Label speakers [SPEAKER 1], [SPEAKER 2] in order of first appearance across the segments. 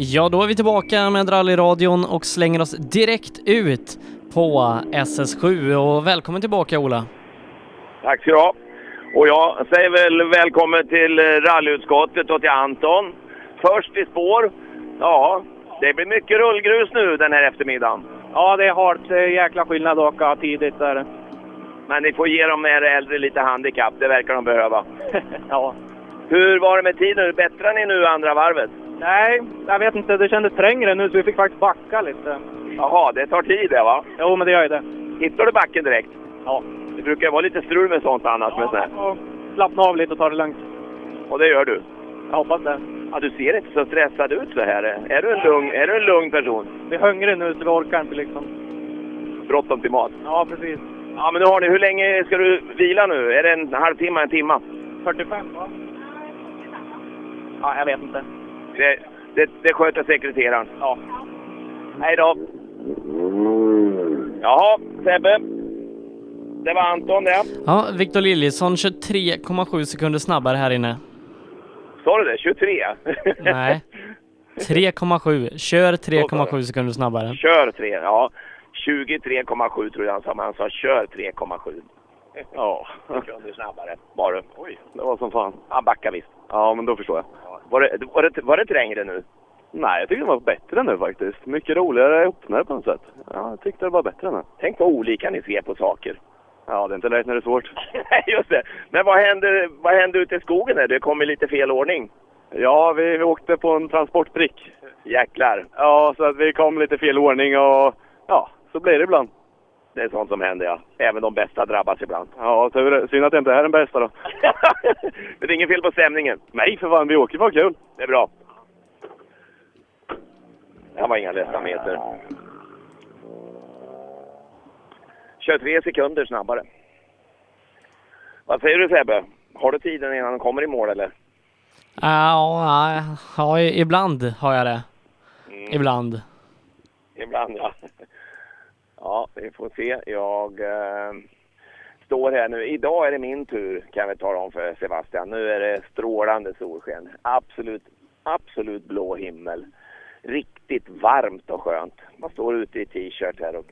[SPEAKER 1] Ja, då är vi tillbaka med rallyradion och slänger oss direkt ut på SS7 och välkommen tillbaka Ola.
[SPEAKER 2] Tack ska du ha. Och jag säger väl välkommen till rallyutskottet och till Anton. Först i spår. Ja, det blir mycket rullgrus nu den här eftermiddagen.
[SPEAKER 3] Ja, det är hårt. Det är jäkla skillnad att åka tidigt där.
[SPEAKER 2] Men ni får ge de här äldre lite handikapp, det verkar de behöva.
[SPEAKER 3] ja.
[SPEAKER 2] Hur var det med tiden? Bättrar ni nu andra varvet?
[SPEAKER 3] Nej, jag vet inte. Det kändes trängre nu så vi fick faktiskt backa lite.
[SPEAKER 2] Jaha, det tar tid det va?
[SPEAKER 3] Jo, men det gör ju det.
[SPEAKER 2] Hittar du backen direkt?
[SPEAKER 3] Ja.
[SPEAKER 2] Det brukar vara lite strul med sånt annars.
[SPEAKER 3] Ja,
[SPEAKER 2] med sån
[SPEAKER 3] slappna av lite och ta det lugnt.
[SPEAKER 2] Och det gör du?
[SPEAKER 3] Jag hoppas det.
[SPEAKER 2] Ja, du ser inte så stressad ut så här. Är du en lugn, är du en lugn person?
[SPEAKER 3] Vi är hungriga nu så vi orkar inte liksom.
[SPEAKER 2] Bråttom till mat?
[SPEAKER 3] Ja, precis.
[SPEAKER 2] Ja, men nu har ni, hur länge ska du vila nu? Är det en halvtimme, en timme?
[SPEAKER 3] 45 va? Ja, jag vet inte.
[SPEAKER 2] Det, det, det sköter sekreteraren.
[SPEAKER 3] Ja.
[SPEAKER 2] Hej då! Jaha, Sebbe. Det var Anton det.
[SPEAKER 1] Ja, Victor Liljesson 23,7 sekunder snabbare här inne.
[SPEAKER 2] Sa du det? 23?
[SPEAKER 1] Nej. 3,7. Kör 3,7 sekunder snabbare.
[SPEAKER 2] Kör 3, ja. 23,7 tror jag han sa, men han sa kör 3,7.
[SPEAKER 4] Ja.
[SPEAKER 2] Sekunder snabbare var du.
[SPEAKER 4] Oj, det var som fan.
[SPEAKER 2] Han backar visst.
[SPEAKER 4] Ja, men då förstår jag.
[SPEAKER 2] Var det, var det, var det trängre nu?
[SPEAKER 4] Nej, jag tycker det var bättre nu faktiskt. Mycket roligare öppnare på något sätt. Ja, jag tyckte det var bättre nu.
[SPEAKER 2] Tänk vad olika ni ser på saker.
[SPEAKER 4] Ja, det är inte lätt när det är svårt.
[SPEAKER 2] Nej, just det. Men vad hände, vad hände ute i skogen? Där? Det kom i lite fel ordning.
[SPEAKER 4] Ja, vi, vi åkte på en transportbrick.
[SPEAKER 2] Jäklar.
[SPEAKER 4] Ja, så att vi kom lite fel ordning och ja, så blir det ibland.
[SPEAKER 2] Det är sånt som händer ja. Även de bästa drabbas ibland.
[SPEAKER 4] Ja, tur, synd att jag inte är den bästa då.
[SPEAKER 2] Det är inget fel på stämningen.
[SPEAKER 4] Nej, för fan, vi åker ha kul.
[SPEAKER 2] Det är bra. Det här var inga lätta meter. Kör tre sekunder snabbare. Vad säger du Sebbe? Har du tiden innan de kommer i mål eller?
[SPEAKER 1] Ja, ja, ja, ibland har jag det.
[SPEAKER 2] Mm.
[SPEAKER 1] Ibland.
[SPEAKER 2] Ibland ja. Ja, vi får se. Jag eh, står här nu. Idag är det min tur kan jag tala om för Sebastian. Nu är det strålande solsken. Absolut, absolut blå himmel. Riktigt varmt och skönt. Man står ute i t-shirt här och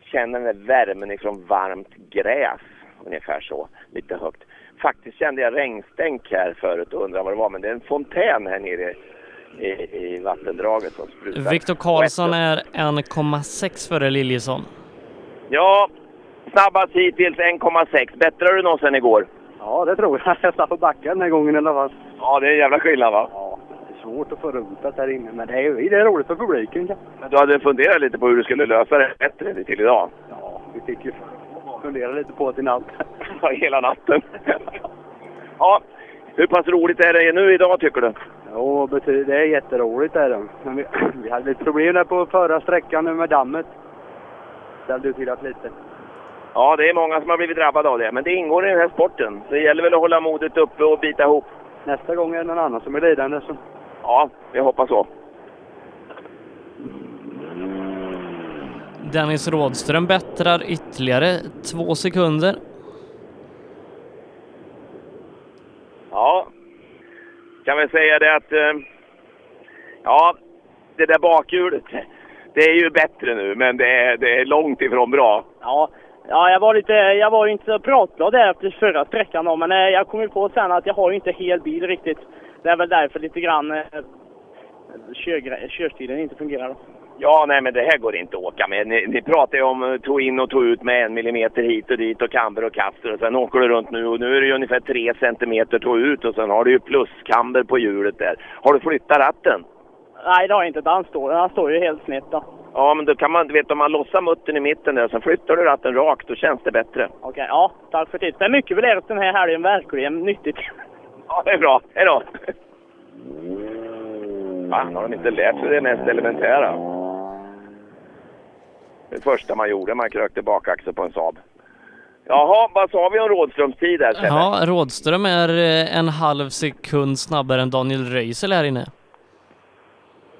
[SPEAKER 2] känner den där värmen ifrån varmt gräs. Ungefär så, lite högt. Faktiskt kände jag regnstänk här förut och undrade vad det var. Men det är en fontän här nere i, i vattendraget som sprutar.
[SPEAKER 1] Viktor Karlsson är 1,6 före Liljesson.
[SPEAKER 2] Ja, snabbast hittills 1,6. Bättre du någonsin igår?
[SPEAKER 3] Ja, det tror jag. Jag slapp att backa den här gången i alla fall.
[SPEAKER 2] Ja, det är en jävla skillnad va?
[SPEAKER 3] Ja, det är svårt att få runt här inne, men det är, det är roligt för publiken.
[SPEAKER 2] Men du hade funderat lite på hur du skulle lösa det bättre till idag?
[SPEAKER 3] ja, vi fick ju fundera lite på det i natt.
[SPEAKER 2] Ja, hela natten. ja, hur pass roligt är det nu idag tycker du?
[SPEAKER 3] Jo, det är jätteroligt är det. Men vi, vi hade lite problem där på förra sträckan nu med dammet. Ställde ju till att lite.
[SPEAKER 2] Ja, det är många som har blivit drabbade av det, men det ingår i den här sporten. Det gäller väl att hålla modet uppe och bita ihop.
[SPEAKER 3] Nästa gång är det någon annan som är lidande. Så.
[SPEAKER 2] Ja, vi hoppas så.
[SPEAKER 1] Dennis Rådström bättrar ytterligare två sekunder.
[SPEAKER 2] Ja, kan väl säga det att... Eh, ja, det där bakhjulet, det är ju bättre nu, men det är, det är långt ifrån bra.
[SPEAKER 5] Ja, ja jag var lite, jag var ju inte så pratglad där efter förra sträckan då, men eh, jag kom ju på sen att jag har ju inte hel bil riktigt. Det är väl därför lite grann eh, körstilen inte fungerar då.
[SPEAKER 2] Ja, nej men det här går inte att åka med. Ni, ni pratar ju om eh, tog in och tog ut med en millimeter hit och dit och kamber och kaster och sen åker du runt nu och nu är det ju ungefär tre centimeter tog ut och sen har du ju pluskamber på hjulet där. Har du flyttat ratten?
[SPEAKER 5] Nej, det har jag inte. Han står, han står ju helt snett då.
[SPEAKER 2] Ja, men då kan man, du vet om man lossar muttern i mitten där och sen flyttar du ratten rakt, då känns det bättre.
[SPEAKER 5] Okej, ja, tack för tipset. Är mycket vi lärt den här helgen, verkligen nyttigt.
[SPEAKER 2] Ja, det är bra. Hej då! Fan, har de inte lärt sig det mest elementära? Det första man gjorde, man krökte bakaxeln på en Saab. Jaha, vad sa vi om Rådströms tid där Sebbe?
[SPEAKER 1] Ja, Rådström är eh, en halv sekund snabbare än Daniel Röisel här inne.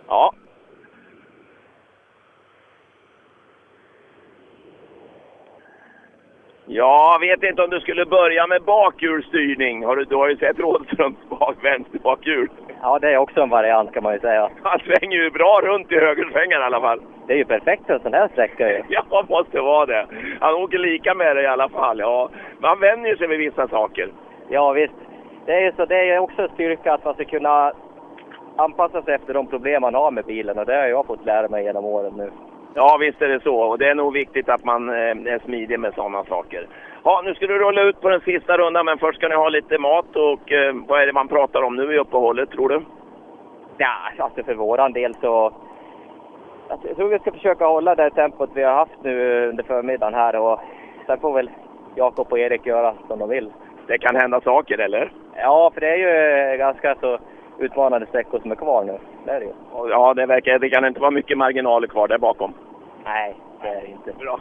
[SPEAKER 2] Ja. Ja, vet inte om du skulle börja med bakhjulsstyrning. Har du, du har ju sett Rådströms bak, vänster bakhjul.
[SPEAKER 6] Ja, det är också en variant kan man ju säga.
[SPEAKER 2] Han svänger ju bra runt i högersvängen i alla fall.
[SPEAKER 6] Det är ju perfekt för en sån här sträcka ju.
[SPEAKER 2] Ja, måste vara det. Han åker lika med det i alla fall, ja. Man vänjer sig vid vissa saker.
[SPEAKER 6] Ja, visst. Det är, ju så, det är också en styrka att man ska kunna anpassa sig efter de problem man har med bilen och det har jag fått lära mig genom åren nu.
[SPEAKER 2] Ja, visst är det så. Och det är nog viktigt att man eh, är smidig med sådana saker. Ja, nu ska du rulla ut på den sista rundan, men först ska ni ha lite mat och eh, vad är det man pratar om nu i uppehållet, tror du?
[SPEAKER 6] Ja, alltså för våran del så... Alltså, jag tror vi ska försöka hålla det tempot vi har haft nu under förmiddagen här och sen får väl Jakob och Erik göra som de vill.
[SPEAKER 2] Det kan hända saker, eller?
[SPEAKER 6] Ja, för det är ju ganska så utmanande sträckor som är kvar nu. Det är det ju.
[SPEAKER 2] Ja, det verkar det kan inte vara mycket marginaler kvar där bakom.
[SPEAKER 6] Nej, det är det inte.
[SPEAKER 2] Bra.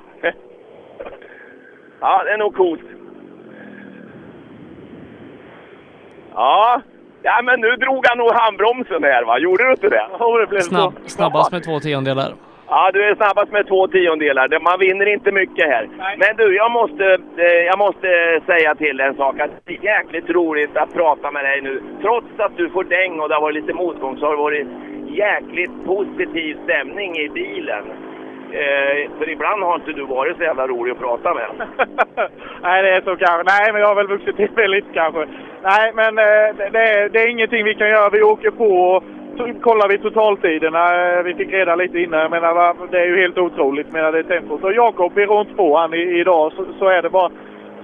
[SPEAKER 2] ja, det är nog coolt. Ja, ja men nu drog han nog handbromsen här va? Gjorde du inte det?
[SPEAKER 1] Snabb, snabbast med två tiondelar.
[SPEAKER 2] Ja, du är snabbast med två tiondelar. Man vinner inte mycket här.
[SPEAKER 7] Nej.
[SPEAKER 2] Men du, jag måste, eh, jag måste säga till en sak. Att det är jäkligt roligt att prata med dig nu. Trots att du får däng och det har varit lite motgång så har det varit jäkligt positiv stämning i bilen. Eh, för ibland har inte du varit så jävla rolig att prata med.
[SPEAKER 7] Nej, det är så kanske. Nej, men jag har väl vuxit till mig lite kanske. Nej, men eh, det, det, är, ingenting vi kan göra. Vi åker på och kollar vi totaltiderna. Vi fick reda lite innan. Jag menar, det är ju helt otroligt med det tempot. Och Jakob är runt två han i, idag, så, så är det bara.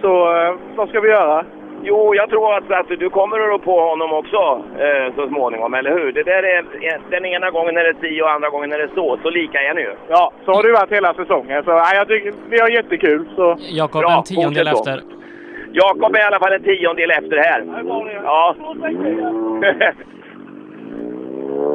[SPEAKER 7] Så eh, vad ska vi göra?
[SPEAKER 2] Jo, jag tror att, att du kommer att rå på honom också eh, så småningom, eller hur? Det där är, den ena gången är det si och andra gången är det så. Så lika är ni ju.
[SPEAKER 7] Ja, så har det varit hela säsongen. Så nej, jag tycker vi har jättekul. Så.
[SPEAKER 1] Jakob
[SPEAKER 2] Bra,
[SPEAKER 1] en tiondel efter.
[SPEAKER 2] Jakob är i alla fall en tiondel efter här. Ja.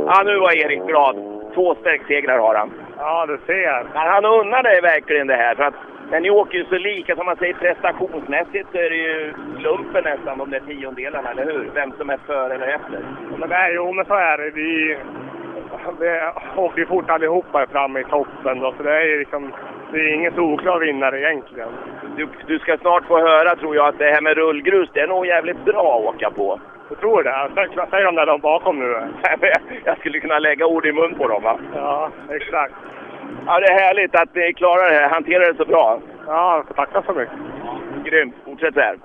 [SPEAKER 2] ja, nu var Erik glad. Två sträcksegrar har han.
[SPEAKER 7] Ja, du ser.
[SPEAKER 2] Men han unnar dig verkligen det här. För att när ni åker ju så lika, som man säger prestationsmässigt, så är det ju slumpen nästan, de där tiondelarna, eller hur? Vem som är före eller efter.
[SPEAKER 7] Men är, jo, men så är det. Vi, vi åker ju fort allihopa fram i toppen. Då, så det är ju liksom, det är ingen solklar vinnare egentligen.
[SPEAKER 2] Du, du ska snart få höra, tror jag, att det här med rullgrus, det är nog jävligt bra att åka på.
[SPEAKER 7] Jag tror det. Säg- Säg de där de bakom nu.
[SPEAKER 2] Jag skulle kunna lägga ord i mun på dem, va?
[SPEAKER 7] Ja, exakt.
[SPEAKER 2] Ja, det är härligt att ni klarar det här, hanterar det så bra.
[SPEAKER 7] Ja, jag får tacka så mycket.
[SPEAKER 2] Grymt, fortsätt så här.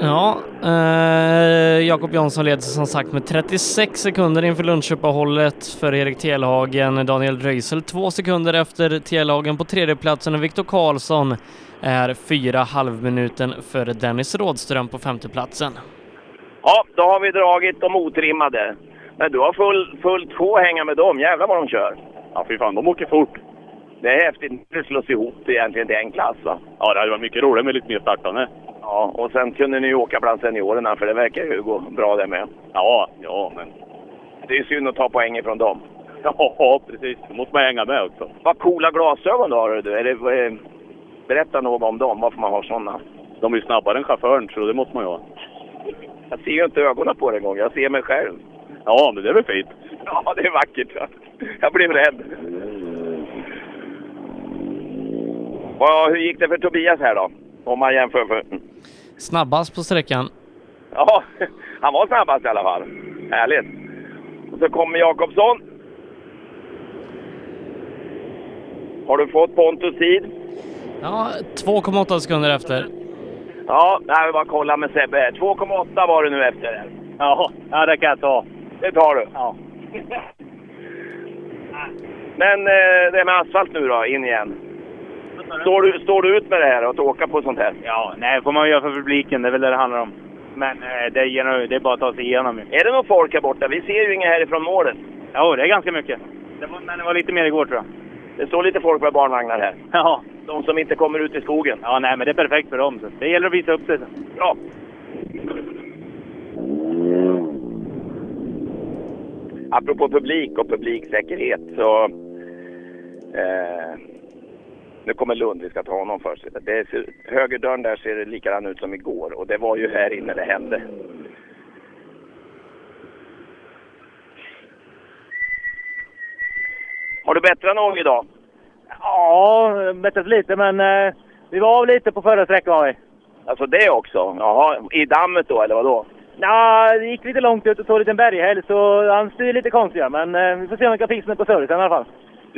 [SPEAKER 1] Ja, eh, Jakob Jansson leder som sagt med 36 sekunder inför lunchuppehållet för Erik Telhagen. Daniel Röisel två sekunder efter Telhagen på tredjeplatsen och Viktor Karlsson är fyra halvminuten före Dennis Rådström på femteplatsen.
[SPEAKER 2] Ja, då har vi dragit de otrimmade. Men du har full, fullt sjå hänga med dem. Jävlar vad de kör.
[SPEAKER 8] Ja, fy fan, de åker fort.
[SPEAKER 2] Det är häftigt. Det slås ihop egentligen till en klass, va?
[SPEAKER 8] Ja, det hade varit mycket roligare med lite mer startande.
[SPEAKER 2] Ja, och sen kunde ni ju åka bland seniorerna, för det verkar ju gå bra det med.
[SPEAKER 8] Ja, ja, men...
[SPEAKER 2] Det är synd att ta poäng ifrån dem.
[SPEAKER 8] Ja, precis. Då måste man hänga med också.
[SPEAKER 2] Vad coola glasögon du har du. Är det, eh, berätta något om dem, varför man har sådana.
[SPEAKER 8] De är ju snabbare än chauffören, så det måste man ju ha.
[SPEAKER 2] Jag ser ju inte ögonen på det en gång, jag ser mig själv.
[SPEAKER 8] Ja, men det är väl fint.
[SPEAKER 2] Ja, det är vackert. Jag blev rädd. Vad- hur gick det för Tobias här då? Om man jämför för...
[SPEAKER 1] Snabbast på sträckan.
[SPEAKER 2] Ja, han var snabbast i alla fall. Härligt. Och så kommer Jakobsson. Har du fått Pontus tid?
[SPEAKER 1] Ja, 2,8 sekunder efter.
[SPEAKER 2] Ja, jag vill bara kolla med Sebbe här. 2,8 var det nu efter.
[SPEAKER 7] Ja, ja, det kan jag ta.
[SPEAKER 2] Det tar du.
[SPEAKER 7] Ja.
[SPEAKER 2] Men eh, det med asfalt nu då, in igen. Står du, står du ut med det här, att åka på sånt här?
[SPEAKER 7] Ja, nej, får man göra för publiken. Det är väl det det handlar om. Men eh, det, är, det är bara att ta sig igenom.
[SPEAKER 2] Är det någon folk här borta? Vi ser ju inga härifrån målet.
[SPEAKER 7] Ja, det är ganska mycket. Det var, men det var lite mer igår tror jag.
[SPEAKER 2] Det står lite folk med barnvagnar här.
[SPEAKER 7] Ja.
[SPEAKER 2] De som inte kommer ut i skogen.
[SPEAKER 7] Ja, nej, men det är perfekt för dem. Så. Det gäller att visa upp sig.
[SPEAKER 2] Bra. Apropå publik och publiksäkerhet så... Eh, nu kommer Lund, vi ska ta honom först. Det ser, högerdörren där ser likadan ut som igår och det var ju här inne det hände. Har du bättrat någon idag?
[SPEAKER 7] Ja, bättre lite, men eh, vi var av lite på förra sträckan var vi.
[SPEAKER 2] Alltså det också? Jaha, i dammet då eller vadå?
[SPEAKER 7] Ja, det gick lite långt ut och tog en liten berghäll så han styr lite konstigare. Men eh, vi får se om vi kan fixa den på servicen i alla fall.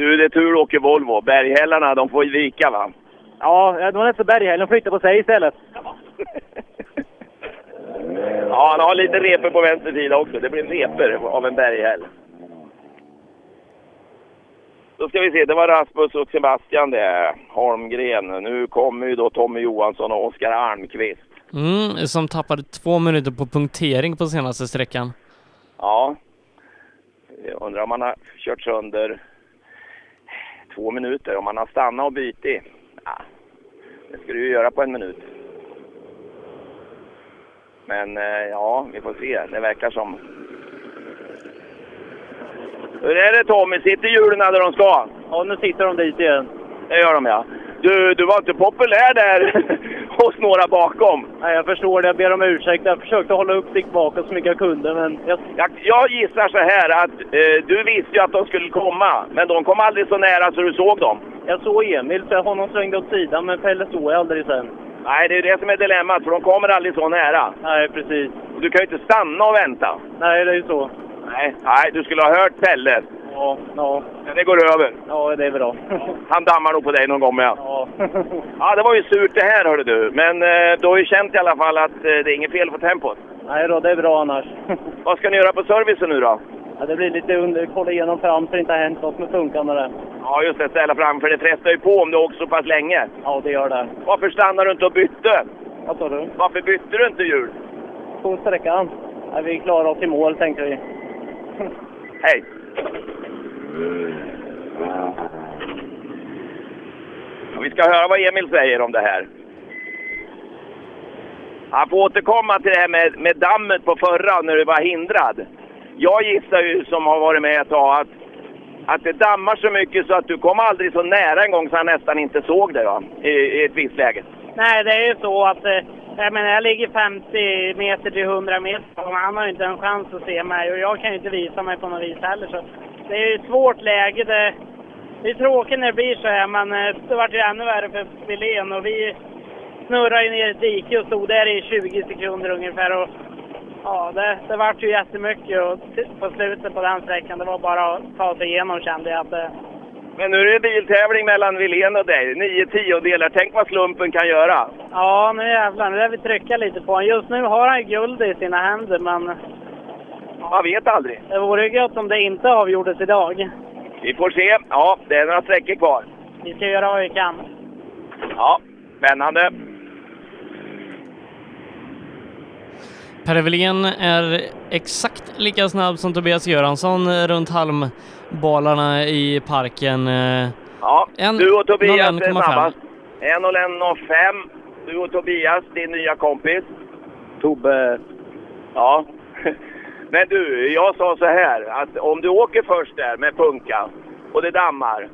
[SPEAKER 2] Du, det är tur du åker Volvo. Berghällarna, de får vika va?
[SPEAKER 7] Ja, det var nästan berghällen flyttade på sig istället.
[SPEAKER 2] Ja, han har lite repor på vänster sida också. Det blir repor av en berghäll. Då ska vi se, det var Rasmus och Sebastian det. Holmgren. Nu kommer ju då Tommy Johansson och Oskar Almqvist.
[SPEAKER 1] Mm, som tappade två minuter på punktering på senaste sträckan.
[SPEAKER 2] Ja. Jag undrar om han har kört sönder två minuter. Om han har stannat och bytt. Ja, det ska du ju göra på en minut. Men eh, ja, vi får se. Det verkar som... Hur är det Tommy? Sitter hjulen där de ska?
[SPEAKER 7] Ja, nu sitter de dit igen.
[SPEAKER 2] Det gör de ja. Du, du var inte populär där hos några bakom.
[SPEAKER 7] Nej, jag förstår det. Jag ber om ursäkt. Jag försökte hålla uppsikt bakåt så mycket jag kunde, men... Jag...
[SPEAKER 2] Jag, jag gissar så här att eh, du visste ju att de skulle komma, men de kom aldrig så nära så du såg dem.
[SPEAKER 7] Jag såg Emil, så honom svängde åt sidan, men Pelle såg jag aldrig sen.
[SPEAKER 2] Nej, det är det som är dilemmat, för de kommer aldrig så nära.
[SPEAKER 7] Nej, precis.
[SPEAKER 2] Och du kan ju inte stanna och vänta.
[SPEAKER 7] Nej, det är ju så.
[SPEAKER 2] Nej, nej du skulle ha hört Pelle.
[SPEAKER 7] Ja, ja.
[SPEAKER 2] Men det går över.
[SPEAKER 7] Ja, det är bra.
[SPEAKER 2] Han dammar nog på dig någon gång med.
[SPEAKER 7] Ja.
[SPEAKER 2] Ja, det var ju surt det här hörde du. Men eh, du har ju känt i alla fall att eh, det är inget fel på tempot.
[SPEAKER 7] Nej då, det är bra annars.
[SPEAKER 2] Vad ska ni göra på servicen nu då?
[SPEAKER 7] Ja, det blir lite under, kolla igenom fram så det inte har hänt något med funkarna där.
[SPEAKER 2] Ja, just det. Ställa fram, för det frestar ju på om du åker så pass länge.
[SPEAKER 7] Ja, det gör det.
[SPEAKER 2] Varför stannar du inte och bytte?
[SPEAKER 7] Vad sa du?
[SPEAKER 2] Varför bytte du inte hjul?
[SPEAKER 7] På sträckan. Ja, vi klarar oss i mål, tänkte vi.
[SPEAKER 2] Hej! Vi ska höra vad Emil säger om det här. Han får återkomma till det här med, med dammet på förra när du var hindrad. Jag gissar ju, som har varit med ett tag, att, att det dammar så mycket så att du kom aldrig så nära en gång så han nästan inte såg det va? I, i ett visst läge.
[SPEAKER 9] Nej, det är ju så att eh, jag menar, jag ligger 50 meter till 100 meter och han har ju inte en chans att se mig och jag kan ju inte visa mig på något vis heller. Så det är ju ett svårt läge. Det, det är tråkigt när det blir så här, men eh, det vart ju ännu värre för Wilén och vi snurrade ju ner i ett dike och stod där i 20 sekunder ungefär. Och, ja, det, det vart ju jättemycket och på slutet på den sträckan, det var bara att ta sig igenom kände jag. Att,
[SPEAKER 2] men nu är det biltävling mellan Wilén och dig. Nio tiondelar. Tänk vad slumpen kan göra.
[SPEAKER 9] Ja, nu jävlar. Nu lär vi trycka lite på honom. Just nu har han guld i sina händer, men
[SPEAKER 2] Man vet aldrig.
[SPEAKER 9] det vore ju gött om det inte avgjordes idag.
[SPEAKER 2] Vi får se. Ja, det är några sträckor kvar.
[SPEAKER 9] Vi ska göra vad vi kan.
[SPEAKER 2] Ja, spännande.
[SPEAKER 1] Per Wilén är exakt lika snabb som Tobias Göransson runt halmbalarna i parken. Eh,
[SPEAKER 2] Ja,
[SPEAKER 1] En-
[SPEAKER 2] du och Tobias är
[SPEAKER 1] 01,5.
[SPEAKER 2] snabbast. 1.01,05. Du och Tobias, din nya kompis.
[SPEAKER 10] Tobbe,
[SPEAKER 2] Ja. Men du, jag sa så här att om du åker först där med punka och det dammar.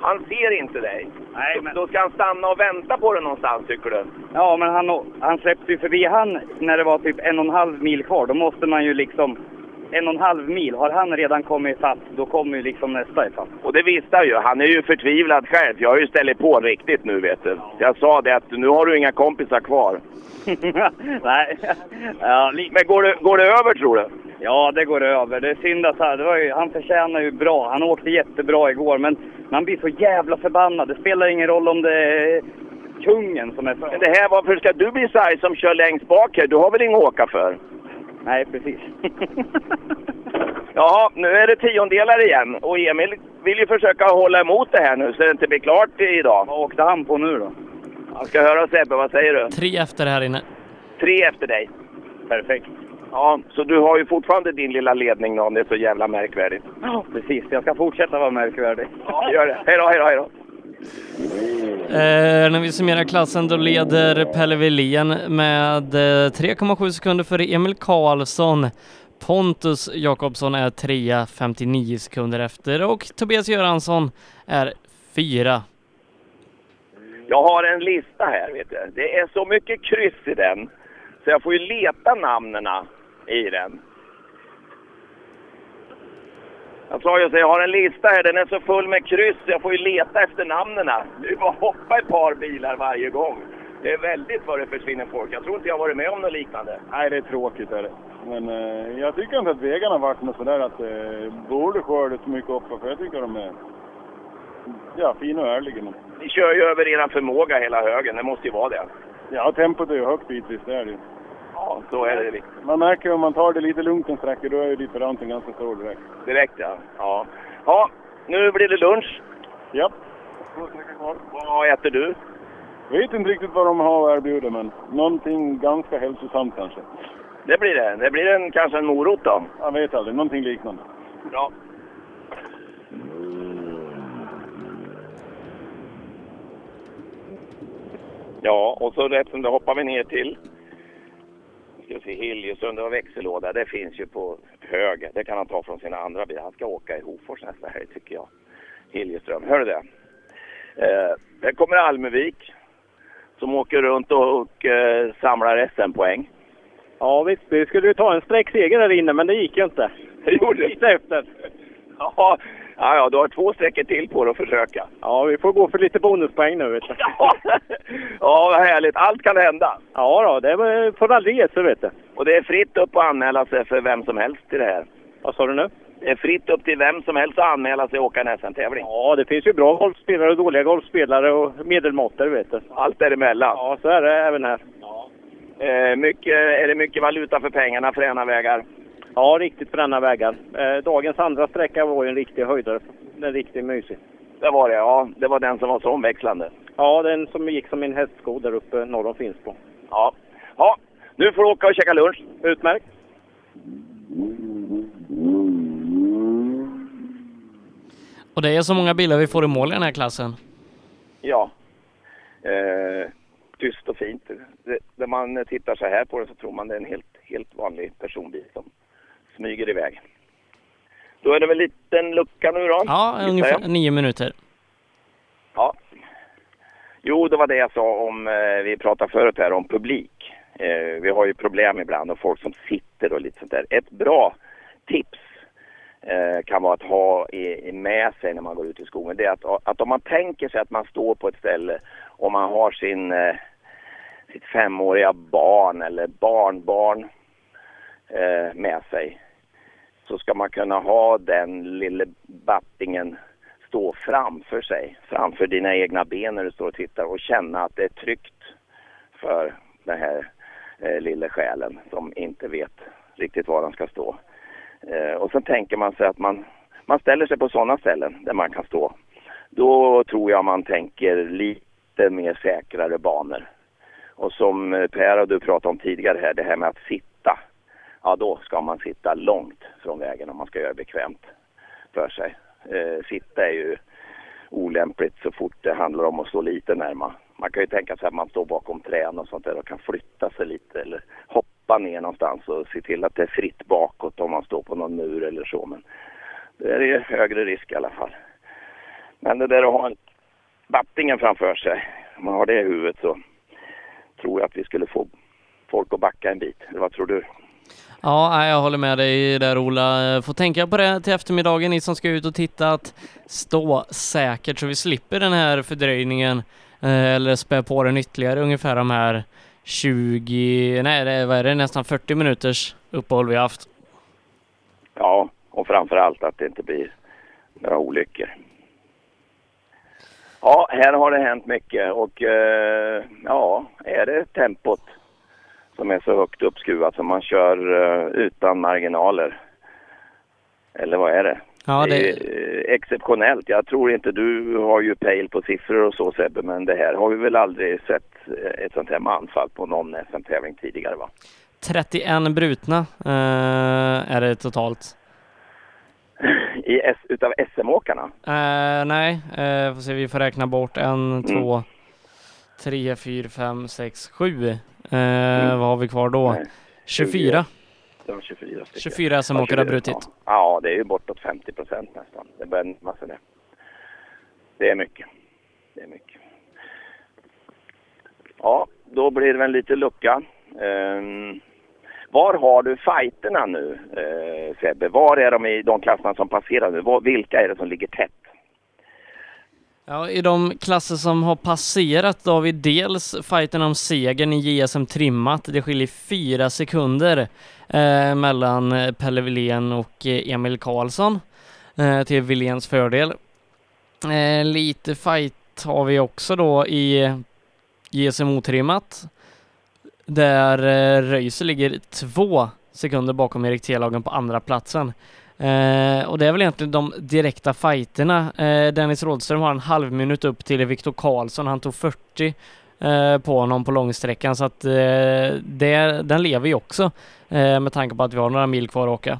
[SPEAKER 2] Han ser inte dig.
[SPEAKER 10] Nej, men-
[SPEAKER 2] Då ska han stanna och vänta på dig någonstans tycker du?
[SPEAKER 10] Ja, men han, han släppte ju förbi han när det var typ en och en halv mil kvar. Då måste man ju liksom... En och en halv mil, har han redan kommit ifatt, då kommer ju liksom nästa ifatt.
[SPEAKER 2] Och det visste han ju. Han är ju förtvivlad själv. Jag har ju ställt på riktigt nu vet du. Jag sa det att nu har du inga kompisar kvar.
[SPEAKER 10] Nej. Ja,
[SPEAKER 2] Men går det, går det över tror du?
[SPEAKER 10] ja, det går över. Det är synd att han, ju, han förtjänar ju bra. Han åkte jättebra igår, men man blir så jävla förbannad. Det spelar ingen roll om det är kungen som är för.
[SPEAKER 2] Men det här, varför ska du bli sarg som kör längst bak här? Du har väl inget att åka för?
[SPEAKER 10] Nej, precis.
[SPEAKER 2] Jaha, nu är det tiondelar igen och Emil vill ju försöka hålla emot det här nu så det inte blir klart idag.
[SPEAKER 10] Vad åkte han på nu då?
[SPEAKER 2] Jag ska höra Sebbe, vad säger du?
[SPEAKER 1] tre efter här inne.
[SPEAKER 2] Tre efter dig.
[SPEAKER 10] Perfekt.
[SPEAKER 2] Ja, så du har ju fortfarande din lilla ledning då, om det är så jävla märkvärdigt.
[SPEAKER 10] Ja, precis. Jag ska fortsätta vara märkvärdig.
[SPEAKER 2] Ja, gör det. Hej då, hej då, hej då.
[SPEAKER 1] Eh, när vi summerar klassen då leder Pelle Wilén med eh, 3,7 sekunder före Emil Karlsson. Pontus Jakobsson är trea, 59 sekunder efter och Tobias Göransson är fyra.
[SPEAKER 2] Jag har en lista här, vet du. Det är så mycket kryss i den, så jag får ju leta namnen i den. Jag sa ju så, jag har en lista här, den är så full med kryss, jag får ju leta efter namnen. Det är bara hoppa ett par bilar varje gång. Det är väldigt vad det försvinner folk. Jag tror inte jag varit med om något liknande.
[SPEAKER 11] Nej, det är tråkigt. Är det. Men eh, jag tycker inte att vägarna har varit något sådär att det eh, borde skörda så mycket upp för jag tycker de är ja, fina och ärliga. Men...
[SPEAKER 2] Ni kör ju över er förmåga hela högen. Det måste ju vara det.
[SPEAKER 11] Ja, tempot är ju högt bitvis, det är det.
[SPEAKER 2] Ja, så är det.
[SPEAKER 11] Man märker om man tar det lite lugnt en sträcka, då är ju differensen ganska stor direkt.
[SPEAKER 2] Direkt ja. Ja, ja nu blir det lunch.
[SPEAKER 11] Ja.
[SPEAKER 2] Vad äter du?
[SPEAKER 11] Vet inte riktigt vad de har att erbjuda, men någonting ganska hälsosamt kanske.
[SPEAKER 2] Det blir det. Det blir en, kanske en morot då?
[SPEAKER 11] Jag vet aldrig. Någonting liknande.
[SPEAKER 2] Bra. Ja, och så rätt som det hoppar vi ner till vi se, Hiljesund och växellåda, det finns ju på höger. Det kan han ta från sina andra bilar. Han ska åka i Hofors nästa helg tycker jag. Hiljeström, hör du det? Eh, här kommer Almevik som åker runt och, och eh, samlar SM-poäng.
[SPEAKER 12] Ja visst, vi skulle ju ta en sträckseger där inne men det gick ju inte.
[SPEAKER 2] Det gjorde
[SPEAKER 12] Lite efter.
[SPEAKER 2] Ja, ja, ja, du har två sträckor till på dig att försöka.
[SPEAKER 12] Ja, vi får gå för lite bonuspoäng nu vet du.
[SPEAKER 2] ja, vad härligt. Allt kan hända.
[SPEAKER 12] Ja då, det aldrig ge sig vet du.
[SPEAKER 2] Och det är fritt upp att anmäla sig för vem som helst till det här.
[SPEAKER 12] Vad sa du nu?
[SPEAKER 2] Det är fritt upp till vem som helst att anmäla sig och åka en SM-tävling.
[SPEAKER 12] Ja, det finns ju bra golfspelare och dåliga golfspelare och medelmåttare vet du.
[SPEAKER 2] Allt däremellan.
[SPEAKER 12] Ja, så är det även här.
[SPEAKER 2] Ja. Eh, mycket, är det mycket valuta för pengarna för ena vägar?
[SPEAKER 12] Ja, riktigt bränna vägar. Eh, dagens andra sträcka var ju en riktig höjdare. En riktigt mysig.
[SPEAKER 2] Det var det, ja. Det var den som var så omväxlande.
[SPEAKER 12] Ja, den som gick som en hästsko där uppe norr om Finspång.
[SPEAKER 2] Ja. Ja, nu får du åka och käka lunch.
[SPEAKER 12] Utmärkt.
[SPEAKER 1] Och det är så många bilar vi får i mål i den här klassen.
[SPEAKER 2] Ja. Eh, tyst och fint. Det, när man tittar så här på det så tror man det är en helt, helt vanlig personbil som smyger iväg. Då är det väl en liten lucka nu då?
[SPEAKER 1] Ja, ungefär nio minuter.
[SPEAKER 2] Ja. Jo, det var det jag sa om, eh, vi pratade förut här om publik. Eh, vi har ju problem ibland och folk som sitter och lite sånt där. Ett bra tips eh, kan vara att ha med sig när man går ut i skogen. Det är att, att om man tänker sig att man står på ett ställe och man har sin, sitt femåriga barn eller barnbarn med sig så ska man kunna ha den lille battingen stå framför sig, framför dina egna ben när du står och tittar och känna att det är tryggt för den här eh, lilla själen som inte vet riktigt var den ska stå. Eh, och sen tänker man sig att man, man ställer sig på sådana ställen där man kan stå. Då tror jag man tänker lite mer säkrare banor. Och som eh, Per och du pratade om tidigare här, det här med att sitta. Ja, då ska man sitta långt från vägen om man ska göra det bekvämt för sig. Eh, sitta är ju olämpligt så fort det handlar om att stå lite närmare. Man kan ju tänka sig att man står bakom träd och sånt där och kan flytta sig lite eller hoppa ner någonstans och se till att det är fritt bakåt om man står på någon mur eller så. Men det är ju högre risk i alla fall. Men det där att ha en battingen framför sig, om man har det i huvudet så tror jag att vi skulle få folk att backa en bit. Eller vad tror du?
[SPEAKER 1] Ja, jag håller med dig där Ola. Får tänka på det till eftermiddagen, ni som ska ut och titta, att stå säkert så vi slipper den här fördröjningen eh, eller spä på den ytterligare ungefär de här 20, nej det, vad är det, nästan 40 minuters uppehåll vi har haft.
[SPEAKER 2] Ja, och framför allt att det inte blir några olyckor. Ja, här har det hänt mycket och eh, ja, är det tempot som är så högt uppskruvat som man kör uh, utan marginaler. Eller vad är det?
[SPEAKER 1] Ja, det...
[SPEAKER 2] det är exceptionellt. Jag tror inte du har ju pejl på siffror och så Sebbe, men det här har vi väl aldrig sett eh, ett sånt här manfall på någon SM-tävling tidigare va?
[SPEAKER 1] 31 brutna uh, är det totalt.
[SPEAKER 2] I S utav SM-åkarna?
[SPEAKER 1] Uh, nej, uh, får se, vi får räkna bort en, mm. två, tre, fyra, fem, sex, sju. Eh, mm. Vad har vi kvar då? Nej. 24.
[SPEAKER 2] Det var 24 stycken.
[SPEAKER 1] 24 som åker har brutit. Ja.
[SPEAKER 2] ja, det är ju bortåt 50 procent nästan. Det börjar närma sig det. Det är mycket. Det är mycket. Ja, då blir det väl lite lucka. Um, var har du fighterna nu, eh, Sebbe? Var är de i de klasserna som passerar nu? Var, vilka är det som ligger tätt?
[SPEAKER 1] Ja, i de klasser som har passerat då har vi dels fighten om segern i JSM trimmat. Det skiljer fyra sekunder eh, mellan eh, Pelle Wilén och eh, Emil Karlsson eh, till Wiléns fördel. Eh, lite fight har vi också då i JSM otrimmat där eh, Röise ligger två sekunder bakom Erik Telagen på andra platsen. Eh, och det är väl egentligen de direkta fighterna. Eh, Dennis Rådström har en halv minut upp till Viktor Karlsson. Han tog 40 eh, på honom på långsträckan så att eh, det, den lever ju också eh, med tanke på att vi har några mil kvar att åka.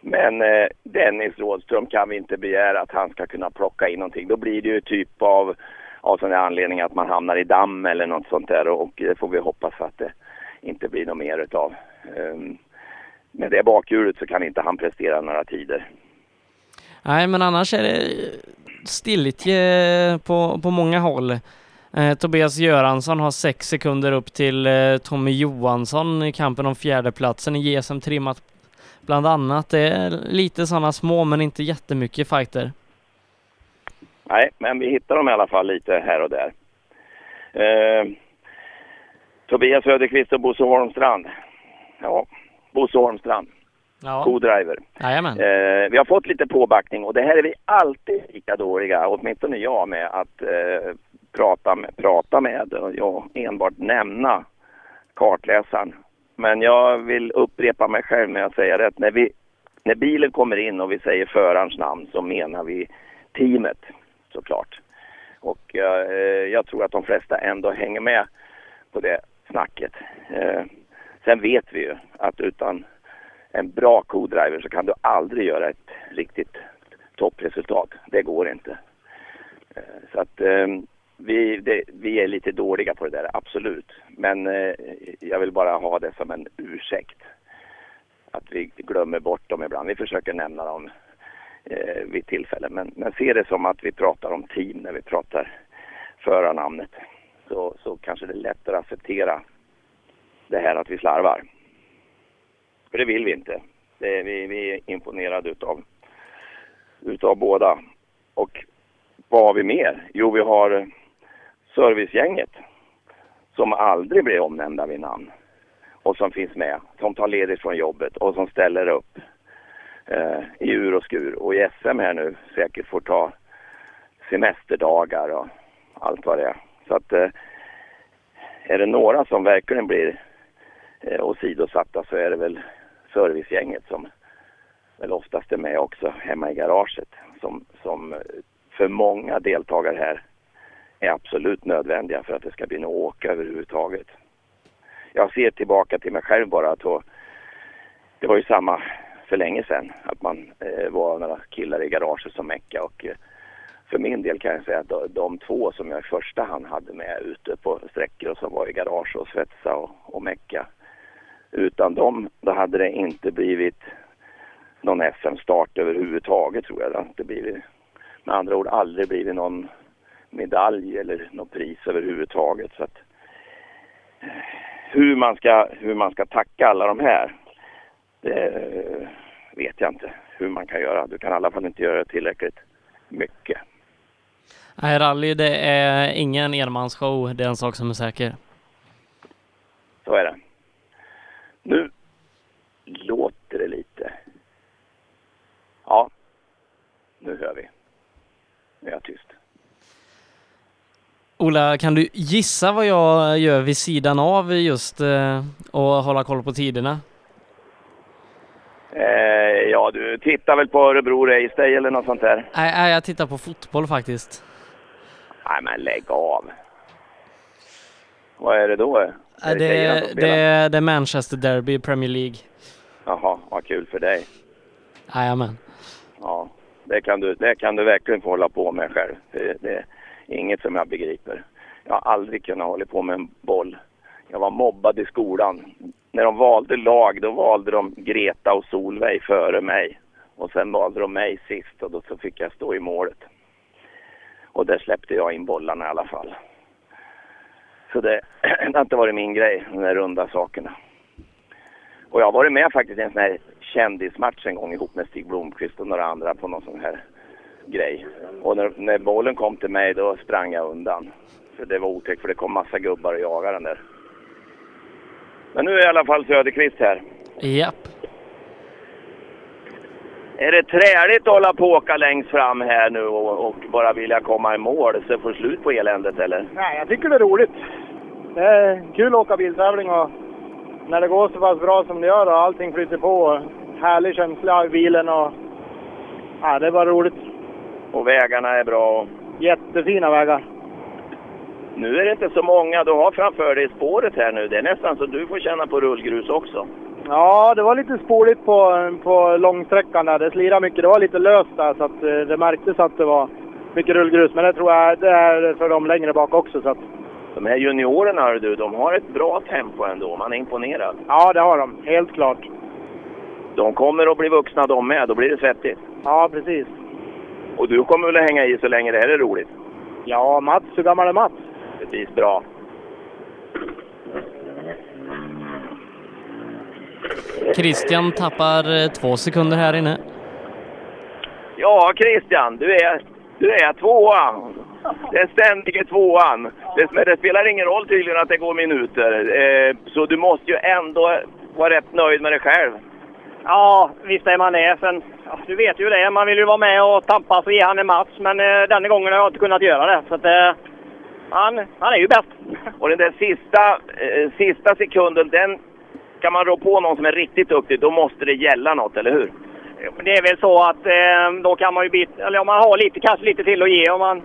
[SPEAKER 2] Men eh, Dennis Rådström kan vi inte begära att han ska kunna plocka in någonting. Då blir det ju typ av, av sån anledning att man hamnar i damm eller något sånt där och det får vi hoppas att det inte blir något mer utav. Um, med det bakhjulet så kan inte han prestera några tider.
[SPEAKER 1] Nej, men annars är det stiltje på, på många håll. Eh, Tobias Göransson har sex sekunder upp till eh, Tommy Johansson i kampen om fjärdeplatsen i GSM trimmat bland annat. Det är lite sådana små men inte jättemycket fighter.
[SPEAKER 2] Nej, men vi hittar dem i alla fall lite här och där. Eh, Tobias Söderqvist och Bosse Holmstrand. Ja, Bosse Holmstrand.
[SPEAKER 1] Ja.
[SPEAKER 2] Co-driver. Eh, vi har fått lite påbackning och det här är vi alltid lika dåliga, åtminstone jag med att eh, prata med, prata med och jag enbart nämna kartläsaren. Men jag vill upprepa mig själv när jag säger rätt. När, vi, när bilen kommer in och vi säger förarens namn så menar vi teamet såklart. Och eh, jag tror att de flesta ändå hänger med på det snacket. Sen vet vi ju att utan en bra co-driver så kan du aldrig göra ett riktigt toppresultat. Det går inte. Eh, så att ehm, vi, det, vi är lite dåliga på det där, absolut. Men eh, jag vill bara ha det som en ursäkt. Att vi glömmer bort dem ibland. Vi försöker nämna dem eh, vid tillfälle. Men, men se det som att vi pratar om team när vi pratar förarnamnet. Så, så kanske det är lättare att acceptera det här att vi slarvar. För det vill vi inte. Det, vi, vi är imponerade utav, utav båda. Och vad har vi mer? Jo, vi har servicegänget som aldrig blir omnämnda vid namn och som finns med, som tar ledigt från jobbet och som ställer upp eh, i ur och skur och i SM här nu säkert får ta semesterdagar och allt vad det är. Så att eh, är det några som verkligen blir eh, åsidosatta så är det väl servicegänget som väl oftast är med också hemma i garaget som, som eh, för många deltagare här är absolut nödvändiga för att det ska bli något åka överhuvudtaget. Jag ser tillbaka till mig själv bara att det var ju samma för länge sedan att man eh, var några killar i garaget som mecka och eh, för min del kan jag säga att de, de, två som jag i första hand hade med ute på sträckor och som var i garage och svetsa och, och mecka. Utan dem, då hade det inte blivit någon SM-start överhuvudtaget tror jag. Det hade inte blivit, med andra ord aldrig blivit någon medalj eller något pris överhuvudtaget. Så att, eh, hur, man ska, hur man ska tacka alla de här, det eh, vet jag inte hur man kan göra. Du kan i alla fall inte göra tillräckligt mycket.
[SPEAKER 1] Nej, rally det är ingen enmansshow, det är en sak som är säker.
[SPEAKER 2] Så är det. Nu låter det lite. Ja, nu hör vi. Nu är jag tyst.
[SPEAKER 1] Ola, kan du gissa vad jag gör vid sidan av just eh, att hålla koll på tiderna?
[SPEAKER 2] Eh, ja, du tittar väl på Örebro Race Day eller något sånt där?
[SPEAKER 1] Nej, nej, jag tittar på fotboll faktiskt.
[SPEAKER 2] Nej, men lägg av. Vad är det då? Är
[SPEAKER 1] det, det, det, det är Manchester Derby Premier League.
[SPEAKER 2] Jaha, vad kul för dig.
[SPEAKER 1] Jajamän.
[SPEAKER 2] Ja, det kan, du, det kan du verkligen få hålla på med själv. Det, det, Inget som jag begriper. Jag har aldrig kunnat hålla på med en boll. Jag var mobbad i skolan. När de valde lag, då valde de Greta och Solveig före mig. Och sen valde de mig sist och då så fick jag stå i målet. Och där släppte jag in bollarna i alla fall. Så det, det har inte varit min grej, de där runda sakerna. Och jag har varit med faktiskt i en sån här kändismatch en gång ihop med Stig Blomqvist och några andra på någon sån här grej. Och när, när bollen kom till mig då sprang jag undan. För det var otäckt för det kom massa gubbar och jagade den där. Men nu är i alla fall Söderqvist här.
[SPEAKER 1] Japp.
[SPEAKER 2] Är det träligt att hålla på och åka längst fram här nu och, och bara vilja komma i mål så får slut på eländet eller?
[SPEAKER 13] Nej, jag tycker det är roligt. Det är kul att åka biltävling och när det går så pass bra som det gör och allting flyter på. Härlig känsla i bilen och ja, det är bara roligt.
[SPEAKER 2] Och vägarna är bra. och-
[SPEAKER 13] Jättefina vägar.
[SPEAKER 2] Nu är det inte så många du har framför dig i spåret här nu. Det är nästan så du får känna på rullgrus också.
[SPEAKER 13] Ja, det var lite spoligt på, på långsträckan där. Det slirade mycket. Det var lite löst där så att eh, det märktes att det var mycket rullgrus. Men det tror jag det är för de längre bak också. Så att,
[SPEAKER 2] De här juniorerna du, de har ett bra tempo ändå. Man är imponerad.
[SPEAKER 13] ja, det har de. Helt klart.
[SPEAKER 2] De kommer att bli vuxna de med. Då blir det svettigt.
[SPEAKER 13] Ja, precis.
[SPEAKER 2] Och du kommer väl att hänga i så länge det här är roligt?
[SPEAKER 13] Ja, Mats. Hur gammal är Mats?
[SPEAKER 2] Precis, bra.
[SPEAKER 1] Christian tappar eh, två sekunder här inne.
[SPEAKER 2] Ja, Christian, du är, du är tvåa. Den ständige tvåan. Det, men det spelar ingen roll tydligen att det går minuter. Eh, så du måste ju ändå vara rätt nöjd med dig själv.
[SPEAKER 14] Ja, visst är man det. Sen, ja, du vet ju det, man vill ju vara med och tampas och ge han en match. Men eh, denna gången har jag inte kunnat göra det. Så att, eh, han, han är ju bäst.
[SPEAKER 2] Och den där sista, eh, sista sekunden, den kan man rå på någon som är riktigt duktig, då måste det gälla något, eller hur?
[SPEAKER 14] Det är väl så att eh, då kan man ju bit, eller om man har lite, kanske lite till att ge om man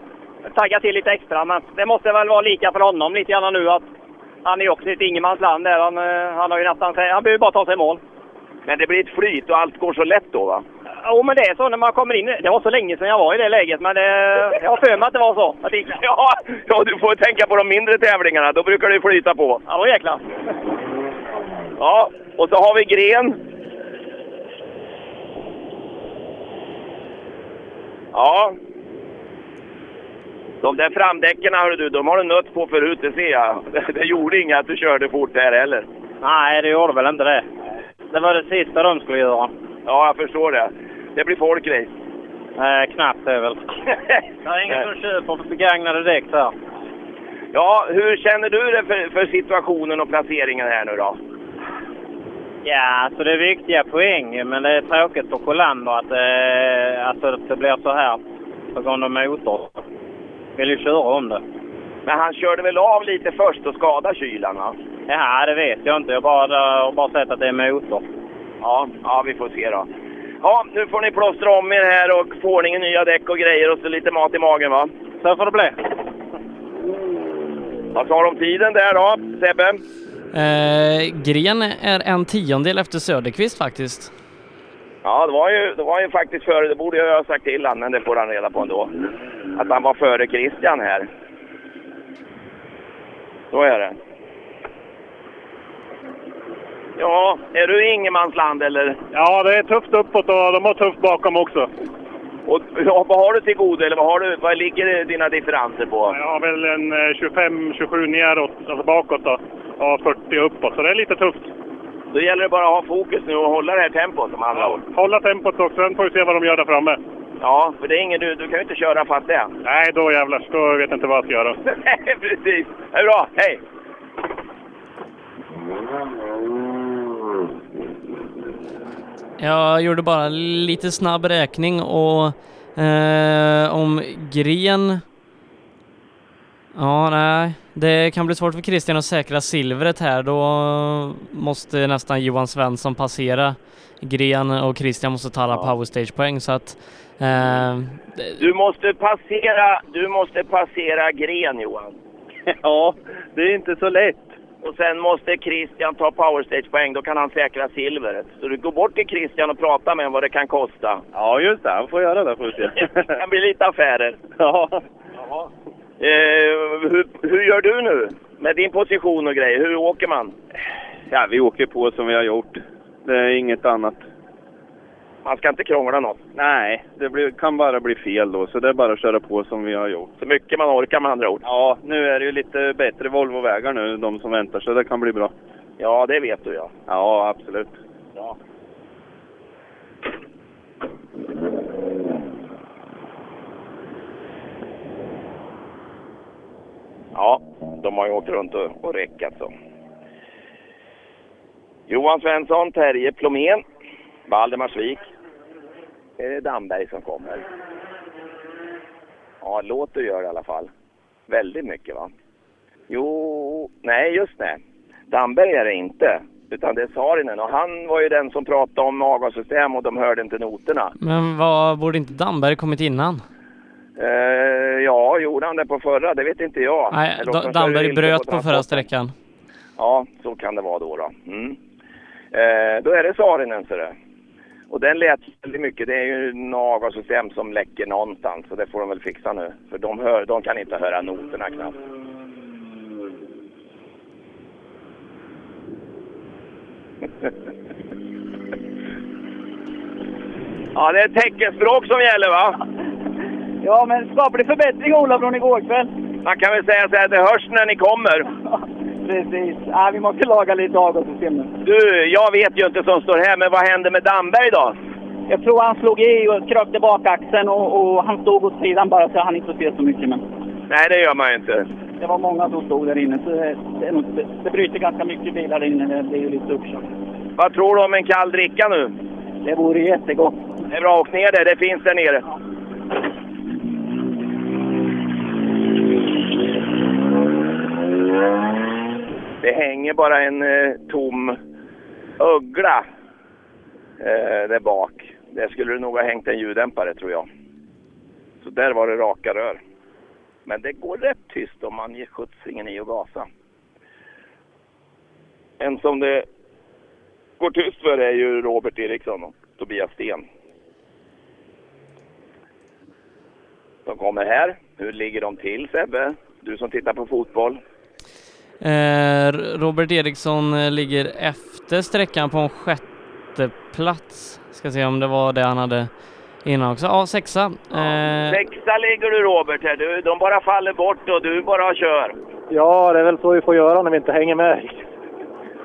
[SPEAKER 14] taggar till lite extra. Men det måste väl vara lika för honom lite grann nu att han är också ett ingenmansland där. Han, eh, han har ju nästan, han behöver bara ta sig i mål.
[SPEAKER 2] Men det blir ett flyt och allt går så lätt då, va?
[SPEAKER 14] Jo, men det är så när man kommer in. Det var så länge sedan jag var i det läget, men det, jag har för mig att det var så. Det.
[SPEAKER 2] Ja, ja, du får tänka på de mindre tävlingarna. Då brukar det flyta på.
[SPEAKER 14] Ja, då jäklar.
[SPEAKER 2] Ja, och så har vi Gren. Ja. De där framdäcken, hörru du, de har du nött på förut, det ser jag. Det gjorde inget att du körde fort där heller.
[SPEAKER 14] Nej, det gjorde väl inte det. Det var det sista de skulle göra.
[SPEAKER 2] Ja, jag förstår det. Det blir folkrace.
[SPEAKER 14] Nej, knappt det väl. Det är ingen som köper begagnade däck där.
[SPEAKER 2] Ja, hur känner du det för, för situationen och placeringen här nu då?
[SPEAKER 14] Ja, alltså det är viktiga poäng, men det är tråkigt för Colander att, eh, alltså att det blir så här på grund av motor. Vill ju köra om det.
[SPEAKER 2] Men han körde väl av lite först och skadade kylan va?
[SPEAKER 14] Ja, det vet jag inte. Jag har bara, bara sett att det är motor.
[SPEAKER 2] Ja, ja, vi får se då. Ja, nu får ni plåstra om er här och få ordning i nya däck och grejer och så lite mat i magen va?
[SPEAKER 14] Så får det bli.
[SPEAKER 2] Vad sa de om tiden där då, Sebbe?
[SPEAKER 1] Eh, Gren är en tiondel efter Söderqvist faktiskt.
[SPEAKER 2] Ja, det var ju, det var ju faktiskt före, det borde jag ha sagt till han, men det får han reda på ändå. Att han var före Christian här. Så är det. Ja, är du i ingenmansland eller?
[SPEAKER 15] Ja, det är tufft uppåt och de har tufft bakom också.
[SPEAKER 2] Och ja, vad har du till godo eller vad, har du, vad ligger dina differenser på?
[SPEAKER 15] Jag har väl en eh, 25-27 neråt, alltså bakåt då, och 40 uppåt, så det är lite tufft.
[SPEAKER 2] Då gäller det bara att ha fokus nu och hålla det här tempot som andra ord.
[SPEAKER 15] Hålla tempot också, sen får vi se vad de gör där framme.
[SPEAKER 2] Ja, för det är ingen du, du kan ju inte köra fast det.
[SPEAKER 15] Nej, då jävlar, då vet jag inte vad jag ska göra.
[SPEAKER 2] Nej, precis. Det är bra. Hej!
[SPEAKER 1] Jag gjorde bara lite snabb räkning och eh, om Gren... Ja, nej. Det kan bli svårt för Christian att säkra silvret här. Då måste nästan Johan Svensson passera Gren och Christian måste ta alla powerstage-poäng så att... Eh,
[SPEAKER 2] Du måste passera, du måste passera Gren, Johan.
[SPEAKER 14] Ja, det är inte så lätt.
[SPEAKER 2] Och sen måste Christian ta powerstage-poäng, då kan han säkra silvret. Så du går bort till Christian och pratar med honom vad det kan kosta.
[SPEAKER 14] Ja, just det. Han får göra det får.
[SPEAKER 2] Det kan bli lite affärer.
[SPEAKER 14] Ja.
[SPEAKER 2] Eh, hur, hur gör du nu? Med din position och grejer, hur åker man?
[SPEAKER 8] Ja, vi åker på som vi har gjort. Det är inget annat
[SPEAKER 2] man ska inte krångla något.
[SPEAKER 8] Nej, det blir, kan bara bli fel då, så det är bara att köra på som vi har gjort.
[SPEAKER 2] Så mycket man orkar med andra ord.
[SPEAKER 8] Ja, nu är det ju lite bättre Volvo-vägar nu, de som väntar, så det kan bli bra.
[SPEAKER 2] Ja, det vet du ja.
[SPEAKER 8] Ja, absolut.
[SPEAKER 2] Ja. Ja, de har ju åkt runt och, och räckat så. Johan Svensson, Terje Plomén, Valdemarsvik. Är det Damberg som kommer? Ja, låter gör i alla fall. Väldigt mycket va? Jo, nej just det. Damberg är det inte. Utan det är Saarinen och han var ju den som pratade om avgassystem och de hörde inte noterna.
[SPEAKER 1] Men vad, borde inte Damberg kommit innan?
[SPEAKER 2] Eh, ja, gjorde han det på förra? Det vet inte jag.
[SPEAKER 1] Nej,
[SPEAKER 2] Eller
[SPEAKER 1] Damberg bröt på
[SPEAKER 2] transporten.
[SPEAKER 1] förra sträckan.
[SPEAKER 2] Ja, så kan det vara då. då. Mm. Eh, då är det Saarinen ser du. Och den lät väldigt mycket. Det är ju en avgassystem som läcker någonstans så det får de väl fixa nu. För de, hör, de kan inte höra noterna knappt. ja, det är teckenspråk som gäller va?
[SPEAKER 10] Ja, men skaplig förbättring Ola från igår kväll.
[SPEAKER 2] Man kan väl säga så här, det hörs när ni kommer.
[SPEAKER 10] Precis. Ja, vi måste laga lite avgassystem nu.
[SPEAKER 2] Du, jag vet ju inte som står här, men vad hände med Damberg då?
[SPEAKER 10] Jag tror han slog i och krökte bakaxeln och, och han stod åt sidan bara så han inte se så mycket. Men
[SPEAKER 2] Nej, det gör man inte.
[SPEAKER 10] det var många som stod där inne så det, det, det, bryter ganska mycket bilar där inne. Det, det är ju lite uppkört.
[SPEAKER 2] Vad tror du om en kall dricka nu?
[SPEAKER 10] Det vore jättegott.
[SPEAKER 2] Det är bra, åk ner det. Det finns där nere. Det hänger bara en eh, tom ögla eh, där bak. Där skulle det nog ha hängt en ljuddämpare tror jag. Så där var det raka rör. Men det går rätt tyst om man ger skjutsingen i och gasa. En som det går tyst för är ju Robert Eriksson och Tobias Sten. De kommer här. Hur ligger de till Sebbe? Du som tittar på fotboll.
[SPEAKER 1] Eh, Robert Eriksson eh, ligger efter sträckan på en sjätte plats. Ska se om det var det han hade innan också. Ja, sexa. Eh,
[SPEAKER 2] Sexa ligger du Robert här. Du, de bara faller bort och du bara kör.
[SPEAKER 16] Ja, det är väl så vi får göra när vi inte hänger med.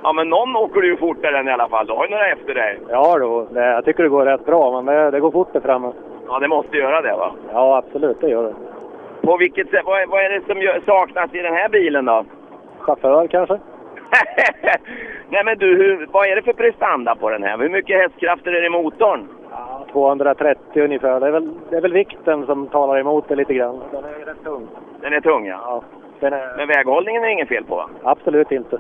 [SPEAKER 2] Ja, men någon åker du ju fortare än i alla fall. Du har ju några efter dig.
[SPEAKER 16] Ja, då, det, jag tycker det går rätt bra, men det, det går fort där framme.
[SPEAKER 2] Ja, det måste göra det va?
[SPEAKER 16] Ja, absolut, det gör det.
[SPEAKER 2] På vilket sätt? Vad är, vad är det som saknas i den här bilen då?
[SPEAKER 16] Chaufför kanske?
[SPEAKER 2] Nej men du, hur, vad är det för prestanda på den här? Hur mycket hästkrafter är det i motorn?
[SPEAKER 16] 230 ungefär. Det är, väl, det är väl vikten som talar emot det lite grann. Den är rätt tung.
[SPEAKER 2] Den är tung ja.
[SPEAKER 16] Ja, den är,
[SPEAKER 2] Men väghållningen är inget fel på va?
[SPEAKER 16] absolut inte.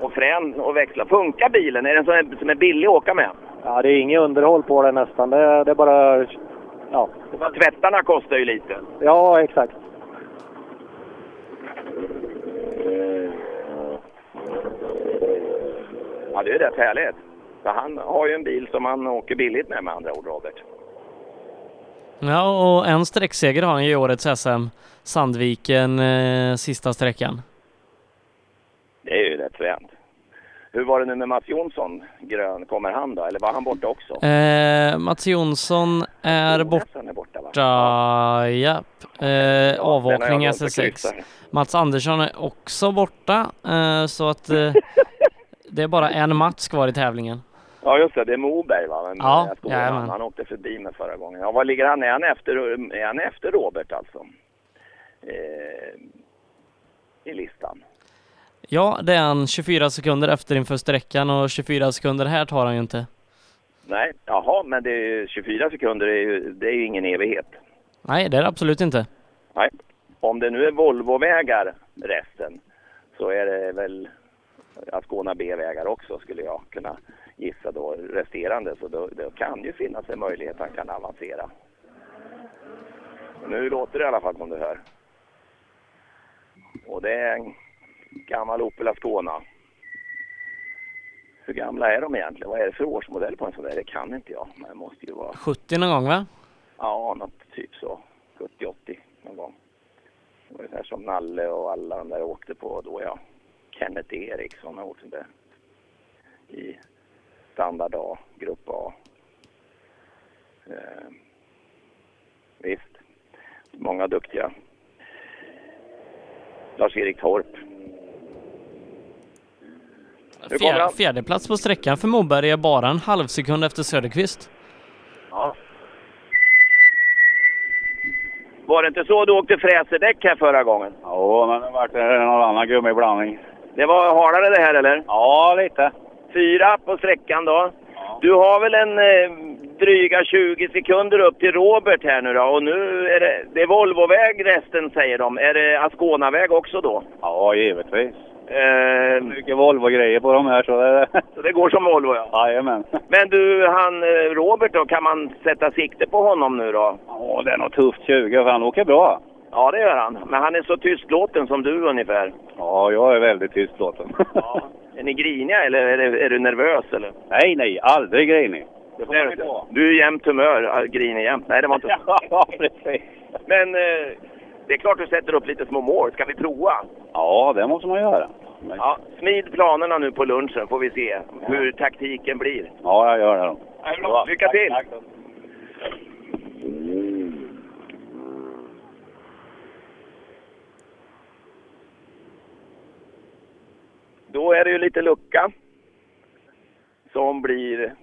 [SPEAKER 2] Och frän och växlar. Funkar bilen? Är den som är, som är billig att åka med?
[SPEAKER 16] Ja, det är inget underhåll på den nästan. Det, är- det är bara... Ja,
[SPEAKER 2] Tvättarna kostar ju lite.
[SPEAKER 16] ja exakt.
[SPEAKER 2] Ja, det är rätt härligt. För han har ju en bil som han åker billigt med med andra ord, Robert.
[SPEAKER 1] ja, och en sträckseger har han ju i årets SM. Sandviken, eh, sista sträckan.
[SPEAKER 2] Det är ju rätt fränt. Hur var det nu med Mats Jonsson? Grön, kommer han då? Eller var han borta också?
[SPEAKER 1] Eh, Mats Jonsson är borta,
[SPEAKER 2] är borta va?
[SPEAKER 1] japp. Eh, avåkning
[SPEAKER 2] Den har jag valt att
[SPEAKER 1] SS6.
[SPEAKER 2] kryssa.
[SPEAKER 1] Mats Andersson är också borta, eh, så att eh, det är bara en Mats kvar i tävlingen.
[SPEAKER 2] Ja, just det. Det är Moberg va? Men,
[SPEAKER 1] Ja, jajamän.
[SPEAKER 2] han, åkte förbi mig förra gången. Ja, var ligger han? Är han efter, är han efter Robert alltså? Eh, I listan.
[SPEAKER 1] Ja, det är han 24 sekunder efter inför sträckan och 24 sekunder här tar han ju inte.
[SPEAKER 2] Nej, jaha, men det är ju 24 sekunder är ju, det är ju ingen evighet.
[SPEAKER 1] Nej, det är det absolut inte.
[SPEAKER 2] Nej. Om det nu är Volvovägar resten så är det väl Ascona B-vägar också skulle jag kunna gissa då resterande. Så då, då kan ju finnas en möjlighet att han kan avancera. Nu låter det i alla fall som du hör. Och det är en gammal Opel Ascona. Hur gamla är de egentligen? Vad är det för årsmodell på en sån där? Det kan inte jag. Men det måste ju vara
[SPEAKER 1] 70 någon gång va?
[SPEAKER 2] Ja, något typ så. 70-80 någon gång. Det var ungefär som Nalle och alla de där åkte på då, ja. Kenneth Eriksson har åkt där. I standard A, grupp A. Eh, visst, många duktiga. Lars-Erik Torp.
[SPEAKER 1] Fjär, fjärde plats på sträckan för Moberg är bara en halv sekund efter Söderqvist.
[SPEAKER 2] Ja. Var det inte så du åkte fräserdäck här förra gången?
[SPEAKER 17] Ja, men det vart någon annan gummiblandning.
[SPEAKER 2] Det var halare det här eller?
[SPEAKER 17] Ja, lite.
[SPEAKER 2] Fyra på sträckan då. Du har väl en eh, dryga 20 sekunder upp till Robert här nu då och nu är det, det är Volvoväg resten säger de. Är det Ascona-väg också då?
[SPEAKER 17] Ja, givetvis.
[SPEAKER 2] Eh,
[SPEAKER 17] Mycket Volvo-grejer på de här så det...
[SPEAKER 2] så det går som Volvo ja.
[SPEAKER 17] Jajamän.
[SPEAKER 2] Men du, han eh, Robert då, kan man sätta sikte på honom nu då?
[SPEAKER 17] Ja, det är nog tufft 20 för han åker bra.
[SPEAKER 2] Ja, det gör han. Men han är så tystlåten som du ungefär.
[SPEAKER 17] Ja, jag är väldigt tystlåten.
[SPEAKER 2] Ja. Är ni griniga eller är, det, är du nervös eller?
[SPEAKER 17] nej, nej, aldrig grinig.
[SPEAKER 2] Det är du inte. Du är jämnt humör, ja, grinig jämt. Nej, det var inte
[SPEAKER 17] Ja, precis.
[SPEAKER 2] Men eh, det är klart du sätter upp lite små mål. Ska vi prova?
[SPEAKER 17] Ja, det måste man göra. Men,
[SPEAKER 2] Ja, smid planerna nu på lunchen får vi se hur taktiken blir.
[SPEAKER 17] ja, jag gör det då.
[SPEAKER 2] Lycka till! Då är det ju lite lucka som blir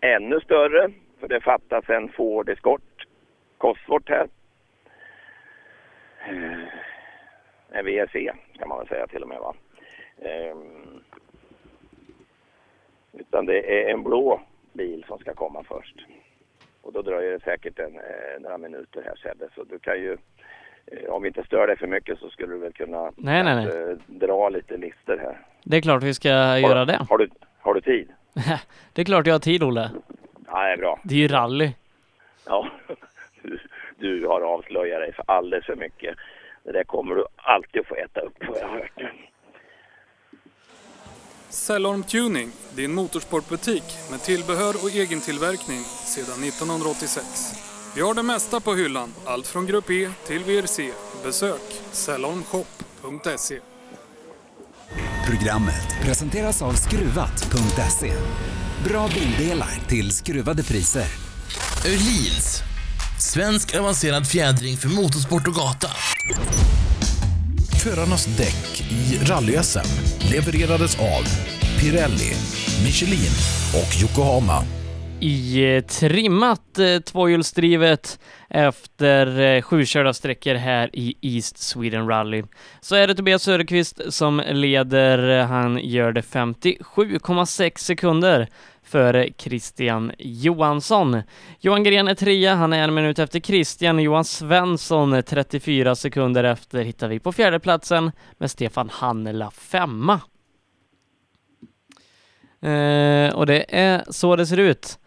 [SPEAKER 2] ännu större för det fattas en Ford Escort Cosworth här. Eh, En VRC kan man väl säga till och med va. Ehm, utan det är en blå bil som ska komma först. Och då dröjer det säkert en, eh, några minuter här Sebbe. Så du kan ju, eh, om vi inte stör dig för mycket så skulle du väl kunna
[SPEAKER 1] Nej, nej, nej.
[SPEAKER 2] dra lite listor här.
[SPEAKER 1] Det är klart vi ska göra det.
[SPEAKER 2] Har du, har du tid?
[SPEAKER 1] Det är klart jag har tid, Olle.
[SPEAKER 2] Ja, det är bra.
[SPEAKER 1] Det är ju rally.
[SPEAKER 2] Ja, du, du har avslöjat dig för alldeles för mycket. Det där kommer du alltid att få äta upp, har jag hört.
[SPEAKER 18] Cellorm Tuning, din motorsportbutik med tillbehör och egen tillverkning sedan 1986. Vi har det mesta på hyllan, allt från Grupp E till VRC. Besök cellormshop.se.
[SPEAKER 19] Programmet presenteras av Skruvat.se. Bra bildelar till skruvade priser.
[SPEAKER 20] Öhlins. Svensk avancerad fjädring för motorsport och gata.
[SPEAKER 21] Förarnas däck i rally-SM levererades av Pirelli, Michelin och Yokohama.
[SPEAKER 1] I eh, trimmat eh, tvåhjulsdrivet efter eh, sju körda sträckor här i East Sweden Rally. Så är det Tobias Söderqvist som leder. Han gör det 57,6 sekunder före Christian Johansson. Johan Gren är trea, han är en minut efter Christian. Johan Svensson är 34 sekunder efter hittar vi på fjärdeplatsen med Stefan Hannela femma. Eh, och det är så det ser ut.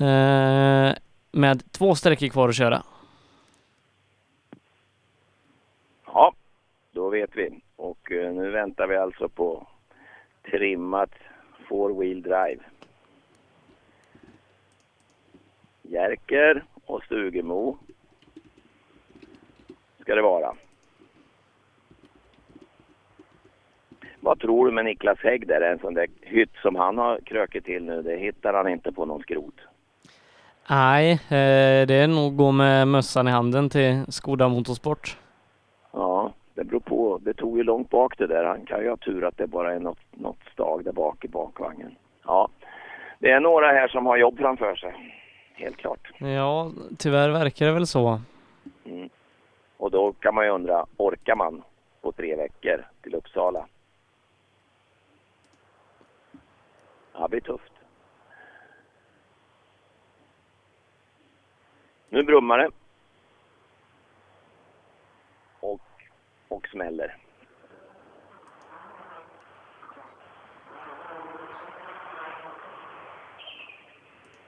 [SPEAKER 1] Eh, med två sträckor kvar att köra.
[SPEAKER 2] Ja, då vet vi. Och eh, nu väntar vi alltså på trimmat four wheel drive. Jerker och Stugemo ska det vara. Vad tror du med Niklas Hägg där? En sån där hytt som han har krökit till nu, det hittar han inte på någon skrot.
[SPEAKER 1] Nej, eh, det är nog gå med mössan i handen till Skoda Motorsport.
[SPEAKER 2] Ja, det beror på. Det tog ju långt bak det där. Han kan ju ha tur att det bara är något, något stag där bak i bakvagnen. Ja, det är några här som har jobb framför sig. Helt klart.
[SPEAKER 1] Ja, tyvärr verkar det väl så.
[SPEAKER 2] Mm. Och då kan man ju undra, orkar man på tre veckor till Uppsala? Ja, det blir tufft. Nu brummar det. Och, och smäller.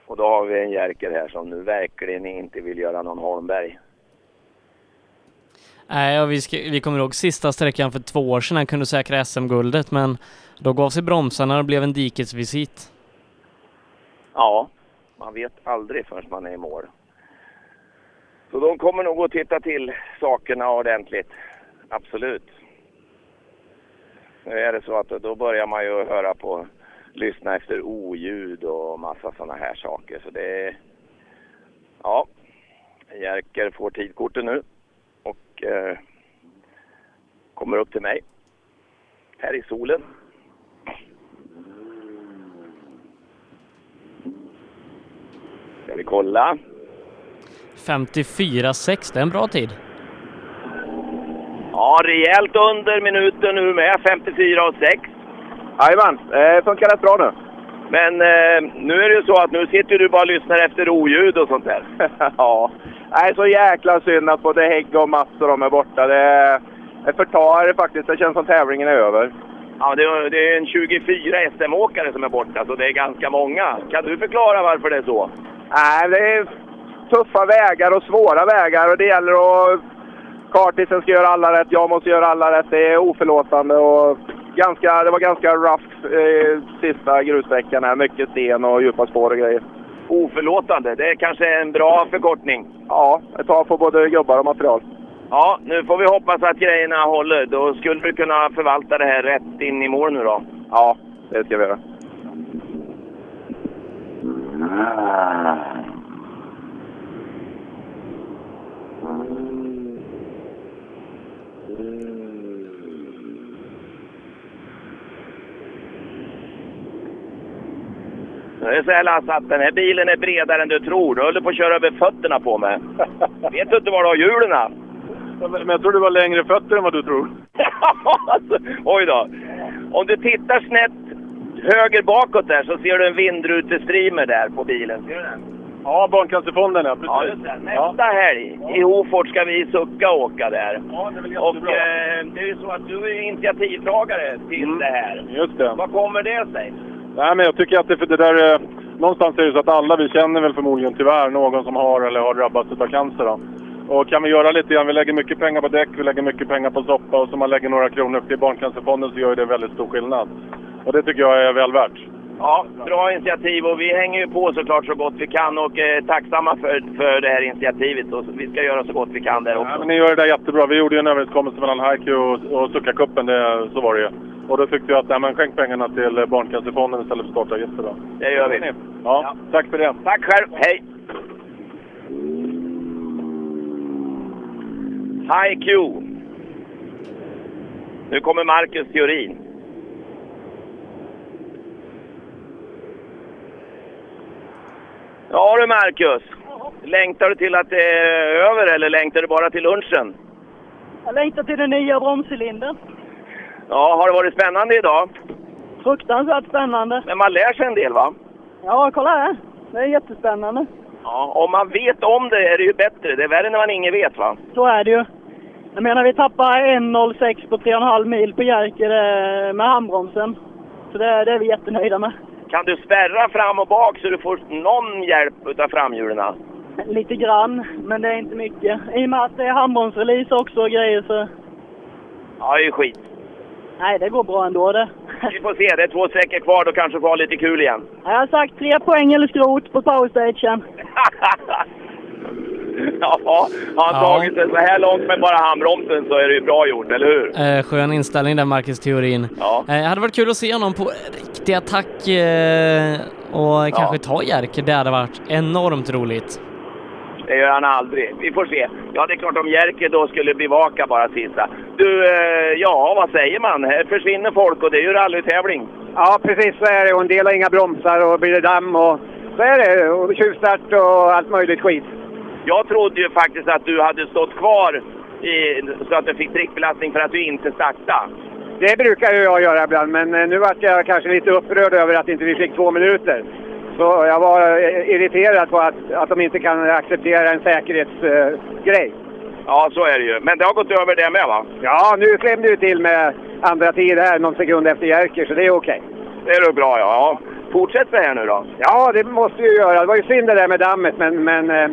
[SPEAKER 2] Och då har vi en Jerker här som nu verkligen inte vill göra någon Holmberg.
[SPEAKER 1] Nej, och vi, ska, vi kommer ihåg sista sträckan för två år sedan han kunde säkra SM-guldet, men då gav sig bromsarna och det blev en dikesvisit.
[SPEAKER 2] Ja, man vet aldrig förrän man är i mål. Så de kommer nog att titta till sakerna ordentligt. Absolut. Nu är det så att då börjar man ju höra på, lyssna efter oljud och massa sådana här saker. Så det är, ja, Jerker får tidkortet nu och eh, kommer upp till mig här i solen. Ska vi kolla?
[SPEAKER 1] 54,6, det är en bra tid.
[SPEAKER 2] Ja, rejält under minuten nu med, 54 och 6.
[SPEAKER 8] Jajamän, det funkar rätt bra nu.
[SPEAKER 2] Men eh, nu är det ju så att nu sitter du bara och lyssnar efter oljud och sånt där.
[SPEAKER 8] ja. Nej, så jäkla synd att både Hägg och Mats och de är borta. Det, det förtar faktiskt. Det känns som tävlingen är över.
[SPEAKER 2] Ja, det är, det är en 24 SM-åkare som är borta, så det är ganska många. Kan du förklara varför det är så?
[SPEAKER 8] Nej, det är tuffa vägar och svåra vägar och det gäller att... Kartisen ska göra alla rätt, jag måste göra alla rätt. Det är oförlåtande och ganska, det var ganska rough eh, sista grusveckan här. Mycket sten och djupa spår och grejer.
[SPEAKER 2] Oförlåtande, det är kanske en bra förkortning.
[SPEAKER 8] Ja, ett tag på både gubbar och material.
[SPEAKER 2] Ja, nu får vi hoppas att grejerna håller. Då skulle du kunna förvalta det här rätt in i mål nu då.
[SPEAKER 8] Ja, det ska vi göra.
[SPEAKER 2] Det är så här Lasse, att den här bilen är bredare än du tror. Du håller på att köra över fötterna på mig. Vet du inte var du har hjulen?
[SPEAKER 11] Men jag tror du var längre fötter än vad du tror.
[SPEAKER 2] Alltså, Oj då. Om du tittar snett höger bakåt där så ser du en vindrutestreamer där på bilen. Ser du den?
[SPEAKER 11] Ja, Barncancerfonden ja, precis.
[SPEAKER 2] Ja, just det. Nästa helg i Hofors ska vi i Sucka åka där.
[SPEAKER 11] Ja, det är väl
[SPEAKER 2] Och eh, det är ju så att du är initiativtagare till det här.
[SPEAKER 11] Just det.
[SPEAKER 2] Vad kommer det sig?
[SPEAKER 11] Nej, men jag tycker att det, för det där... eh, Någonstans är det så att alla vi känner väl förmodligen tyvärr någon som har eller har drabbats av cancer. Då. Och kan vi göra lite grann, vi lägger mycket pengar på däck, vi lägger mycket pengar på soppa och så man lägger några kronor till Barncancerfonden så gör det väldigt stor skillnad. Och det tycker jag är väl värt.
[SPEAKER 2] Ja, bra initiativ och vi hänger ju på såklart så gott vi kan och är tacksamma för, för det här initiativet. Och vi ska göra så gott vi kan där också.
[SPEAKER 11] Ja, men ni gör det där jättebra. Vi gjorde ju en överenskommelse mellan Haiku och, och Succa-cupen, det- så var det ju. Och då tyckte jag att nej, men skänk pengarna till Barncancerfonden istället för startavgifter då.
[SPEAKER 2] Det gör vi.
[SPEAKER 11] Ja, tack för det.
[SPEAKER 2] Tack själv, hej! Hi Q. Nu kommer Marcus Theorin. Ja du Marcus. Längtar du till att det är över eller längtar du bara till lunchen?
[SPEAKER 5] Jag längtar till den nya bromscylindern.
[SPEAKER 2] Ja, har det varit spännande idag?
[SPEAKER 5] Fruktansvärt spännande.
[SPEAKER 2] Men man lär sig en del va?
[SPEAKER 5] Ja, kolla här. Det är jättespännande.
[SPEAKER 2] Ja, om man vet om det är det ju bättre. Det är värre när man inget vet va?
[SPEAKER 5] Så är det ju. Jag menar, vi tappar 1.06 på 3,5 mil på Jerker eh, med handbromsen. Så det, det är vi jättenöjda med.
[SPEAKER 2] Kan du spärra fram och bak så du får någon hjälp utav framhjulen?
[SPEAKER 5] Lite grann, men det är inte mycket. I och med att det är handbromsrelease också och grejer så...
[SPEAKER 2] Ja, det är ju skit.
[SPEAKER 5] Nej, det går bra ändå det.
[SPEAKER 2] Vi får se, det är två sträckor kvar. Då kanske får ha lite kul igen.
[SPEAKER 5] Jag har sagt tre poäng eller skrot på powerstagen.
[SPEAKER 2] Ja, har han
[SPEAKER 1] Ja.
[SPEAKER 2] tagit det så här långt med bara handbromsen så är det ju bra gjort, eller hur?
[SPEAKER 1] Eh, skön inställning där, Marcus Theorin.
[SPEAKER 2] Ja.
[SPEAKER 1] Eh, hade varit kul att se honom på riktig attack eh, och kanske ta Jerker. Det hade varit enormt roligt.
[SPEAKER 2] Det gör han aldrig. Vi får se. Ja, det är klart om Jerker då skulle bevaka bara sista. Du, eh, ja, vad säger man? Här försvinner folk och det är ju rallytävling.
[SPEAKER 22] Ja, precis så är det. Och en del har inga bromsar och blir det damm och så är det. Och tjuvstart och allt möjligt skit.
[SPEAKER 2] Jag trodde ju faktiskt att du hade stått kvar i, så att du fick prickbelastning för att du inte startade.
[SPEAKER 22] Det brukar ju jag göra ibland, men eh, nu vart jag kanske lite upprörd över att inte vi fick två minuter. Så jag var eh, irriterad på att, att de inte kan acceptera en säkerhetsgrej.
[SPEAKER 2] Ja, så är det ju. Men det har gått över det med va?
[SPEAKER 22] Ja, nu klämde du till med andra tid här någon sekund efter Jerker, så det är okej.
[SPEAKER 2] Det är då bra ja. ja. Fortsätt så här nu då.
[SPEAKER 22] Ja, det måste vi ju göra. Det var ju synd det där med dammet, men, men äh,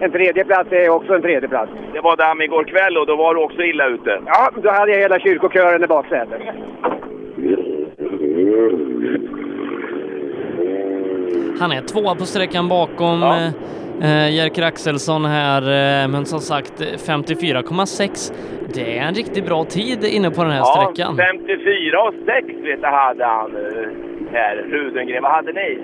[SPEAKER 22] en tredje plats är också en tredje plats.
[SPEAKER 2] Det var damm igår kväll och då var du också illa ute.
[SPEAKER 22] Ja, då hade jag hela kyrkokören i baksätet.
[SPEAKER 1] Han är tvåa på sträckan bakom eh, eh, Jerker Axelsson här, eh, men som sagt eh, 54,6. Det är en riktigt bra tid inne på den här
[SPEAKER 2] Ja,
[SPEAKER 1] sträckan.
[SPEAKER 2] 54 och 6 vet jag hade han eh, här, Rudengren. Vad hade ni?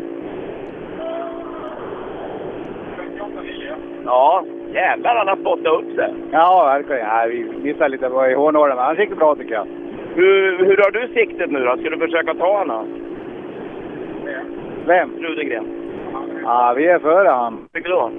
[SPEAKER 2] Ja, jävlar han har spottat upp sig.
[SPEAKER 22] Ja, verkligen. Ja, vi missade lite i hårnålen, men han gick bra tycker jag.
[SPEAKER 2] Hur, hur har du siktet nu då? Ska du försöka ta honom?
[SPEAKER 22] Vem?
[SPEAKER 2] Rudengren.
[SPEAKER 22] Ja, vi är före han.
[SPEAKER 2] Tycker du då?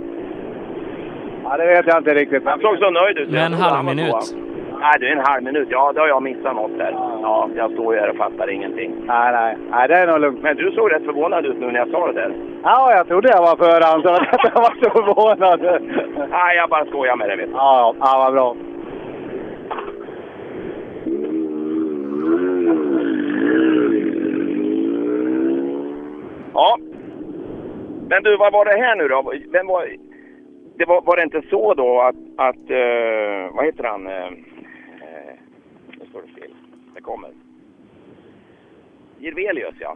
[SPEAKER 22] Ja, det vet jag inte riktigt.
[SPEAKER 2] Han såg så nöjd ut.
[SPEAKER 1] Med en halv minut.
[SPEAKER 2] Nej, det är en halv minut. Ja, då har jag missat något där. Ja, jag står ju här och fattar ingenting.
[SPEAKER 22] Nej, nej. Nej, det är nog lugnt.
[SPEAKER 2] Men du såg rätt förvånad ut nu när jag sa det där.
[SPEAKER 22] Ja, jag trodde jag var före han, så jag var så förvånad.
[SPEAKER 2] Nej, jag bara skojar med dig, vet du.
[SPEAKER 22] Ja, ja, vad bra.
[SPEAKER 2] Ja. Men du, vad var det här nu då? Vem var, det var, var det inte så då att, att eh, vad heter han? Eh, nu står det still. Det kommer. Jirvelius, ja.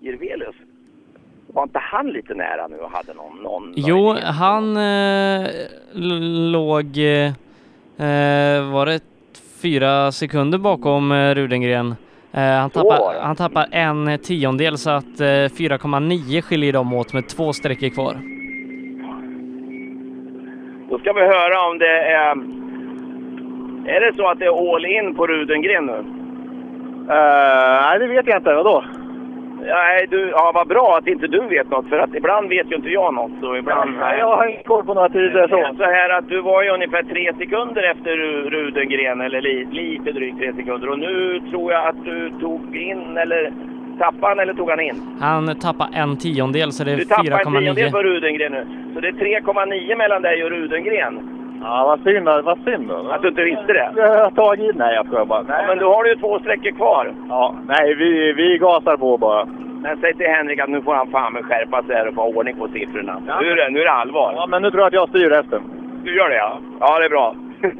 [SPEAKER 2] Jirvelius. Var inte han lite nära nu och hade någon... någon
[SPEAKER 1] Jo, han eh, låg, eh, var det fyra sekunder bakom eh, Rudengren. Eh, han, tappar, han tappar en tiondel så att eh, 4,9 skiljer dem åt med två sträckor kvar.
[SPEAKER 2] Då ska vi höra om det är... Är det så att det är all in på Rudengren nu?
[SPEAKER 22] nej, det vet jag inte. Vadå?
[SPEAKER 2] Nej, du, ja, vad bra att inte du vet något, för att ibland vet ju inte jag något. Och ibland,
[SPEAKER 22] Nej, jag har inte koll på några tider så.
[SPEAKER 2] så här att du var ju ungefär tre sekunder efter Ru- Rudengren, eller li, lite drygt tre sekunder. Och nu tror jag att du tog in, eller tappade han eller tog han in?
[SPEAKER 1] Han tappar en tiondel så det är
[SPEAKER 2] Du tappade en tiondel på
[SPEAKER 1] 4,9.
[SPEAKER 2] Rudengren nu. Så det är 3,9 mellan dig och Rudengren.
[SPEAKER 22] Ja, vad synd, vad synd.
[SPEAKER 2] Att du inte visste det?
[SPEAKER 22] Jag har tagit. Nej, jag skojar bara.
[SPEAKER 2] Ja, men då har du ju två sträckor kvar.
[SPEAKER 22] Ja, nej, vi, vi gasar på bara.
[SPEAKER 2] Men säg till Henrik att nu får han fan med skärpa sig här och få ordning på siffrorna. Nu, är det, nu är det allvar.
[SPEAKER 22] Ja, men nu tror jag att jag styr resten.
[SPEAKER 2] Du gör det ja? Ja, det är bra.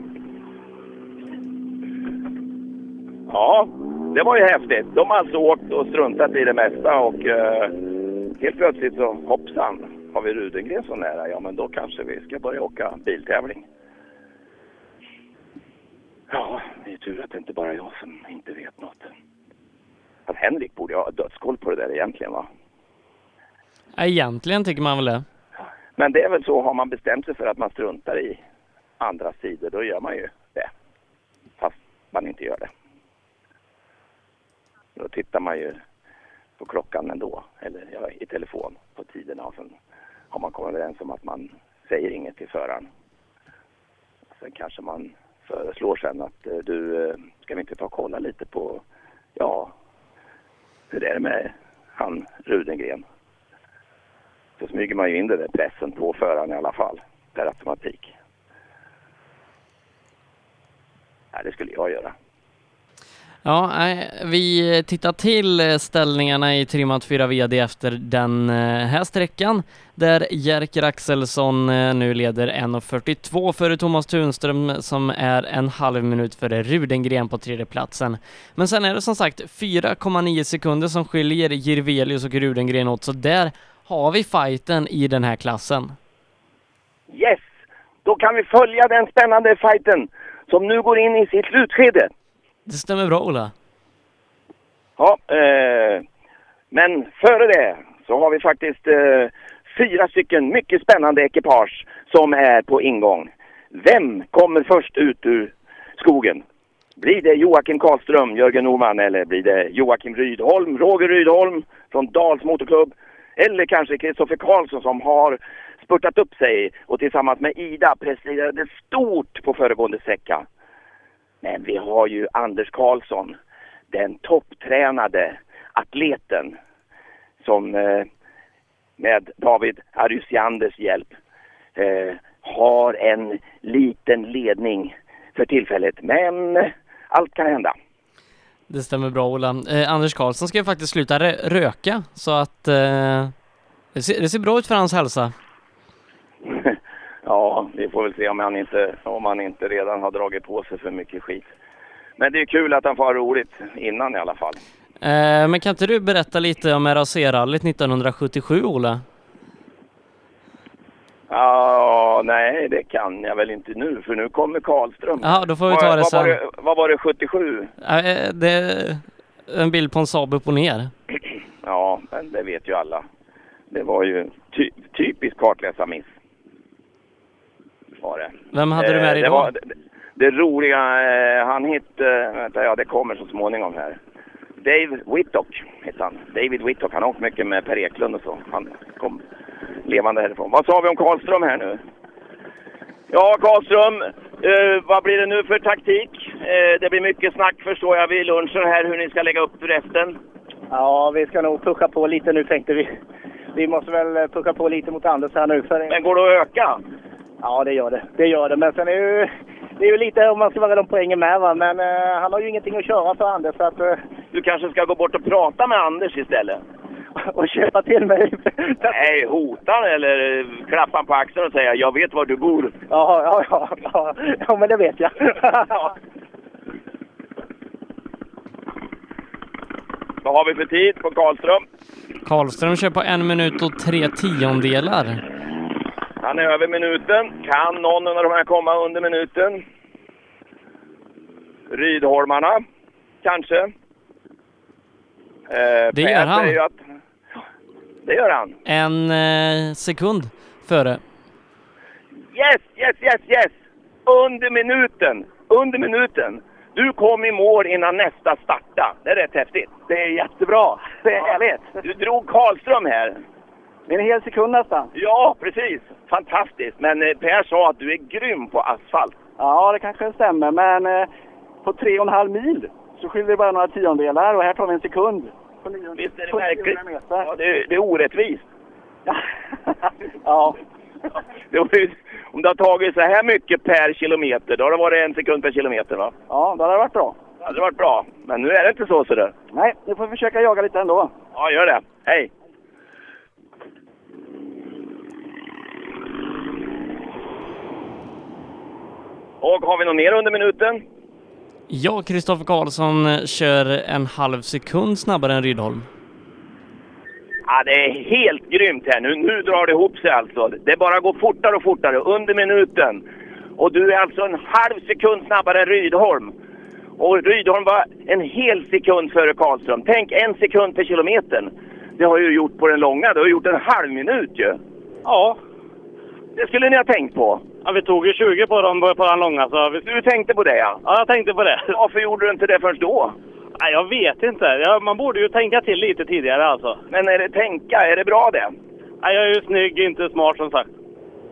[SPEAKER 2] ja, det var ju häftigt. De har alltså åkt och struntat i det mesta och eh, helt plötsligt så hoppsan, har vi Rudengren så nära? Ja, men då kanske vi ska börja åka biltävling. Ja, det är tur att det inte bara är jag som inte vet något. Att Henrik borde ha dödskoll på det där egentligen va?
[SPEAKER 1] Egentligen tycker man väl det.
[SPEAKER 2] Men det är väl så, har man bestämt sig för att man struntar i andra sidor, då gör man ju det. Fast man inte gör det. Då tittar man ju på klockan ändå, eller ja, i telefon på tiderna och sen har man kommit överens om att man säger inget till föraren. Sen kanske man föreslår sen att eh, du, eh, ska vi inte ta och kolla lite på, ja, hur är det med han Rudengren? Så smyger man ju in den där pressen på föraren i alla fall, per automatik. Nej, det skulle jag göra.
[SPEAKER 1] Ja, vi tittar till eh, ställningarna i trimmat 4 VD efter den eh, här sträckan där Jerker Axelsson eh, nu leder 1.42 före Thomas Tunström som är en halv minut före Rudengren på tredje platsen. Men sen är det som sagt 4,9 sekunder som skiljer Jirvelius och Rudengren åt så där har vi fighten i den här klassen.
[SPEAKER 2] Yes! Då kan vi följa den spännande fighten som nu går in i sitt slutskede.
[SPEAKER 1] Det stämmer bra Ola.
[SPEAKER 2] Ja, eh, men före det så har vi faktiskt eh, fyra stycken mycket spännande ekipage som är på ingång. Vem kommer först ut ur skogen? Blir det Joakim Karlström, Jörgen Norman eller blir det Joakim Rydholm, Roger Rydholm från Dals Motorklubb? Eller kanske Kristoffer Karlsson som har spurtat upp sig och tillsammans med Ida presterade stort på föregående sträcka. Men vi har ju Anders Karlsson, den topptränade atleten som eh, med David Arysianders hjälp eh, har en liten ledning för tillfället. Men allt kan hända.
[SPEAKER 1] Det stämmer bra Ola. Eh, Anders Karlsson ska ju faktiskt sluta rö- röka så att eh, det, ser, det ser bra ut för hans hälsa.
[SPEAKER 2] Ja, vi får väl se om han inte, om han inte redan har dragit på sig för mycket skit. Men det är kul att han får ha roligt innan i alla fall.
[SPEAKER 1] Eh, men kan inte du berätta lite om RAC-rallyt 1977 Ola?
[SPEAKER 2] Ja, nej, det kan jag väl inte nu, för nu kommer Karlström.
[SPEAKER 1] Ja, då får vi
[SPEAKER 2] Vad-
[SPEAKER 1] ta det
[SPEAKER 2] vad
[SPEAKER 1] sen.
[SPEAKER 2] Var det, vad var det, 77?
[SPEAKER 1] Eh, det är en bild på en Saab upp och ner.
[SPEAKER 2] Ja, men det vet ju alla. Det var ju ty typiskt kartläsarmiss. Var det.
[SPEAKER 1] Vem hade du med dig
[SPEAKER 2] det,
[SPEAKER 1] då?
[SPEAKER 2] var, det, det roliga, eh, han hette, vänta, ja det kommer så småningom här. Dave Whittock hette han. David Whittock, han har åkt mycket med Per Eklund och så. Han kom levande härifrån. Vad sa vi om Karlström här nu? Ja, Karlström. Eh, vad blir det nu för taktik? Eh, det blir mycket snack förstår jag vid lunchen här hur ni ska lägga upp resten.
[SPEAKER 16] Ja, vi ska nog pusha på lite nu tänkte vi. Vi måste väl eh, pusha på lite mot Anders här nu. För...
[SPEAKER 2] Men går det att öka?
[SPEAKER 16] Ja, det gör det. Det gör det. Men sen är ju, det är ju lite om man ska vara rädd om poängen med va. Men eh, han har ju ingenting att köra för Anders. Så att, eh,
[SPEAKER 2] Du kanske ska gå bort och prata med Anders istället?
[SPEAKER 16] och köpa till mig.
[SPEAKER 2] Nej, hota han eller klappa han på axeln och säga jag vet var du bor.
[SPEAKER 16] Ja, ja, ja. Ja, ja men det vet jag.
[SPEAKER 2] Vad har vi för tid på Karlström?
[SPEAKER 1] Karlström kör på en minut och tre tiondelar.
[SPEAKER 2] Han är över minuten. Kan någon av de här komma under minuten? Rydholmarna, kanske? Eh,
[SPEAKER 1] Det gör han.
[SPEAKER 2] Att... Det gör han.
[SPEAKER 1] En eh, sekund före.
[SPEAKER 2] Yes, yes, yes, yes! Under minuten! Under minuten! Du kom i mål innan nästa starta. Det är rätt häftigt.
[SPEAKER 16] Det är jättebra. Det är härligt.
[SPEAKER 2] Du drog Karlström här.
[SPEAKER 16] En hel sekund nästan.
[SPEAKER 2] Ja, precis. Fantastiskt. Men eh, Per sa att du är grym på asfalt.
[SPEAKER 16] Ja, det kanske stämmer. Men eh, på tre och en halv mil så skiljer det bara några tiondelar och här tar vi en sekund. På nio-
[SPEAKER 2] Visst är det märkligt?
[SPEAKER 16] 900.
[SPEAKER 2] Ja, det, är- det är orättvist.
[SPEAKER 16] Ja.
[SPEAKER 2] Det ju, om det har tagit så här mycket per kilometer, då har det varit en sekund per kilometer va?
[SPEAKER 16] Ja, det hade varit bra.
[SPEAKER 2] Det hade varit bra. Men nu är det inte så du.
[SPEAKER 16] Nej, nu får vi försöka jaga lite ändå.
[SPEAKER 2] Ja, gör det. Hej! Och har vi något mer under minuten?
[SPEAKER 1] Ja, Kristoffer Karlsson eh, kör en halv sekund snabbare än Rydholm.
[SPEAKER 2] Ja, det är helt grymt här nu. Nu drar det ihop sig alltså. Det bara går fortare och fortare under minuten. Och du är alltså en halv sekund snabbare än Rydholm. Och Rydholm var en hel sekund före Karlström. Tänk en sekund per kilometer. Det har ju gjort på den långa. Det har gjort en halv minut ju.
[SPEAKER 7] Ja.
[SPEAKER 2] Det skulle ni ha tänkt på.
[SPEAKER 7] Ja, vi tog ju 20 på dem på den långa. Så vi...
[SPEAKER 2] Du tänkte på det ja?
[SPEAKER 7] Ja, jag tänkte på det.
[SPEAKER 2] Varför gjorde du inte det först då?
[SPEAKER 7] Nej, jag vet inte. Ja, man borde ju tänka till lite tidigare alltså.
[SPEAKER 2] Men är det tänka, är det bra det?
[SPEAKER 7] Nej, jag är ju snygg, inte smart som sagt.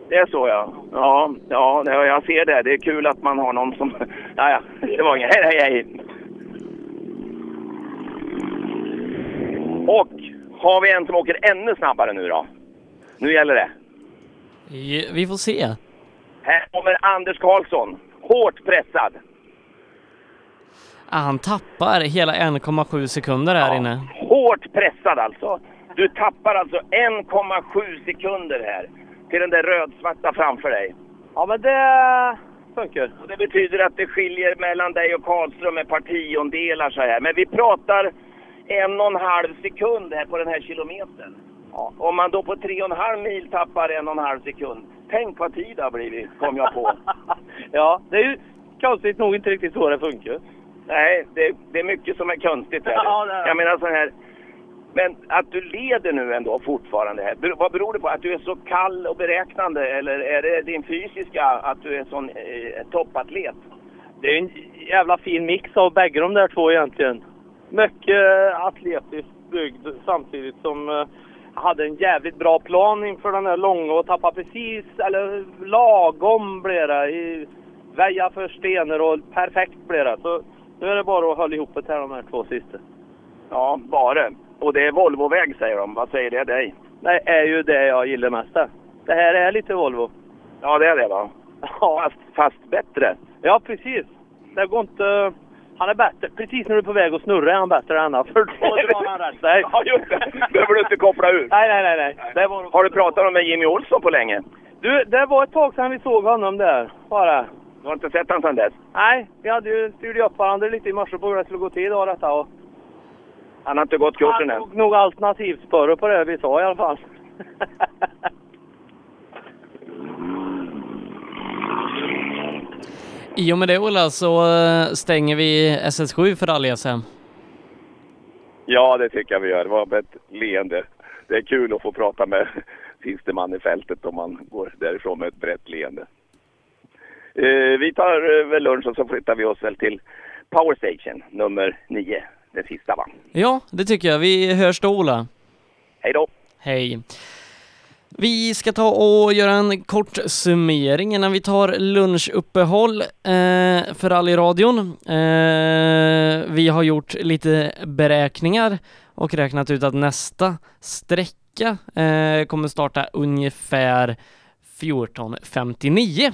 [SPEAKER 2] Det är så ja. Ja, ja jag ser det. Det är kul att man har någon som... Ja, ja. Det var inget. Hej, hej, hej. Och har vi en som åker ännu snabbare nu då? Nu gäller det.
[SPEAKER 1] Vi får se.
[SPEAKER 2] Här kommer Anders Karlsson. Hårt pressad.
[SPEAKER 1] Ah, Han tappar hela 1,7 sekunder här inne.
[SPEAKER 2] Hårt pressad alltså. Du tappar alltså 1,7 sekunder här till den där rödsvarta framför dig.
[SPEAKER 7] Ja, men det funkar.
[SPEAKER 2] Och det betyder att det skiljer mellan dig och Karlström med par tiondelar så här. Men vi pratar en och en halv sekund här på den här kilometern. Ja. Om man då på tre och en halv mil tappar en och en halv sekund. Tänk vad tid det har blivit, kom jag på.
[SPEAKER 7] Ja, det är ju konstigt nog inte riktigt så det funkar.
[SPEAKER 2] Nej, det, det är mycket som är konstigt här.
[SPEAKER 7] Ja, det är.
[SPEAKER 2] Jag menar så här. Men att du leder nu ändå fortfarande här. Vad beror det på? Att du är så kall och beräknande eller är det din fysiska, att du är sån eh, toppatlet?
[SPEAKER 7] Det är en jävla fin mix av bägge de där två egentligen. Mycket atletiskt byggd samtidigt som eh, hade en jävligt bra plan inför den här långa och tappade precis, eller lagom blev det. I väja för stenar och perfekt blev det. Så nu är det bara att hålla ihop det här de här två sista.
[SPEAKER 2] Ja, bara. Och det är Volvoväg säger de. Vad säger det dig?
[SPEAKER 7] Det är ju det jag gillar mest. Det här är lite Volvo.
[SPEAKER 2] Ja, det är det va? Fast, fast bättre.
[SPEAKER 7] Ja, precis. Det går inte... Han är bättre. Precis när du är på väg att snurra är han bättre än han. För då drar han rätt sig.
[SPEAKER 2] Ja, just det. behöver du inte koppla ur.
[SPEAKER 7] Nej, nej, nej. nej. Det var...
[SPEAKER 2] Har du pratat med Jimmy Olsson på länge?
[SPEAKER 7] Du, det var ett tag sedan vi såg honom där. Bara.
[SPEAKER 2] Du har inte sett honom sedan dess?
[SPEAKER 7] Nej, vi hade ju styrde upp varandra lite i morse på hur det skulle gå till idag detta. Och
[SPEAKER 2] Han har inte gått kursen
[SPEAKER 7] han
[SPEAKER 2] än.
[SPEAKER 7] tog nog alternativspåret på det vi sa i alla fall.
[SPEAKER 1] I och med det Ola så eh, stänger vi SS7 för rally-SM.
[SPEAKER 2] Ja, det tycker jag vi gör. Det var ett leende. Det är kul att få prata med siste man i fältet om man går därifrån med ett brett leende. Eh, vi tar eh, väl lunch och så flyttar vi oss väl till Power Station nummer nio. Det sista va?
[SPEAKER 1] Ja, det tycker jag. Vi hörs då Ola.
[SPEAKER 2] Hej då!
[SPEAKER 1] Hej. Vi ska ta och göra en kort summering innan vi tar lunchuppehåll eh, för rallyradion. Eh, vi har gjort lite beräkningar och räknat ut att nästa sträcka eh, kommer starta ungefär 14.59.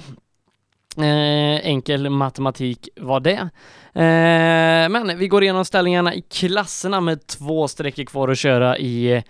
[SPEAKER 1] Eh, enkel matematik var det. Eh, men vi går igenom ställningarna i klasserna med två sträckor kvar att köra i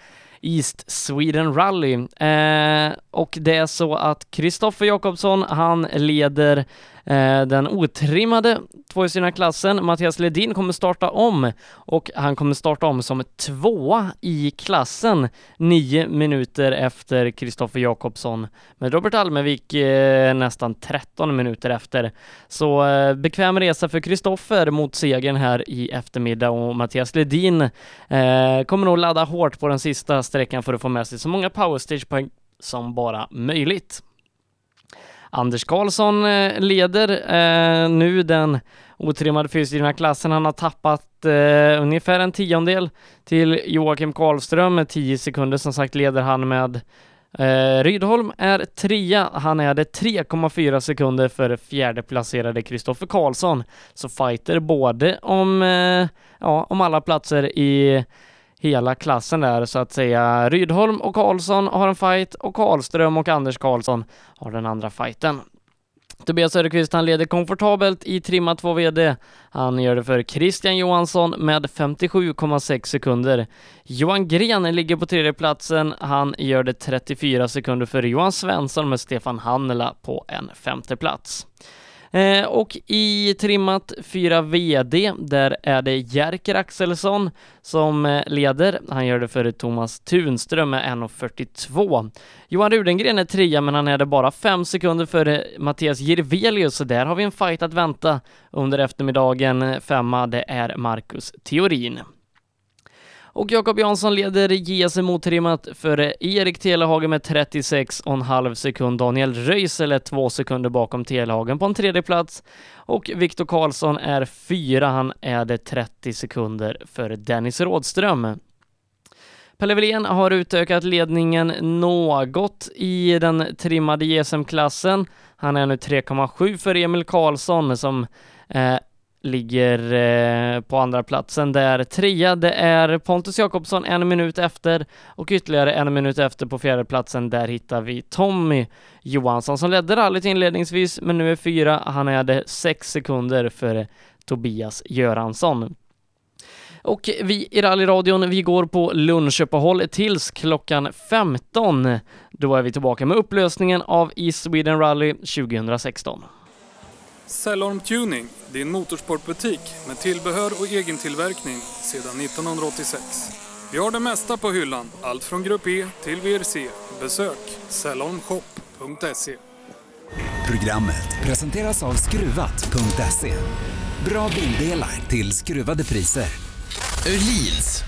[SPEAKER 1] East Sweden Rally. Eh, och det är så att Kristoffer Jakobsson, han leder Eh, den otrimmade tvåhjulsdrivna klassen. Mattias Ledin kommer starta om och han kommer starta om som tvåa i klassen nio minuter efter Kristoffer Jakobsson med Robert Almevik eh, nästan 13 minuter efter. Så eh, bekväm resa för Kristoffer mot segern här i eftermiddag och Mattias Ledin kommer nog ladda hårt på den sista sträckan för att få med sig så många powerstage-poäng som bara möjligt. Anders Karlsson eh, leder eh, nu den otrimmade fyrhjulsdrivna klassen. Han har tappat eh, ungefär en tiondel till Joakim Karlström med 10 sekunder. Som sagt leder han med eh, Rydholm är trea. Han är det 3,4 sekunder före fjärdeplacerade Kristoffer Karlsson. Så fighter både om, eh, ja, om alla platser i hela klassen där så att säga. Rydholm och Karlsson har en fight och Karlström och Anders Karlsson har den andra fighten. Tobias Söderqvist han leder komfortabelt i trimma 2 VD. Han gör det för Christian Johansson med 57,6 sekunder. Johan Gren ligger på tredje platsen. Han gör det 34 sekunder för Johan Svensson med Stefan Hannela på en femte plats. Eh, och i trimmat 4 VD, där är det Jerker Axelsson som eh, leder. Han gör det före Thomas Tunström med 1.42. Johan Rudengren är trea, men han är det bara fem sekunder före Mattias Jirvelius, så där har vi en fight att vänta under eftermiddagen. Femma, det är Marcus Theorin. Och Jakob Jansson leder JSM otrimmat före Erik Telehagen med 36,5 sekund. Daniel Röisel är två sekunder bakom Telehagen på en tredje plats och Viktor Karlsson är fyra. Han är det 30 sekunder före Dennis Rådström. Pelle Wilén har utökat ledningen något i den trimmade JSM-klassen. Han är nu 3,7 för Emil Karlsson som eh, ligger eh, på andra platsen där trea det är Pontus Jakobsson en minut efter och ytterligare en minut efter på fjärde platsen där hittar vi Tommy Johansson som ledde rallyt inledningsvis men nu är fyra, han är det sex sekunder för Tobias Göransson. Och vi i rallyradion, vi går på lunchuppehåll tills klockan 15. Då är vi tillbaka med upplösningen av East Sweden Rally 2016.
[SPEAKER 18] Cellorm Tuning, din motorsportbutik med tillbehör och egen tillverkning sedan 1986. Vi har det mesta på hyllan, allt från Grupp E till VRC. Besök cellormshop.se.
[SPEAKER 19] Programmet presenteras av Skruvat.se. Bra bildelar till skruvade priser.
[SPEAKER 20] Öhlins.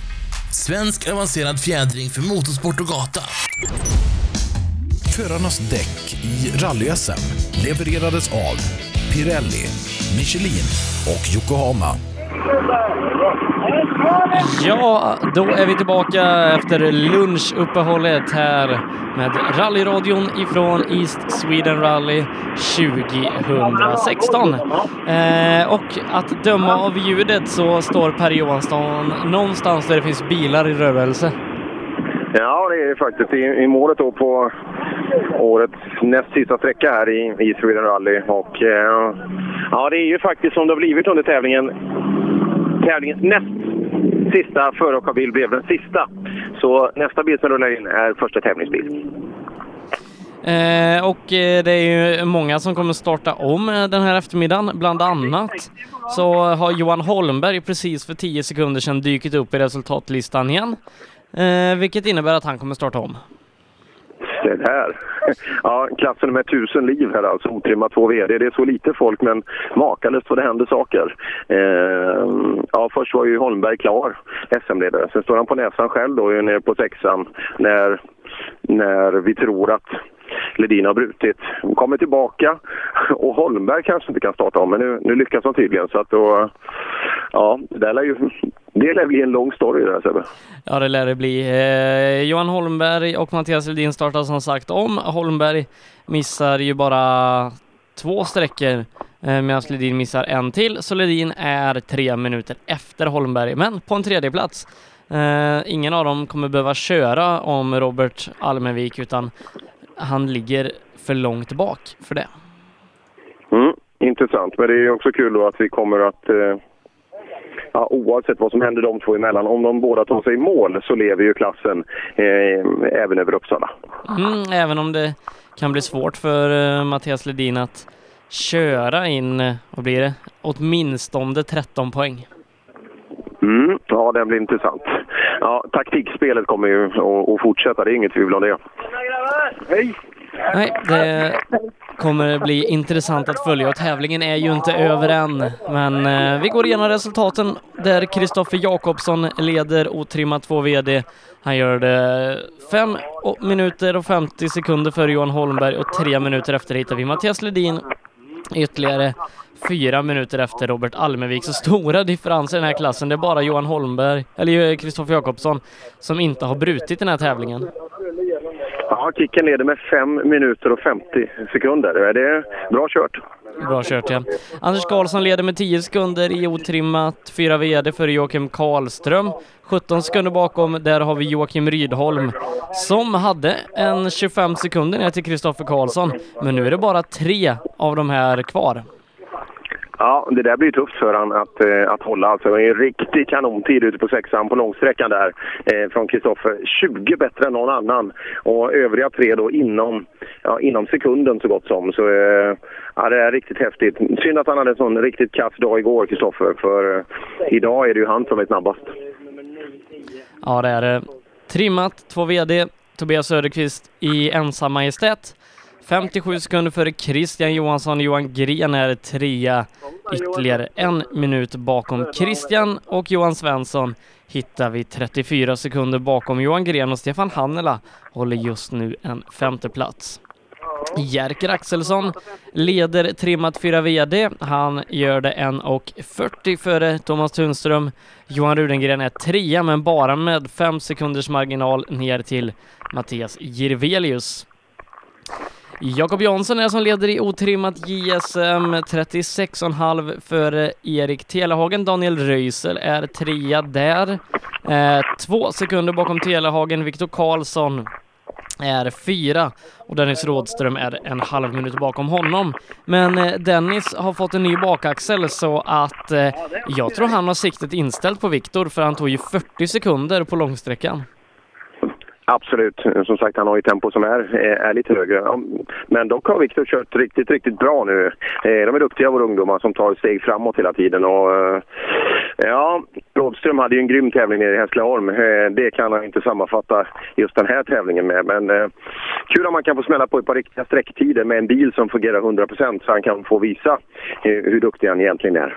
[SPEAKER 20] Svensk avancerad fjädring för motorsport och gata.
[SPEAKER 21] Förarnas däck i rally levererades av Pirelli, Michelin och Yokohama.
[SPEAKER 1] Ja, då är vi tillbaka efter lunchuppehållet här med rallyradion ifrån East Sweden Rally 2016. Eh, och att döma av ljudet så står Per Johansson någonstans där det finns bilar i rörelse.
[SPEAKER 8] Ja, det är det faktiskt i, i målet då på årets näst sista sträcka här i, i Sweden Rally. Och, eh, ja, det är ju faktiskt som det har blivit under tävlingen. Tävlingens näst sista förarbil blev den sista. Så nästa bil som rullar in är första tävlingsbil.
[SPEAKER 1] Eh, och eh, det är ju många som kommer starta om den här eftermiddagen. Bland annat så har Johan Holmberg precis för 10 sekunder sedan dykt upp i resultatlistan igen. Eh, vilket innebär att han kommer starta om.
[SPEAKER 8] Det där. Ja, klassen med tusen liv här alltså, otrimmat 2 VD. Det är så lite folk men makalöst vad det händer saker. Eh, ja, först var ju Holmberg klar, SM-ledare. Sen står han på näsan själv då, nere på sexan när, när vi tror att Ledin har brutit. Kommer tillbaka och Holmberg kanske inte kan starta om, men nu, nu lyckas de tydligen. Så att då,
[SPEAKER 23] Ja, det lär ju det lär bli en lång story det där Sebbe.
[SPEAKER 1] Ja, det lär det bli. Eh, Johan Holmberg och Mattias Ledin startar som sagt om. Holmberg missar ju bara två sträckor eh, medan Ledin missar en till, så Ledin är tre minuter efter Holmberg, men på en tredje plats. Eh, ingen av dem kommer behöva köra om Robert Almenvik utan han ligger för långt bak för det.
[SPEAKER 23] Mm, intressant, men det är också kul då att vi kommer att eh, ja, oavsett vad som händer de två emellan, om de båda tar sig i mål så lever ju klassen eh, även över Uppsala.
[SPEAKER 1] Mm, även om det kan bli svårt för uh, Mattias Ledin att köra in, uh, vad blir det, åtminstone 13 poäng.
[SPEAKER 23] Mm, ja, det blir intressant. Ja, taktikspelet kommer ju att, fortsätta, det är inget tvivel om det.
[SPEAKER 1] Hej! Nej, det kommer bli intressant att följa och tävlingen är ju inte över än. Men eh, vi går igenom resultaten där Kristoffer Jakobsson leder otrimmat 2 VD. Han gör det 5 minuter och 50 sekunder före Johan Holmberg och 3 minuter efter hittar vi Mattias Ledin ytterligare fyra minuter efter Robert Almevik. Så stora differenser i den här klassen. Det är bara Johan Holmberg, eller Kristoffer Jakobsson, som inte har brutit den här tävlingen.
[SPEAKER 23] Ja, Kicken leder med 5 minuter och 50 sekunder. Det är bra kört.
[SPEAKER 1] Bra kört, ja. Anders Karlsson leder med 10 sekunder i otrimmat 4 VD för Joakim Karlström. 17 sekunder bakom, där har vi Joakim Rydholm som hade en 25 sekunder ner till Kristoffer Karlsson. Men nu är det bara tre av de här kvar.
[SPEAKER 23] Ja, det där blir tufft för han att, eh, att hålla. Alltså, en riktig kanontid ute på sexan på långsträckan där eh, från Kristoffer. 20 bättre än någon annan. Och övriga tre då inom, ja, inom sekunden så gott som. Så eh, ja, det är riktigt häftigt. Synd att han hade en sån riktigt kass dag igår, Kristoffer. För eh, idag är det ju han som är snabbast.
[SPEAKER 1] Ja, det är det. Trimmat, två VD. Tobias Söderqvist i ensam majestät. 57 sekunder före Christian Johansson. Johan Gren är trea, ytterligare en minut bakom Christian och Johan Svensson hittar vi 34 sekunder bakom Johan Gren och Stefan Hannela håller just nu en femte plats. Jerker Axelsson leder trimmat 4 VD. Han gör det 1.40 före Thomas Tunström. Johan Rudengren är trea men bara med fem sekunders marginal ner till Mattias Jirvelius. Jakob Jansson är som leder i otrimmat JSM 36,5 för Erik Telehagen. Daniel Röisel är trea där. Eh, två sekunder bakom Telehagen. Viktor Karlsson är fyra och Dennis Rådström är en halv minut bakom honom. Men eh, Dennis har fått en ny bakaxel så att eh, jag tror han har siktet inställt på Viktor för han tog ju 40 sekunder på långsträckan.
[SPEAKER 23] Absolut. Som sagt, han har ju tempo som är, eh, är lite högre. Men dock har Viktor kört riktigt, riktigt bra nu. Eh, de är duktiga våra ungdomar som tar steg framåt hela tiden. Och, eh, ja, Rådström hade ju en grym tävling nere i Hässleholm. Det kan han inte sammanfatta just den här tävlingen med. Men kul om man kan få smälla på ett par riktiga sträcktider med en bil som fungerar 100% så han kan få visa hur duktig han egentligen är.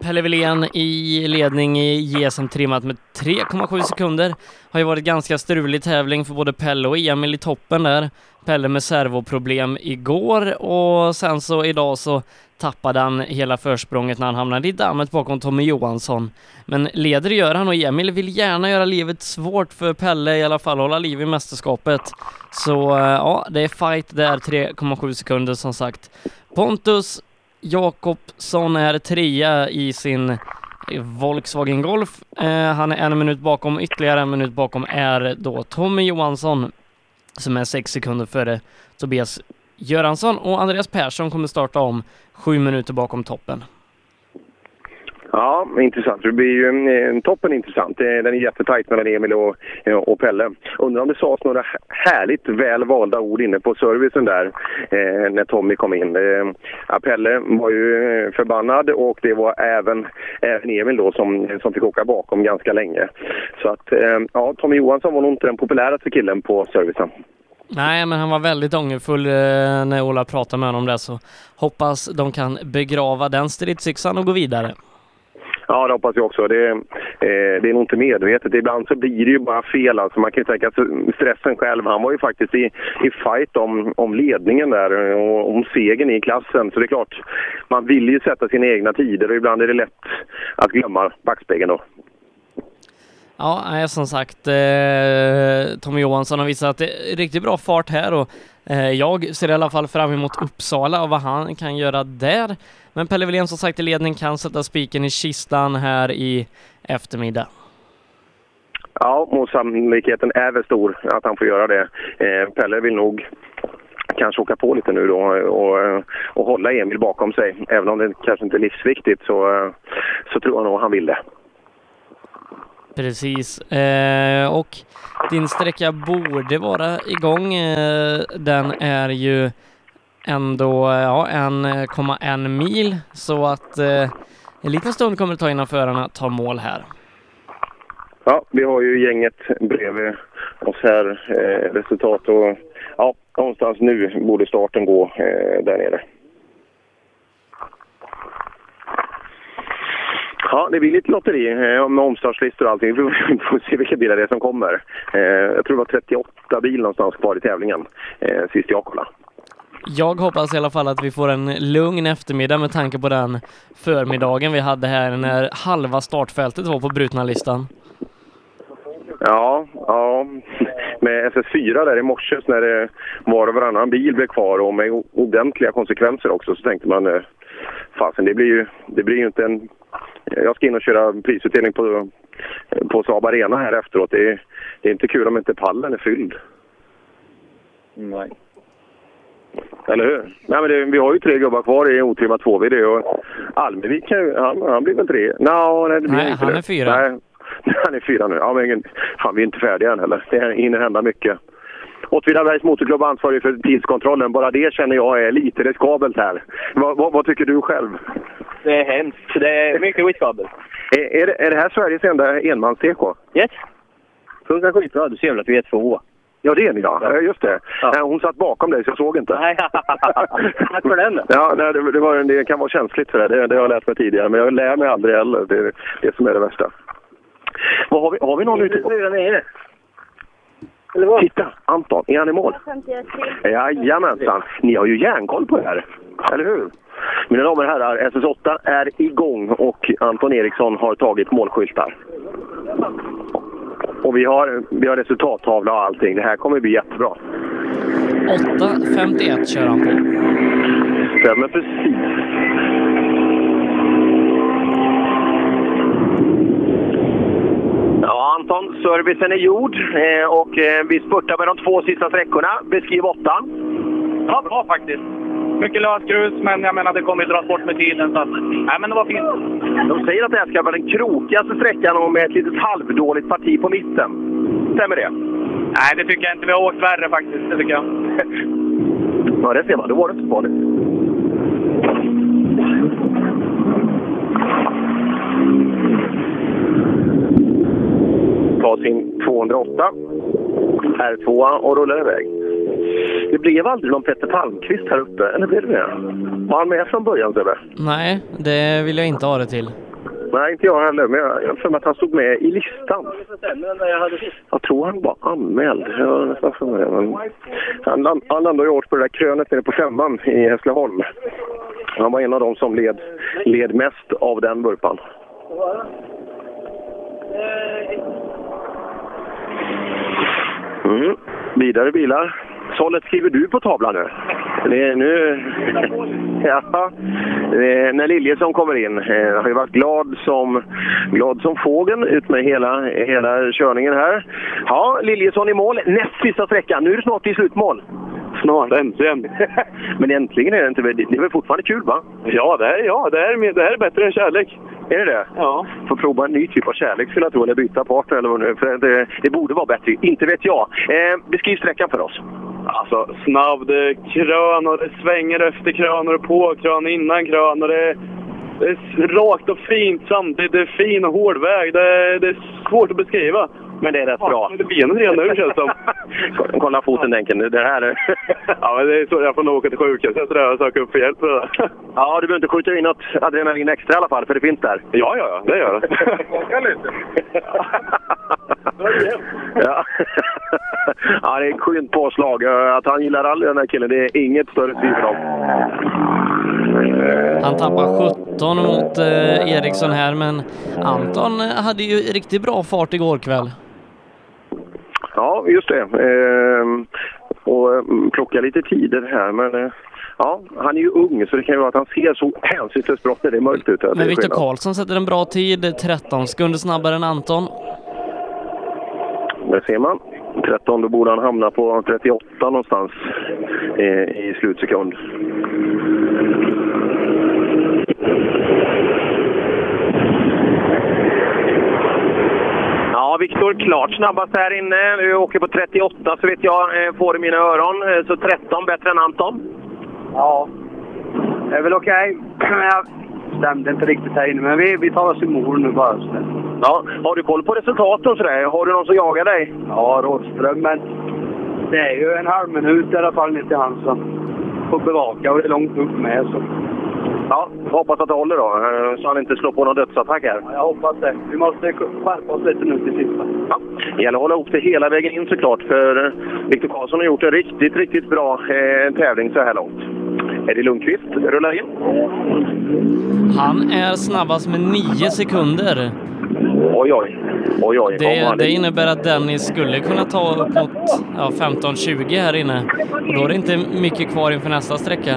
[SPEAKER 1] Pelle Wilén i ledning i GSM trimmat med 3,7 sekunder. Har ju varit ganska strulig tävling för både Pelle och Emil i toppen där. Pelle med servoproblem igår och sen så idag så tappade han hela försprånget när han hamnade i dammet bakom Tommy Johansson. Men leder gör han och Emil vill gärna göra livet svårt för Pelle i alla fall, hålla liv i mästerskapet. Så eh, ja, det är fight där, 3,7 sekunder som sagt. Pontus Jakobsson är trea i sin Volkswagen Golf. Eh, han är en minut bakom, ytterligare en minut bakom är då Tommy Johansson som är sex sekunder före Tobias Göransson och Andreas Persson kommer starta om sju minuter bakom toppen.
[SPEAKER 23] Ja, intressant. Det blir ju en, toppen intressant. Eh, den är jättetajt mellan Emil och, eh, och Pelle. Undrar om det sades några härligt väl valda ord inne på servicen där eh, när Tommy kom in. Eh, ja, Pelle var ju eh, förbannad och det var även, även Emil då som, som fick åka bakom ganska länge. Så att, eh, ja, Tommy Johansson var nog inte den populäraste killen på servicen.
[SPEAKER 1] Nej, men han var väldigt ångerfull eh, när Ola pratade med honom där så hoppas de kan begrava den stridsyxan och gå vidare.
[SPEAKER 23] Ja, det hoppas jag också. Det, eh, det är nog inte medvetet. Ibland så blir det ju bara fel. Alltså, man kan ju tänka sig stressen själv. Han var ju faktiskt i, i fight om, om ledningen där och om segern i klassen. Så det är klart, man vill ju sätta sina egna tider och ibland är det lätt att glömma backspegeln då.
[SPEAKER 1] Ja, nej, som sagt, eh, Tommy Johansson har visat riktigt bra fart här och eh, jag ser i alla fall fram emot Uppsala och vad han kan göra där. Men Pelle Wilén som sagt i ledning kan sätta spiken i kistan här i eftermiddag.
[SPEAKER 23] Ja, och sannolikheten är väl stor att han får göra det. Eh, Pelle vill nog kanske åka på lite nu då och, och hålla Emil bakom sig. Även om det kanske inte är livsviktigt så, så tror jag nog han vill det.
[SPEAKER 1] Precis. Eh, och din sträcka borde vara igång. Eh, den är ju ändå ja, 1,1 mil så att eh, en liten stund kommer det ta innan förarna tar mål här.
[SPEAKER 23] Ja, vi har ju gänget bredvid oss här. Eh, resultat och ja, någonstans nu borde starten gå eh, där nere. Ja, det blir lite lotteri eh, med omstartslistor och allting. Vi får se vilka bilar det är som kommer. Eh, jag tror det var 38 bil någonstans kvar i tävlingen eh, sist jag kollade.
[SPEAKER 1] Jag hoppas i alla fall att vi får en lugn eftermiddag med tanke på den förmiddagen vi hade här när halva startfältet var på brutna listan.
[SPEAKER 23] Ja, ja. Med SS4 där i morse när det var och varannan bil blev kvar och med ordentliga konsekvenser också så tänkte man eh, fasen det blir ju, det blir ju inte en... Jag ska in och köra prisutdelning på, på Saab Arena här efteråt. Det är, det är inte kul om inte pallen är fylld.
[SPEAKER 17] Nej.
[SPEAKER 23] Eller hur? Nej, men det, vi har ju tre gubbar kvar i otrimmat 2VD och Almevik han, han blir väl tre? No, nej, det blir
[SPEAKER 1] Nej,
[SPEAKER 23] inte
[SPEAKER 1] han
[SPEAKER 23] det.
[SPEAKER 1] är fyra.
[SPEAKER 23] Nej, han är fyra nu. Ja, men fan, vi är inte färdiga än heller. Det hinner hända mycket. Åtvidabergs Motorklubb är ansvarig för tidskontrollen. Bara det känner jag är lite riskabelt här. Vad, vad, vad tycker du själv?
[SPEAKER 6] Det är hemskt. Det är mycket riskabelt.
[SPEAKER 23] Är, är, det, är det här Sveriges enda enmans-TK?
[SPEAKER 6] Yes. Funkar skitbra. Du ser väl att vi är två?
[SPEAKER 23] Ja, det är ni ja. ja. Just det. Nej, Hon satt bakom dig så jag såg inte.
[SPEAKER 6] Nej, tack för den.
[SPEAKER 23] Ja, nej, det, det, var, det kan vara känsligt för det. det. Det har jag lärt mig tidigare. Men jag lär mig aldrig heller. Det är det som är det värsta. Vad har, vi, har vi någon ute på? Titta! Anton, är han i mål?
[SPEAKER 4] 51
[SPEAKER 23] Jajamensan. Ni har ju järnkoll på det här. Eller hur? Mina damer och herrar, SS8 är igång och Anton Eriksson har tagit målskyltar. Och vi har, vi har resultattavla och allting. Det här kommer bli jättebra.
[SPEAKER 1] 8.51 kör han på.
[SPEAKER 23] Stämmer precis. Ja, Anton, servicen är gjord eh, och eh, vi spurtar med de två sista sträckorna. Beskriv åttan.
[SPEAKER 10] Ja, bra faktiskt. Mycket lösgrus, men jag menar det kommer ju dras bort med tiden. Så att, nej, men det var fint.
[SPEAKER 23] De säger att det här ska vara den krokigaste sträckan och med ett litet halvdåligt parti på mitten. Stämmer det?
[SPEAKER 10] Nej, det tycker jag inte. Vi har åkt värre faktiskt. Det tycker jag.
[SPEAKER 23] Ja, det ser man. Då var det inte så farligt. Ta sin 208. R2 och rullar iväg. Det blev aldrig någon Petter Palmqvist här uppe, eller blev det det? Var han med från början, Sebbe?
[SPEAKER 1] Nej, det vill jag inte ha det till.
[SPEAKER 23] Nej, inte jag heller, men jag har för mig att han stod med i listan. Jag tror han var anmäld. Jag han, land- han landade ju åt på det där krönet nere på femman i Hässleholm. Han var en av dem som led, led mest av den vurpan. Mm. Vidare bilar. Sållet skriver du på tavlan nu? Det är nu... ja. Det när Liljesson kommer in. Eh, har ju varit glad som, glad som fågeln ut med hela, hela körningen här. Ja, Liljesson i mål. Näst sista sträckan. Nu är det snart i slutmål. Snart, äntligen. Men äntligen är det inte... Det är väl fortfarande kul, va?
[SPEAKER 11] Ja, det här, ja, det här, är, det här är bättre än kärlek.
[SPEAKER 23] Är det det?
[SPEAKER 11] Ja.
[SPEAKER 23] Får prova en ny typ av kärlek skulle jag tro, eller byta partner eller vad nu För det, det borde vara bättre. Inte vet jag. Eh, beskriv sträckan för oss.
[SPEAKER 11] Alltså snabb, det är krön och det svänger efter krön och det är på krön innan krön och det är, det är rakt och fint samtidigt. Det är fin och hård väg. Det är, det är svårt att beskriva.
[SPEAKER 23] Men det är rätt bra.
[SPEAKER 11] Det benet redan nu känns det som.
[SPEAKER 23] Kolla foten Denken, det här är...
[SPEAKER 11] Ja, men det är så. Jag får nog åka till sjukhuset och söka upp för hjälp för det.
[SPEAKER 23] Ja, du behöver inte skjuta in något adrenalin extra i alla fall, för det finns där.
[SPEAKER 11] Ja, ja, ja. Det gör det.
[SPEAKER 23] Åka lite. ja. ja, det är ett skönt påslag. Att han gillar rally den här killen, det är inget större tvivel om.
[SPEAKER 1] Han tappar 17 mot eh, Eriksson här, men Anton hade ju riktigt bra fart igår kväll.
[SPEAKER 23] Ja, just det. Ehm, och mm, plocka lite tider här, men eh, ja, han är ju ung så det kan ju vara att han ser så hänsynslöst bra när det är mörkt ute.
[SPEAKER 1] Men Viktor. Karlsson sätter en bra tid, 13 sekunder snabbare än Anton.
[SPEAKER 23] Där ser man. 13, då borde han hamna på 38 någonstans eh, i slutsekund. Ja, Viktor klart snabbast här inne. Du åker på 38 så vet jag eh, får i mina öron. Eh, Så 13 bättre än Anton.
[SPEAKER 22] Ja, det är väl okej. Jag stämde inte riktigt här inne, men vi, vi tar oss i mål nu bara.
[SPEAKER 23] Ja, har du koll på resultat och sådär? Har du någon som jagar dig?
[SPEAKER 22] Ja, Rådström, men det är ju en halv minut i alla fall ner till han som får bevaka och det är långt upp med. Så.
[SPEAKER 23] Ja, hoppas att det håller då, eh, så han inte slår på någon dödsattack här.
[SPEAKER 22] Jag hoppas det. Vi måste skärpa oss lite nu till sista.
[SPEAKER 23] Ja, det gäller att hålla ihop det hela vägen in såklart, för eh, Viktor Karlsson har gjort en riktigt, riktigt bra eh, tävling så här långt. Eddie Lundqvist rullar in.
[SPEAKER 1] Han är snabbast med 9 sekunder.
[SPEAKER 23] Oj, oj. Oj, oj.
[SPEAKER 1] Det, det innebär att Dennis skulle kunna ta upp mot ja, 15-20 här inne. Och då är det inte mycket kvar inför nästa sträcka.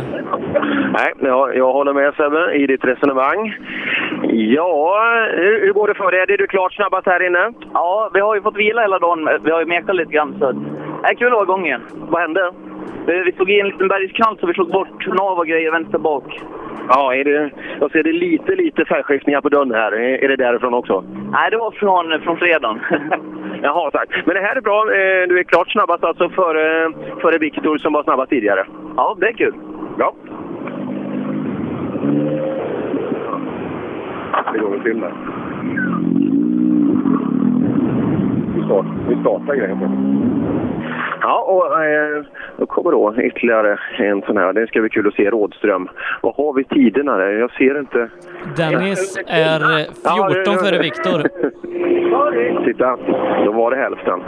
[SPEAKER 23] Nej, ja, jag håller med Sebbe i ditt resonemang. Ja, hur, hur går det för dig? Är du klart snabbast här inne?
[SPEAKER 6] Ja, vi har ju fått vila hela dagen. Vi har ju mekat lite grann. Så det är kul att vara igång igen.
[SPEAKER 23] Vad hände?
[SPEAKER 6] Vi slog i en liten bergskant så vi slog bort nav och grejer vänster bak.
[SPEAKER 23] Ja, är det, jag ser det lite, lite färgskiftningar på dörren här. Är, är det därifrån också?
[SPEAKER 6] Nej, det var från, från fredagen.
[SPEAKER 23] Jaha, tack. Men det här är bra. Eh, Du är klart snabbast alltså före, före Viktor som var snabbast tidigare.
[SPEAKER 6] Ja, det är kul.
[SPEAKER 23] Bra. Det går väl film där. Vi startar, vi startar grejen. Ja, och eh, då kommer då ytterligare en sån här. Det ska bli kul att se Rådström. Vad har vi tiderna där? Jag ser inte.
[SPEAKER 1] Dennis är eh, 14 före Viktor.
[SPEAKER 23] Titta, då var det hälften.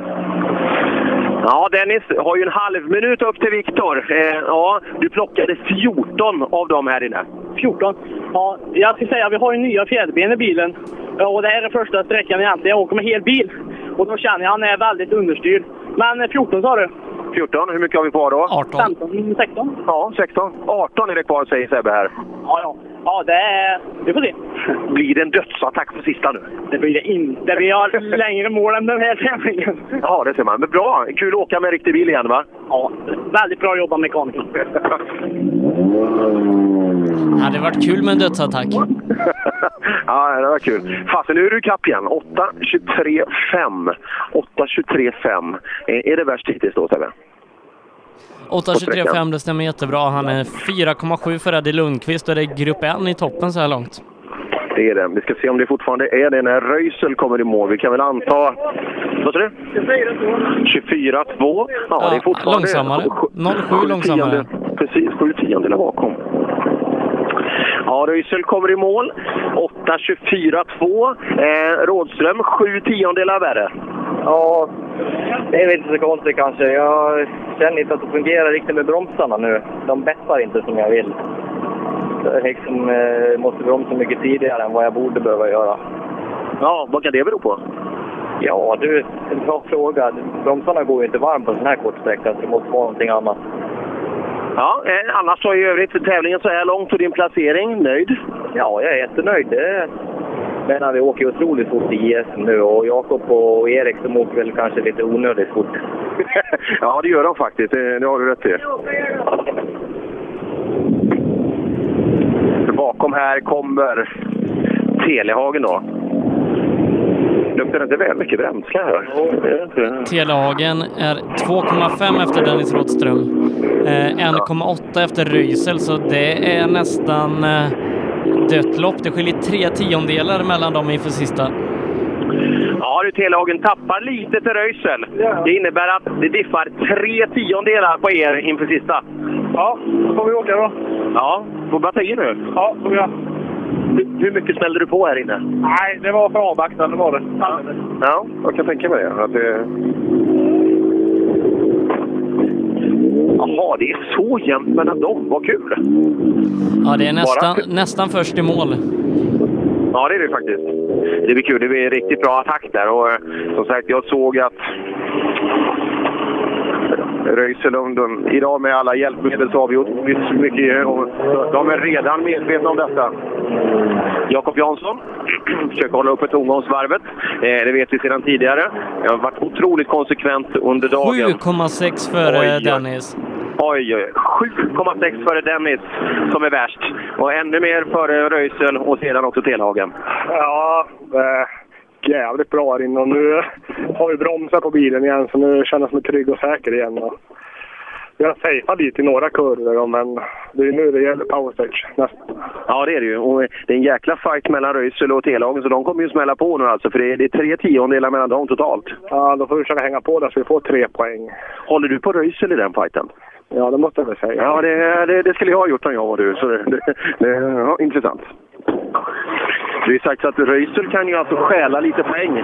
[SPEAKER 23] Ja, Dennis har ju en halv minut upp till Viktor. Eh, ja, du plockade 14 av dem här inne.
[SPEAKER 7] 14. Ja, jag ska säga vi har ju nya fjäderben i bilen. Eh, och det här är första sträckan egentligen. Jag åker med hel bil. Och då känner jag att han är väldigt understyrd. Men eh, 14 sa du?
[SPEAKER 23] 14, hur mycket har vi kvar då?
[SPEAKER 1] 18.
[SPEAKER 7] 15, 16?
[SPEAKER 23] Ja, 16. 18 är det kvar säger Sebbe här.
[SPEAKER 7] Ja, ja. Ja, det är... Vi får se.
[SPEAKER 23] Blir det en dödsattack på sista nu?
[SPEAKER 7] Det blir det inte. Vi har längre mål än den här tävlingen.
[SPEAKER 23] Ja, det ser man. Men bra! Kul att åka med en riktig bil igen va?
[SPEAKER 7] Ja, väldigt bra jobbat mekaniker.
[SPEAKER 1] Det hade varit kul med en dödsattack.
[SPEAKER 23] ja, det var kul. Fasen, nu är du ikapp igen. 8.23,5. 8.23,5. Är, det värst hittills då, Sebbe?
[SPEAKER 1] 8.23,5 det stämmer jättebra. Han är 4,7 för Eddie Lundqvist och det är grupp 1 i toppen så här långt.
[SPEAKER 23] Det är det. Vi ska se om det fortfarande är det när Röisel kommer i mål. Vi kan väl anta... Vad sa du? 24-2. Ja, det är fortfarande...
[SPEAKER 1] långsammare.
[SPEAKER 23] sju-
[SPEAKER 1] 0,7
[SPEAKER 23] sju
[SPEAKER 1] långsammare.
[SPEAKER 23] Precis, sju tiondelar bakom. Ja, Röisel kommer i mål. 8.24,2. Eh, Rådström, sju tiondelar värre.
[SPEAKER 6] Ja, det är väl inte så konstigt kanske. Jag känner inte att det fungerar riktigt med bromsarna nu. De bettar inte som jag vill. Jag liksom, eh, måste bromsa mycket tidigare än vad jag borde behöva göra.
[SPEAKER 23] Ja, vad kan det bero på?
[SPEAKER 6] Ja, du, en bra fråga. Bromsarna går ju inte varmt på en sån här kort sträcka, så det måste vara någonting annat.
[SPEAKER 23] Ja, eh, annars så i övrigt tävlingen så här långt och din placering, nöjd?
[SPEAKER 6] Ja, jag är jättenöjd. Det menar vi åker otroligt fort i JSM nu och Jakob och Erik de åker väl kanske lite onödigt fort.
[SPEAKER 23] ja, det gör de faktiskt. Det, det har du rätt i. Bakom här kommer Telehagen då. Luktar inte väl mycket bränsle här?
[SPEAKER 1] Telehagen är 2,5 efter Dennis Rådström. Eh, 1,8 efter Röisel, så det är nästan eh, dött lopp. Det skiljer tre tiondelar mellan dem inför sista.
[SPEAKER 23] Ja du, Telehagen tappar lite till Röisel. Det innebär att det diffar tre tiondelar på er inför sista.
[SPEAKER 16] Ja, då får vi åka då.
[SPEAKER 23] Ja, får bara ta i nu.
[SPEAKER 16] Ja, får jag.
[SPEAKER 23] Hur, mycket smällde du på här inne?
[SPEAKER 16] Nej, det var för avvaktande var det.
[SPEAKER 23] Ja, jag kan tänka mig det. Att det... Jaha, det är så jämnt mellan dem. Vad kul!
[SPEAKER 1] Ja, det är nästan, nästan först i mål.
[SPEAKER 23] Ja, det är det faktiskt. Det blir kul. Det blir riktigt bra attack där. Och eh, som sagt, jag såg att Röiselund idag med alla hjälpmedel så har vi gjort mycket och de är redan medvetna om detta. Jakob Jansson försöker hålla uppe tomgångsvarvet. Eh, det vet vi sedan tidigare. Jag har varit otroligt konsekvent under dagen.
[SPEAKER 1] 7,6 före
[SPEAKER 23] Oj, oj.
[SPEAKER 1] Dennis.
[SPEAKER 23] Oj, oj, 7,6 före Dennis som är värst. Och ännu mer före Röisel och sedan också Telhagen.
[SPEAKER 16] Ja, är jävligt bra här inne och nu har vi bromsar på bilen igen så nu känner jag mig trygg och säker igen. Och vi har safeat lite i några kurvor men det är nu det gäller powerstage.
[SPEAKER 23] Ja, det är det ju. Och det är en jäkla fight mellan Röisel och Telhagen, så de kommer ju smälla på nu alltså. För det är, det är tre tiondelar mellan dem totalt.
[SPEAKER 16] Ja, då får vi försöka hänga på där så vi får tre poäng.
[SPEAKER 23] Håller du på Röisel i den fighten?
[SPEAKER 16] Ja, det måste jag väl säga.
[SPEAKER 23] Ja, det, det, det skulle jag ha gjort om jag var du. Så det, det, det, ja, intressant. Det är sagt att Röisel kan ju alltså stjäla lite poäng.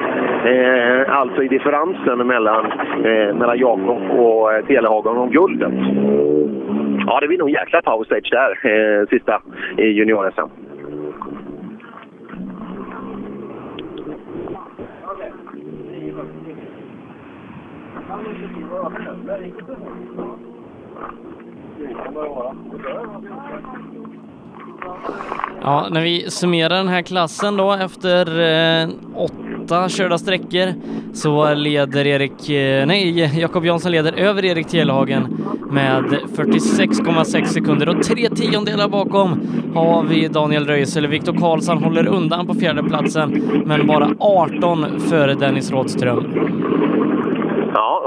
[SPEAKER 23] Eh, alltså i differensen mellan, eh, mellan Jakob och eh, Telehagen om guldet. Ja, det blir nog en jäkla power stage där, eh, sista i junior-SM.
[SPEAKER 1] Ja, när vi summerar den här klassen då efter eh, åtta körda sträckor så leder Erik, eh, nej, Jakob Jansson leder över Erik Telhagen med 46,6 sekunder och tre tiondelar bakom har vi Daniel Röisel. Viktor Karlsson håller undan på fjärde platsen men bara 18 före Dennis Rådström.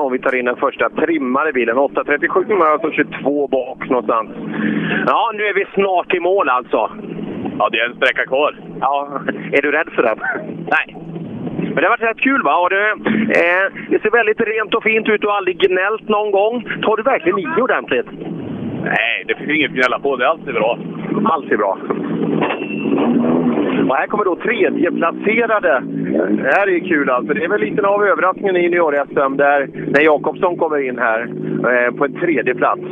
[SPEAKER 23] Om vi tar in den första trimmade bilen. 8.37 men alltså 22 bak någonstans. Ja, nu är vi snart i mål alltså. Ja, det är en sträcka kvar. Ja, är du rädd för den? Nej. Men det har varit rätt kul va? Och det, eh, det ser väldigt rent och fint ut och aldrig gnällt någon gång. Tar du verkligen i ordentligt?
[SPEAKER 24] Nej, det finns inget att gnälla på. Det är alltid bra.
[SPEAKER 23] Allt är bra. Och här kommer då tredjeplacerade. Det här är kul alltså. Det är väl lite av överraskningen i junior-SM där när Jakobsson kommer in här eh, på en tredje plats.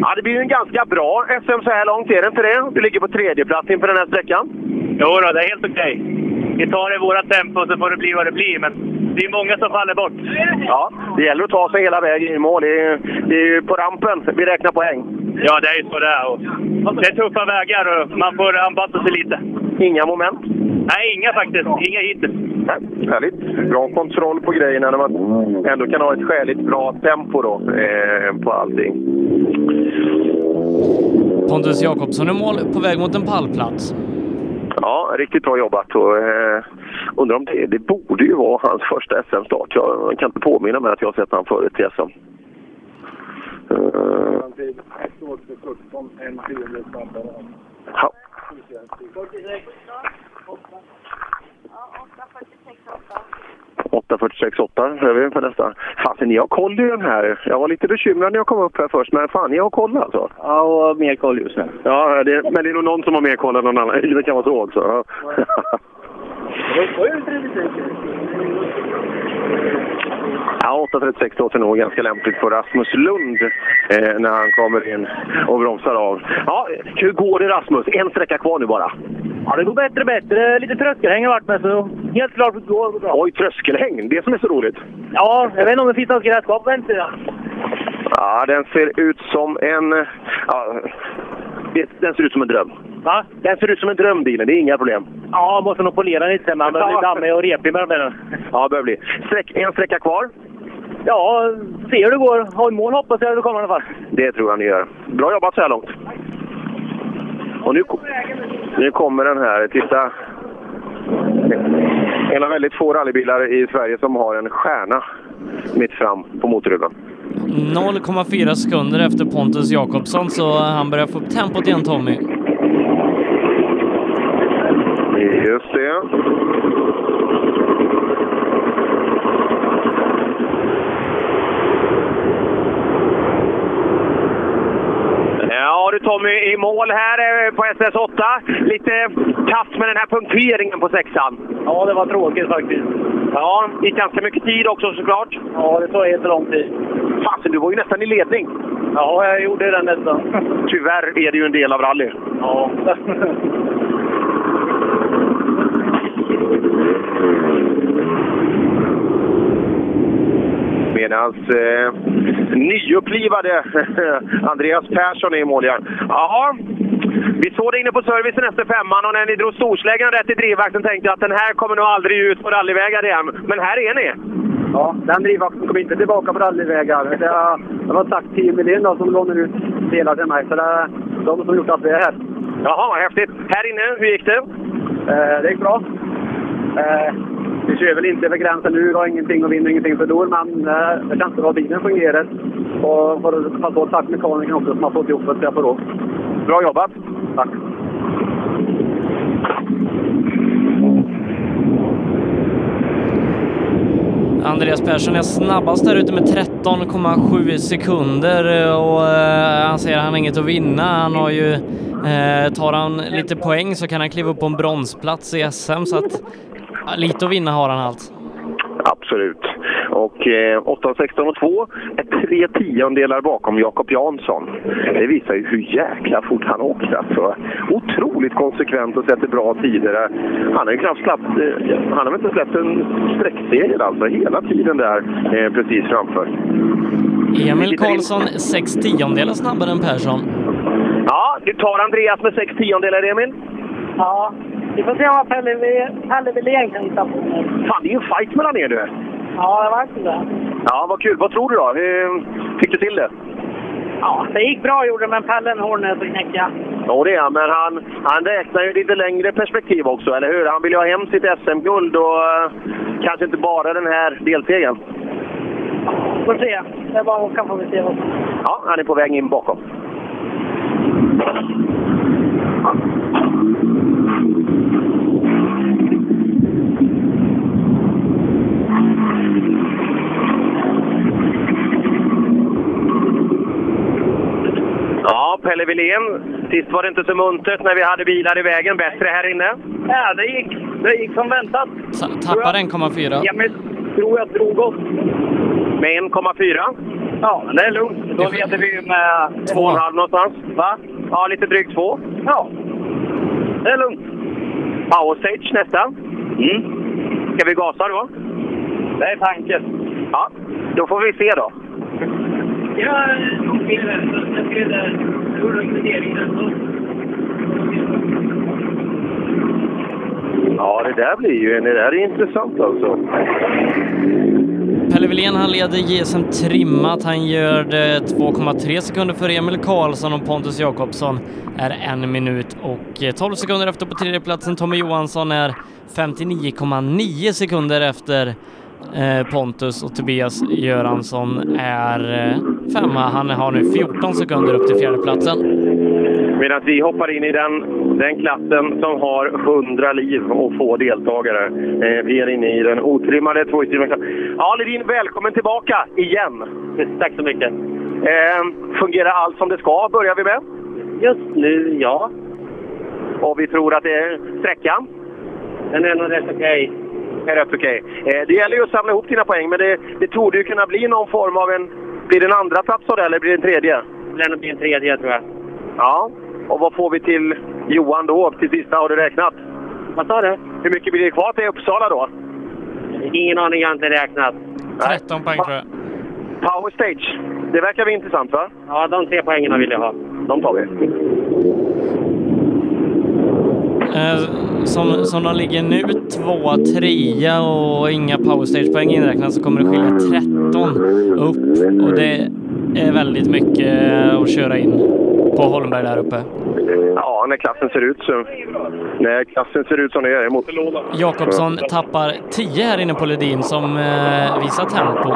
[SPEAKER 23] Ja, det blir ju en ganska bra SM så här långt, är det inte det? Du ligger på tredje plats inför den här sträckan.
[SPEAKER 10] Jo då, det är helt okej. Vi tar det i våra tempo så får det bli vad det blir, men det är många som faller bort.
[SPEAKER 23] Ja, det gäller att ta sig hela vägen i mål. Det är, det är ju på rampen vi räknar poäng.
[SPEAKER 10] Ja, det är ju så det är. Och det är tuffa vägar och man får anpassa sig lite.
[SPEAKER 23] Inga moment?
[SPEAKER 10] Nej, inga faktiskt. Inga hittills.
[SPEAKER 23] Nej, härligt. Bra kontroll på grejerna när man ändå kan ha ett skäligt bra tempo då, eh, på allting.
[SPEAKER 1] Pontus Jakobsson i mål på väg mot en pallplats.
[SPEAKER 23] Ja, riktigt bra jobbat. Och, eh, undrar om det, det borde ju vara hans första SM-start. Jag kan inte påminna mig att jag har sett honom förut i SM. Eh, ja. 8.46,8 är vi på nästa. Fasen, ni har koll i den här. Jag var lite bekymrad när jag kom upp här först, men fan, ni har koll alltså?
[SPEAKER 10] Ja, och mer koll just nu.
[SPEAKER 23] Ja, det, men det är nog någon som har mer koll än någon annan. Det kan vara så också. Ja. Ja, 8.36 låter nog ganska lämpligt för Rasmus Lund eh, när han kommer in och bromsar av. Ja, hur går det Rasmus? En sträcka kvar nu bara.
[SPEAKER 10] Ja, det går bättre och bättre. Lite tröskelhäng har varit med, så helt klart det går bra.
[SPEAKER 23] Oj, tröskelhäng! Det som är så roligt.
[SPEAKER 10] Ja, jag vet inte om det finns något gräskap på vänstersidan.
[SPEAKER 23] Ja, den ser ut som en... eh, Ja, den ser ut som en dröm.
[SPEAKER 10] Va?
[SPEAKER 23] Den ser ut som en dröm, bilen. Det är inga problem.
[SPEAKER 10] Ja, måste nog polera lite. Man börjar bli dammig och repig med den.
[SPEAKER 23] Ja, det börjar bli. Sträck, en sträcka kvar.
[SPEAKER 10] Ja, se hur det går. Ha i mål hoppas jag att det kommer i alla fall.
[SPEAKER 23] Det tror jag ni gör. Bra jobbat så här långt. Och nu, nu kommer den här. Titta. En av väldigt få rallybilar i Sverige som har en stjärna mitt fram på motorhuven.
[SPEAKER 1] 0,4 sekunder efter Pontus Jakobsson så han börjar få upp tempot igen Tommy.
[SPEAKER 23] Just det.
[SPEAKER 4] Tommy i mål här eh, på SS8. Lite kass med den här punkteringen på sexan.
[SPEAKER 10] Ja, det var tråkigt faktiskt.
[SPEAKER 4] Ja, gick ganska mycket tid också såklart.
[SPEAKER 10] Ja, det tog helt lång tid.
[SPEAKER 4] Fasen, du var ju nästan i ledning.
[SPEAKER 10] Ja, jag gjorde den nästan.
[SPEAKER 4] Tyvärr är det ju en del av rally.
[SPEAKER 10] Ja.
[SPEAKER 23] Medan eh, nyupplivade Andreas Persson är i mål igen.
[SPEAKER 4] Jaha, vi såg det inne på servicen efter femman och när ni drog storsläggan rätt i drivvakten tänkte jag att den här kommer nog aldrig ut på rallyvägar igen. Men här är ni!
[SPEAKER 22] Ja, den drivvakten kommer inte tillbaka på rallyvägar. Det, det var sagt 10 miljoner som lånar ut delar till mig, så det är de som gjort att vi är här.
[SPEAKER 4] Jaha, vad häftigt. Här inne, hur gick det?
[SPEAKER 22] Eh, det gick bra. Eh, vi kör väl inte över gränsen nu, har ingenting att vinna, ingenting att förlora, men eh, det känns bra att bilen fungerar. Och får passa på att tacka mekanikern också som har fått jobbet så jag får råd.
[SPEAKER 4] Bra jobbat!
[SPEAKER 22] Tack!
[SPEAKER 1] Andreas Persson är snabbast där ute med 13,7 sekunder eh, och eh, han säger att han har inget att vinna. Han har ju, eh, tar han lite poäng så kan han kliva upp på en bronsplats i SM så att ja, lite att vinna har han allt.
[SPEAKER 23] Absolut. Och eh, 8, 16 och 2 är tre tiondelar bakom Jakob Jansson. Det visar ju hur jäkla fort han åker. Alltså. Otroligt konsekvent och sätter bra tider. Han har ju knappt släppt, eh, han har inte släppt en sträckseger alltså. Hela tiden där eh, precis framför.
[SPEAKER 1] Emil Karlsson 6 tiondelar snabbare än Persson.
[SPEAKER 4] Ja, du tar Andreas med sex tiondelar, Emil.
[SPEAKER 25] Ja, vi får se vad Pelle, Pelle Wilén kan hitta på.
[SPEAKER 4] Fan, det är ju en fight mellan er nu.
[SPEAKER 25] Ja, det var det.
[SPEAKER 4] Ja, vad kul. Vad tror du då? Hur fick du till det?
[SPEAKER 25] Ja, det gick bra gjorde men Pelle en hårnöt att knäcka.
[SPEAKER 23] Ja, det är han. Men han, han räknar ju lite längre perspektiv också, eller hur? Han vill ju ha hem sitt SM-guld och eh, kanske inte bara den här delsegern.
[SPEAKER 25] Får se. Det är bara att åka får vi se vad
[SPEAKER 23] Ja, han är på väg in bakom.
[SPEAKER 4] Ja, Pelle Wilén. Sist var det inte så muntert när vi hade bilar i vägen. Bättre här inne.
[SPEAKER 10] Ja, det gick, det gick som väntat.
[SPEAKER 1] Tappar 1,4.
[SPEAKER 10] Emil tror jag drog oss.
[SPEAKER 4] Med 1,4.
[SPEAKER 10] Ja, men det är lugnt. Då leder vi ju med...
[SPEAKER 4] 2,5 någonstans. Va? Ja, lite drygt 2.
[SPEAKER 10] Ja, det är lugnt.
[SPEAKER 4] Power stage nästa.
[SPEAKER 10] Mm.
[SPEAKER 4] Ska vi gasa då?
[SPEAKER 10] Det är tanken.
[SPEAKER 4] Ja, då får vi se då.
[SPEAKER 25] Där, så jag skrev där. Jag gjorde en kvittering där.
[SPEAKER 23] Ja, det där blir ju det där är intressant alltså.
[SPEAKER 1] Pelle Wilén han leder JSM trimmat. Han gör det 2,3 sekunder för Emil Karlsson och Pontus Jakobsson är en minut och 12 sekunder efter på tredjeplatsen. Tommy Johansson är 59,9 sekunder efter eh, Pontus och Tobias Göransson är eh, femma. Han har nu 14 sekunder upp till fjärdeplatsen.
[SPEAKER 23] Medan vi hoppar in i den, den klassen som har 100 liv och få deltagare. Eh, vi är inne i den otrimmade tvåhjulsdrivna klassen. Ja, Ledin, välkommen tillbaka igen!
[SPEAKER 10] Tack så mycket.
[SPEAKER 23] Eh, fungerar allt som det ska, börjar vi med?
[SPEAKER 10] Just nu, ja.
[SPEAKER 23] Och vi tror att det är sträckan?
[SPEAKER 10] Den är nog rätt okej.
[SPEAKER 23] Är rätt okej. Eh, det gäller ju att samla ihop dina poäng, men det, det torde ju kunna bli någon form av en... Blir det en andra plats av det, eller blir det en tredje?
[SPEAKER 10] Det blir en tredje, tror jag.
[SPEAKER 23] Ja. Och vad får vi till Johan då, till sista? Har du räknat?
[SPEAKER 10] Vad sa du?
[SPEAKER 23] Hur mycket blir det kvar till Uppsala då?
[SPEAKER 10] Ingen aning, jag har inte räknat.
[SPEAKER 1] 13 poäng tror jag.
[SPEAKER 23] Power Stage. Det verkar bli intressant, va?
[SPEAKER 10] Ja, de tre poängen vill jag ha.
[SPEAKER 23] De tar vi.
[SPEAKER 1] Eh, som, som de ligger nu, tvåa, trea och inga powerstage-poäng inräknat så kommer det skilja 13 upp. Och det är väldigt mycket att köra in på Holmberg där uppe.
[SPEAKER 23] Ja, när klassen ser ut så... När klassen ser ut som det gör emot...
[SPEAKER 1] Jakobsson tappar 10 här inne på Ledin som eh, visar tempo.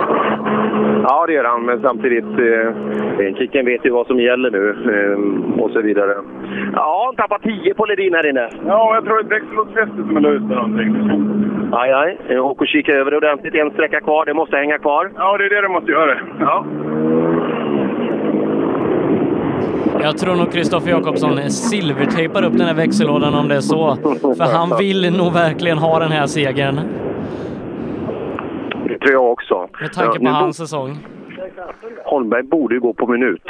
[SPEAKER 23] Ja, det gör han, men samtidigt... Eh, Kicken vet ju vad som gäller nu eh, och så vidare. Ja, han tappar 10 på Ledin här inne.
[SPEAKER 11] Ja, jag tror det är växellådsfästet som är löst eller någonting.
[SPEAKER 23] Aj, aj. Åk och kika över det ordentligt. En sträcka kvar. Det måste hänga kvar.
[SPEAKER 11] Ja, det är det du måste göra. Ja.
[SPEAKER 1] Jag tror nog Kristoffer Jakobsson silvertejpar upp den här växellådan om det är så. För han vill nog verkligen ha den här segern.
[SPEAKER 23] Det tror jag också.
[SPEAKER 1] Med tanke på
[SPEAKER 23] nu
[SPEAKER 1] hans säsong.
[SPEAKER 23] Holmberg borde ju gå på minut.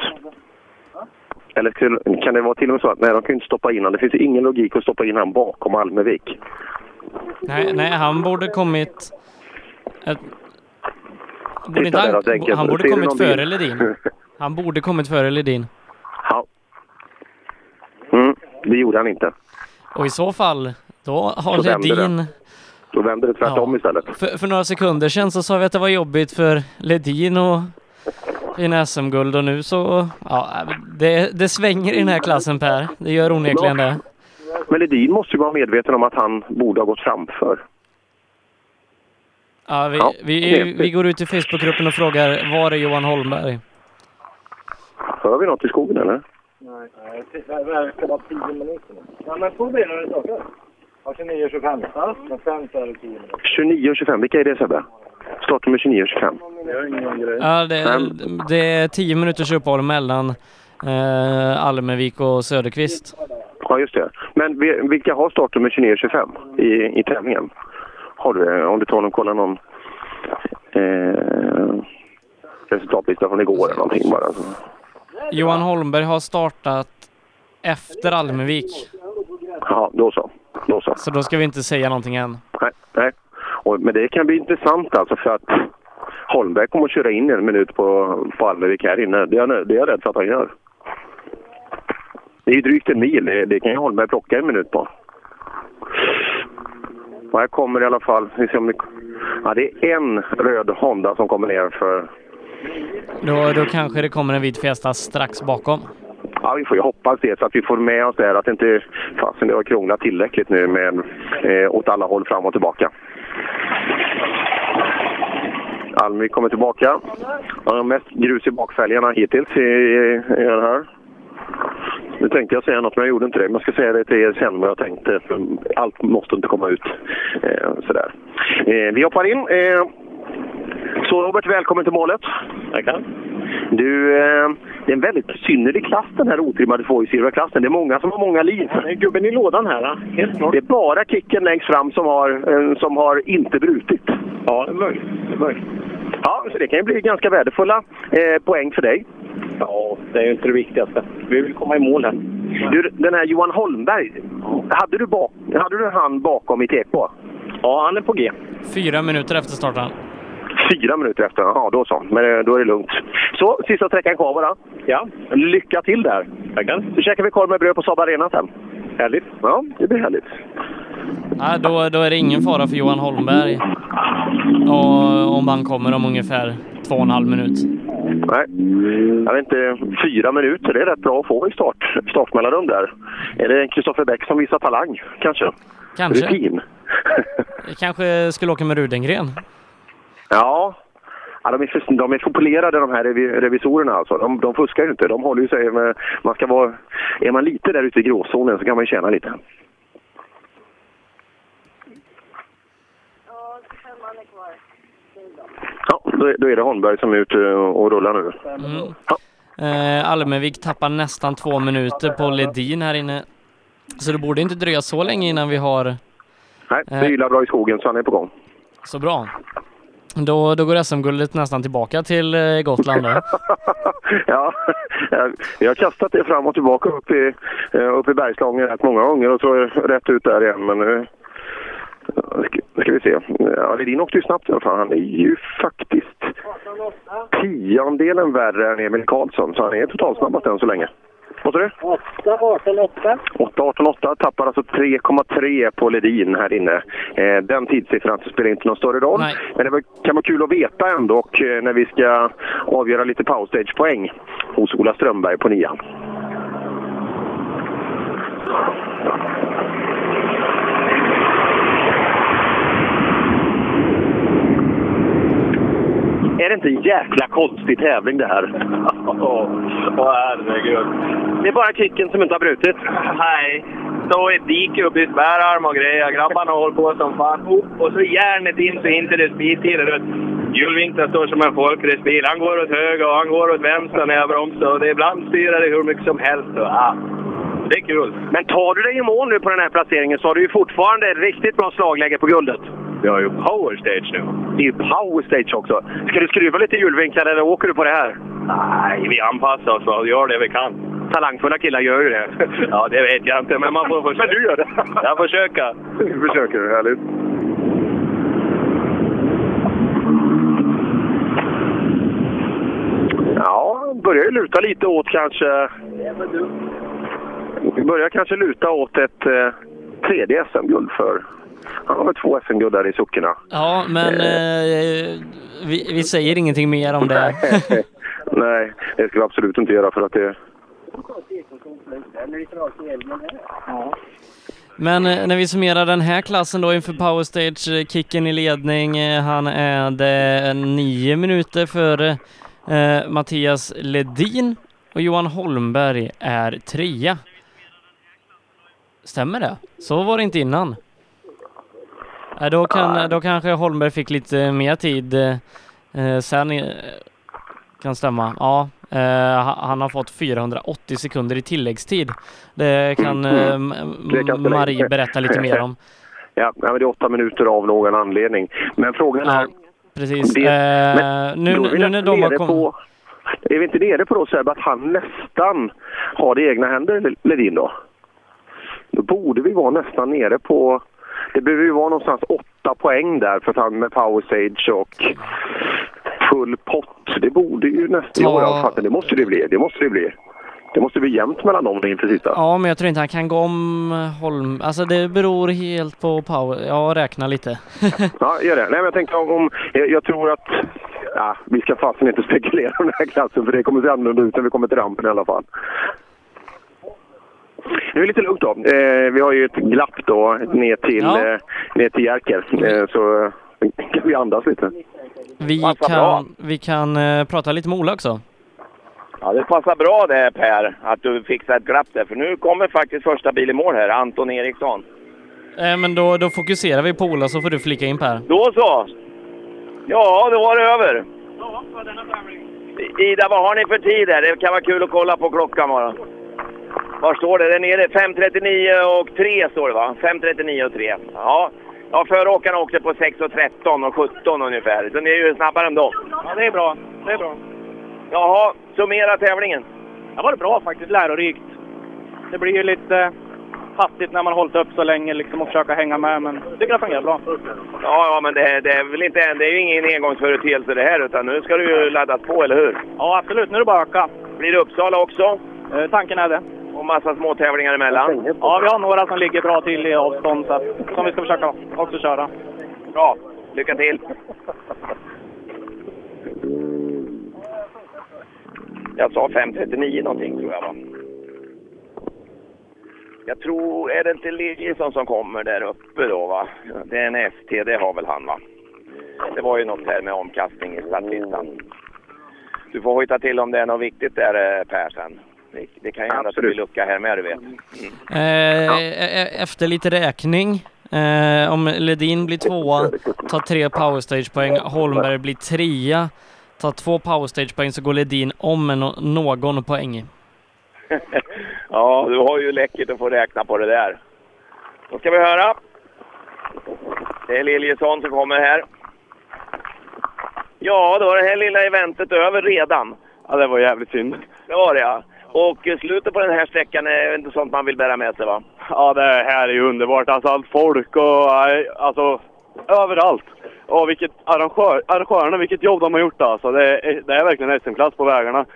[SPEAKER 23] Eller kan det vara till och med så att nej, de kan inte stoppa in honom. Det finns ju ingen logik att stoppa in honom bakom Almevik.
[SPEAKER 1] Nej, nej han borde kommit... Ett, borde inte han, borde kommit före? Ledin. Han borde kommit före Ledin.
[SPEAKER 23] Ja. Mm, det gjorde han inte.
[SPEAKER 1] Och i så fall, då har
[SPEAKER 23] Så vänder det.
[SPEAKER 1] Ledin...
[SPEAKER 23] Då vänder det tvärtom istället.
[SPEAKER 1] För, för några sekunder sedan så sa vi att det var jobbigt för Ledin och vinna SM-guld och nu så... Ja, det, det svänger i den här klassen Per. Det gör onekligen det.
[SPEAKER 23] Men Ledin måste ju vara medveten om att han borde ha gått framför.
[SPEAKER 1] Ja, vi,
[SPEAKER 23] Ja,
[SPEAKER 1] vi, vi går ut i Facebookgruppen och frågar var är Johan Holmberg?
[SPEAKER 23] Hör vi något i skogen eller?
[SPEAKER 26] Nej, det verkar vara 10 minuter nu. Ja, men två bilar är startar. Ja, 29.25. Ja, men sen så är det 10 minuter.
[SPEAKER 23] 29 och 25, vilka är det Sebbe? Startnummer 29 och 25.
[SPEAKER 26] Det är ingen grej.
[SPEAKER 1] Ja, det, det är tio minuters uppehåll mellan eh, Almevik och Söderqvist.
[SPEAKER 23] Ja, just det. Men vi- vilka har startnummer 29 och 25 i, i tävlingen? Har du det? Om du tar och kollar någon eh, resultatlista från igår eller någonting bara. Så.
[SPEAKER 1] Johan Holmberg har startat efter Almevik.
[SPEAKER 23] Ja, då så. Då så.
[SPEAKER 1] Så då ska vi inte säga någonting än.
[SPEAKER 23] Nej, nej. Och, men det kan bli intressant alltså för att Holmberg kommer att köra in en minut på, på Almevik här inne. Det är, jag- det är jag rädd för att han gör. Det är ju drygt en mil. Det, det kan ju Holmberg plocka en minut på. Och här kommer i alla fall... Vi ser om det, ja, det är en röd Honda som kommer ner för...
[SPEAKER 1] Då, då kanske det kommer en vit Fiesta strax bakom.
[SPEAKER 23] Ja, vi får ju hoppas det så att vi får med oss det här. Att det inte fasen det har krånglat tillräckligt nu med, eh, åt alla håll fram och tillbaka. Almi kommer tillbaka. Han har mest grus i bakfälgarna hittills i, i, i den här. Nu tänkte jag säga något men jag gjorde inte det. Men jag ska säga det till er sen vad jag tänkte. För allt måste inte komma ut. Eh, sådär. Eh, vi hoppar in. Eh, så Robert, välkommen till målet. Tackar. Du, eh, det är en väldigt synnerlig klass den här otrimmade tvåhjulsdrivarklassen. Det är många som har många liv. Det är gubben i lådan här. Helt klart. Det är bara kicken längst fram som har, eh, som har inte brutit. Ja, det är möjligt. Det är möjligt. Ja, så det kan ju bli ganska värdefulla eh, poäng för dig. Ja, det är ju inte det viktigaste. Vi vill komma i mål här. Du, den här Johan Holmberg, hade, du bak, hade du han bakom i TK? Ja, han är på G.
[SPEAKER 1] Fyra minuter efter starten.
[SPEAKER 23] Fyra minuter efter? Ja, då så. Men eh, då är det lugnt. Så, sista sträckan kvar bara. Ja. Lycka till där. Tackar. Så käkar vi korv med bröd på Saab Arena sen. Härligt. Ja, det blir härligt.
[SPEAKER 1] Ja, då, då är det ingen fara för Johan Holmberg. Och, om han kommer om ungefär två och en halv minut.
[SPEAKER 23] Nej, jag vet inte. Fyra minuter, det är rätt bra att få i start, startmellanrum där. Är det Kristoffer Bäck som visar talang, kanske?
[SPEAKER 1] Kanske.
[SPEAKER 23] Rutin?
[SPEAKER 1] Kanske skulle åka med Rudengren.
[SPEAKER 23] Ja. Ja, de, är de är för polerade de här revi, revisorerna alltså. De, de fuskar ju inte. De håller ju sig med... Man ska vara... Är man lite där ute i gråzonen så kan man ju tjäna lite. Ja, då, är- då är det Holmberg som är ute och rullar nu.
[SPEAKER 1] Mm. Eh, Almevik tappar nästan två minuter på Ledin här inne. Så det borde inte dröja så länge innan vi har
[SPEAKER 23] Nej, det ylar bra i skogen så han är på gång.
[SPEAKER 1] så bra. Då, då går SM-guldet nästan tillbaka till eh, Gotland då.
[SPEAKER 23] ja, eh, jag har kastat det fram och tillbaka upp i, eh, upp i Bergslagen rätt många gånger och så rätt ut där igen. Men nu ska, ska vi se. Ja, Ledin åkte ju snabbt i alla fall. Han är ju faktiskt tiondelen värre än Emil Karlsson. Så han är totalsnabbast än så länge. Vad sa du?
[SPEAKER 26] 8, 18, 8.
[SPEAKER 23] 8, 18, 8 tappar alltså 3,3 på Ledin här inne. Eh, den tidssiffran spelar inte någon större roll. Men det var- kan vara kul att veta ändå och, eh, när vi ska avgöra lite powerstage-poäng hos Ola Strömberg på nian. Är det inte en jäkla konstig tävling det här? Åh herregud. Det är bara kicken som inte har brutit.
[SPEAKER 4] Nej, stå i ett dike och bytt bärarm och grejer. Grabbarna håller på som fan. Och så järnet in så inte det speedtider. Hjulvinklar står som en folkracebil. Han går åt höger och han går åt vänster när jag bromsar. Och det är ibland styrar hur mycket som helst. Och, ja, det är kul. Men tar du dig i mål nu på den här placeringen så har du ju fortfarande ett riktigt bra slagläge på guldet. Vi har ju power stage nu.
[SPEAKER 23] Det är ju power stage också. Ska du skruva lite hjulvinklar eller åker du på det här?
[SPEAKER 4] Nej, vi anpassar oss och gör det vi kan.
[SPEAKER 23] Talangfulla killar gör ju det.
[SPEAKER 4] Ja, det vet jag inte, men man får försöka.
[SPEAKER 23] Men du gör det?
[SPEAKER 4] Jag försöker.
[SPEAKER 23] Du försöker, härligt. Ja, börjar ju luta lite åt kanske... Vi börjar kanske luta åt ett eh, tredje SM-guld för... Han har väl två SM-guld där i suckorna.
[SPEAKER 1] Ja, men eh, vi, vi säger ingenting mer om det.
[SPEAKER 23] Nej, det ska vi absolut inte göra för att det...
[SPEAKER 1] Men eh, när vi summerar den här klassen då inför Power Stage, eh, Kicken i ledning, eh, han är det nio minuter före eh, Mattias Ledin och Johan Holmberg är trea. Stämmer det? Så var det inte innan. Eh, då, kan, då kanske Holmberg fick lite mer tid eh, sen. eh, Kan stämma. Ja, eh, ha- han har fått 480 sekunder i tilläggstid. Det kan eh, M-
[SPEAKER 23] Det är ganska
[SPEAKER 1] Marie berätta lite mer om.
[SPEAKER 23] Ja, ja, men det är åtta minuter av någon anledning. Men frågan är...
[SPEAKER 1] Precis.
[SPEAKER 23] Det-
[SPEAKER 1] Eh,
[SPEAKER 23] men
[SPEAKER 1] nu, nu när de har kommit...
[SPEAKER 23] Är vi inte nere på då Sebbe, att han nästan har det i egna händer, Ledin då? Då borde vi vara nästan nere på... Det behöver ju vara någonstans åtta poäng där för att han med Power Stage och full pott. Det borde ju nästan...
[SPEAKER 1] Ta-
[SPEAKER 23] Jo. Det måste det bli. Det måste det bli. Det måste bli jämnt mellan dem inför sista.
[SPEAKER 1] Ja, men jag tror inte han kan gå om Holm... Alltså det beror helt på power. Jag räknar lite.
[SPEAKER 23] Ja, gör det. Nej, men jag tänkte om jag, jag tror att... Ja, vi ska fasen inte spekulera om den här klassen för det kommer se annorlunda ut när vi kommer till rampen i alla fall. Nu är det lite lugnt då. Eh, vi har ju ett glapp då ner till,
[SPEAKER 1] Ja.
[SPEAKER 23] eh, ner till Jerker. Eh, så eh, kan vi andas lite.
[SPEAKER 1] Vi
[SPEAKER 2] Passar bra.
[SPEAKER 1] kan, vi kan eh, prata lite med Ola också.
[SPEAKER 2] Ja, det passar bra det Per, att du fixar ett glapp där. För nu kommer faktiskt första bil i mål här, Anton Eriksson.
[SPEAKER 1] Eh, men då, då fokuserar vi på Ola så får du flika in Per.
[SPEAKER 2] Då så! Ja, då var det över. Ida, vad har ni för tid här? Det kan vara kul att kolla på klockan bara. Var står det? Den är nere 5.39 och 3 står det va? 5.39 och 3. Ja. Ja, föråkarna åkte på 6.13 och 17 ungefär. Så ni är ju snabbare än dem.
[SPEAKER 10] Ja, det är bra. Det är bra.
[SPEAKER 2] Jaha, summera tävlingen.
[SPEAKER 10] Det var bra faktiskt, lärorikt. Det blir ju lite hastigt när man har hållit upp så länge liksom och försöka hänga med, men jag tycker det fungerar bra.
[SPEAKER 2] Ja, ja men det, det är väl inte, det är ju ingen engångsföreteelse det här utan nu ska du ju laddas på, eller hur?
[SPEAKER 10] Ja, absolut. Nu är det bara att öka.
[SPEAKER 2] Blir det Uppsala också?
[SPEAKER 10] Eh, tanken är det.
[SPEAKER 2] Och massa små tävlingar emellan?
[SPEAKER 10] Ja, vi har några som ligger bra till i avstånd så att, som vi ska försöka också köra.
[SPEAKER 2] Bra, lycka till! Jag sa 5.39 någonting tror jag va? Jag tror, är det inte Liljesson som kommer där uppe då va? Det är en ST, det har väl han va? Det var ju något här med omkastning i startlistan. Du får hojta till om det är något viktigt där eh, Per sen. Det, det kan ju hända att det blir lucka här med du vet. Mm.
[SPEAKER 1] Eh, e- e- Efter lite räkning, eh, om Ledin blir tvåa, tar tre powerstage-poäng, Holmberg blir trea, tar två powerstage-poäng så går Ledin om med no- någon poäng.
[SPEAKER 2] Ja, du har ju läckert att få räkna på det där. Då ska vi höra. Det är Liljesson som kommer här. Ja, då var det här lilla eventet över redan.
[SPEAKER 4] Ja, det var jävligt synd.
[SPEAKER 2] Det var det ja. Och eh, slutet på den här sträckan är inte sånt man vill bära med sig va?
[SPEAKER 4] Ja, det här är ju underbart. Alltså allt folk och nej, alltså överallt. Och vilket arrangör, arrangörerna, vilket jobb de har gjort alltså. Det är, det är verkligen SM-klass på vägarna.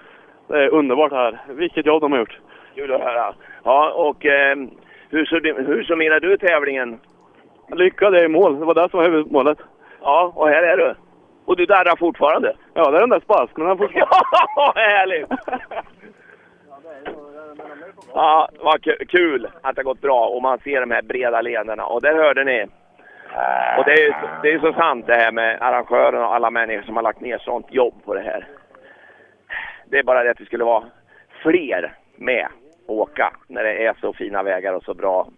[SPEAKER 4] Det är underbart här. Vilket jobb de har gjort.
[SPEAKER 2] Kul att höra. Ja, och eh, hur, hur summerar du tävlingen?
[SPEAKER 4] Lycka, det är mål. Det var det som var huvudmålet.
[SPEAKER 2] Ja, och här är du. Och du darrar fortfarande?
[SPEAKER 4] Ja, det är den där spasmen.
[SPEAKER 2] Ja, härligt! Ja, vad kul att det har gått bra och man ser de här breda leendena. Och där hörde ni. Och det är ju det är så sant det här med arrangörerna och alla människor som har lagt ner sånt jobb på det här. Det är bara det att det skulle vara fler med och åka när det är så fina vägar och så bra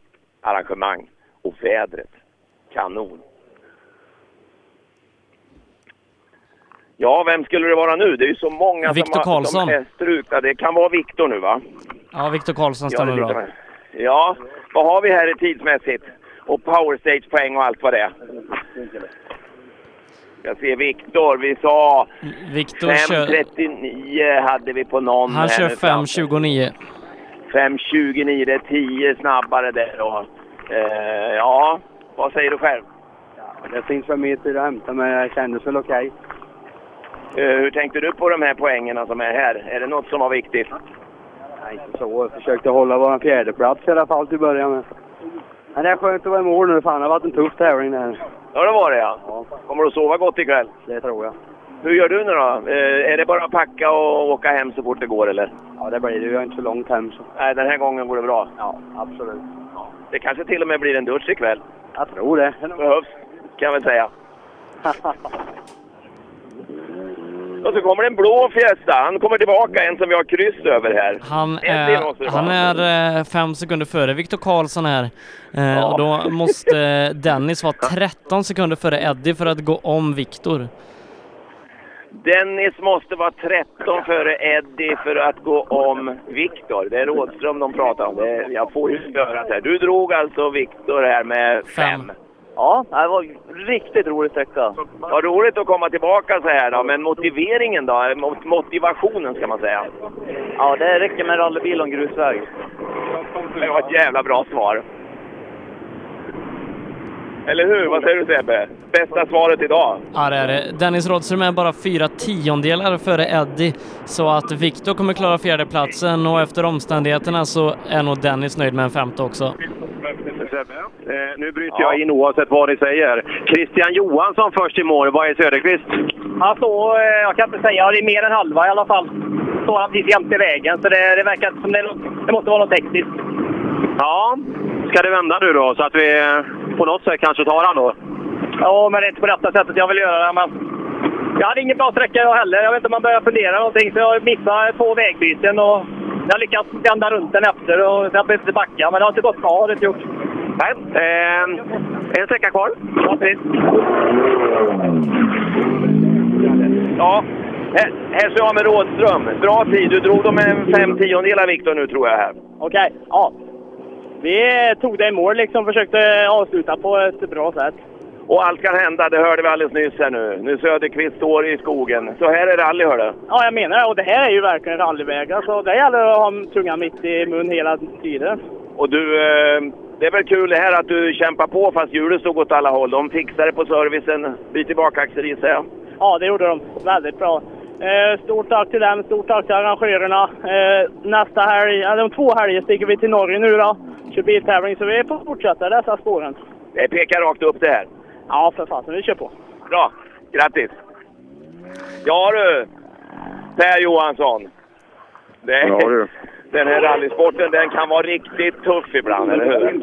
[SPEAKER 2] arrangemang. Och vädret, kanon. Ja, vem skulle det vara nu? Det är ju så många
[SPEAKER 1] Viktor
[SPEAKER 2] som,
[SPEAKER 1] Karlsson.
[SPEAKER 2] som är strukna. Det kan vara Viktor nu va?
[SPEAKER 1] Ja, Viktor Karlsson
[SPEAKER 2] Ja,
[SPEAKER 1] stämmer bra.
[SPEAKER 2] Ja, vad har vi här i tidsmässigt? Och power stage poäng och allt vad det är. Jag ser Viktor, vi sa
[SPEAKER 1] Viktor kör,
[SPEAKER 2] 5.39 hade vi på någon.
[SPEAKER 1] han kör
[SPEAKER 2] nu fram.
[SPEAKER 1] 5.29.
[SPEAKER 2] 5.29, det är 10 snabbare där då. Eh, ja, vad säger du själv?
[SPEAKER 3] Det finns väl meter att hämta, men det kändes väl okej.
[SPEAKER 2] Eh, hur tänkte du på de här poängerna som är här? Är det något som var viktigt?
[SPEAKER 3] Nej, inte så. Jag försökte hålla vår fjärdeplats i alla fall till början med. Men det är skönt att vara i mål nu. Fan, det har varit en tuff tävling det här.
[SPEAKER 2] Ja, det var det ja. Kommer du att sova gott ikväll?
[SPEAKER 3] Det tror jag.
[SPEAKER 2] Hur gör du nu då? Eh, är det bara att packa och åka hem så fort det går eller?
[SPEAKER 3] Ja, det blir det. Vi har inte så långt hem så.
[SPEAKER 2] Nej, den här gången går det bra.
[SPEAKER 3] Ja, absolut.
[SPEAKER 2] Det kanske till och med blir en dusch ikväll.
[SPEAKER 3] Jag tror det.
[SPEAKER 2] Behövs, kan jag väl säga. Och så kommer en blå Fiesta. Han kommer tillbaka, en som vi har kryss över här.
[SPEAKER 1] Han är, han är eh, fem sekunder före Viktor Karlsson här. Eh, Och då måste Dennis vara 13 sekunder före Eddie för att gå om Viktor.
[SPEAKER 2] Dennis måste vara 13 före Eddie för att gå om Viktor. Det är Rådström de pratar om. Det jag får ju höra det här. Du drog alltså Viktor här med fem.
[SPEAKER 6] Ja, det var en riktigt rolig sträcka.
[SPEAKER 2] Vad roligt att komma tillbaka så här då, men motiveringen då? Mot- Motivationen ska man säga.
[SPEAKER 6] Ja, det räcker med rallybil och en grusväg.
[SPEAKER 2] Det var ett jävla bra svar. Eller hur? Vad säger du Sebbe? Bästa svaret idag?
[SPEAKER 1] Ja, det är det. Dennis Rådström är bara fyra tiondelar före Eddie, så att Viktor kommer klara fjärdeplatsen och efter omständigheterna så är nog Dennis nöjd med en femte också.
[SPEAKER 23] Eh, nu bryter jag in oavsett vad ni säger. Christian Johansson först i mål. Vad är Söderqvist?
[SPEAKER 6] Han står, eh, jag kan inte säga, det är mer än halva i alla fall. Står han precis jämte vägen, så det, det verkar som det, det måste vara något tekniskt.
[SPEAKER 23] Ja, ska det vända nu då så att vi eh, på något sätt kanske tar han då?
[SPEAKER 6] Ja, men det är inte på detta sättet jag vill göra det. Men jag hade ingen bra sträcka jag heller. Jag vet inte om man börjar fundera någonting. Så jag missade två vägbyten och jag lyckats vända runt den efter och jag behövde inte backa. Men det har inte gått bra, har det inte gjort.
[SPEAKER 23] Nej, eh, en sträcka kvar.
[SPEAKER 6] Ja, precis.
[SPEAKER 2] Ja, här, här ser jag med Rådström. Bra tid. Du drog dem en fem tiondelar Viktor nu tror jag här.
[SPEAKER 7] Okej, ja. Vi tog det i mål liksom, försökte avsluta på ett bra sätt.
[SPEAKER 2] Och allt kan hända, det hörde vi alldeles nyss här nu. Nu Söderqvist står i skogen. Så här är rally hördu.
[SPEAKER 7] Ja, jag menar det. Och det här är ju verkligen rallyvägar, så det gäller att ha tungan mitt i mun hela tiden.
[SPEAKER 2] Och du, eh, det är väl kul det här att du kämpar på fast hjulet stod åt alla håll. De fixade på servicen. Byter bakaxel gissar jag.
[SPEAKER 7] Ja, det gjorde de. Väldigt bra. Eh, stort tack till dem, stort tack till arrangörerna. Eh, nästa helg, eller om två helger sticker vi till Norge nu då. Kör biltävling, så vi får fortsätta dessa spåren.
[SPEAKER 2] Det pekar rakt upp det här.
[SPEAKER 7] Ja, för fasen. Vi kör på.
[SPEAKER 2] Bra, grattis! Ja du, Per Johansson. Det,
[SPEAKER 23] Ja, du.
[SPEAKER 2] Den här rallysporten den kan vara riktigt tuff ibland, eller hur?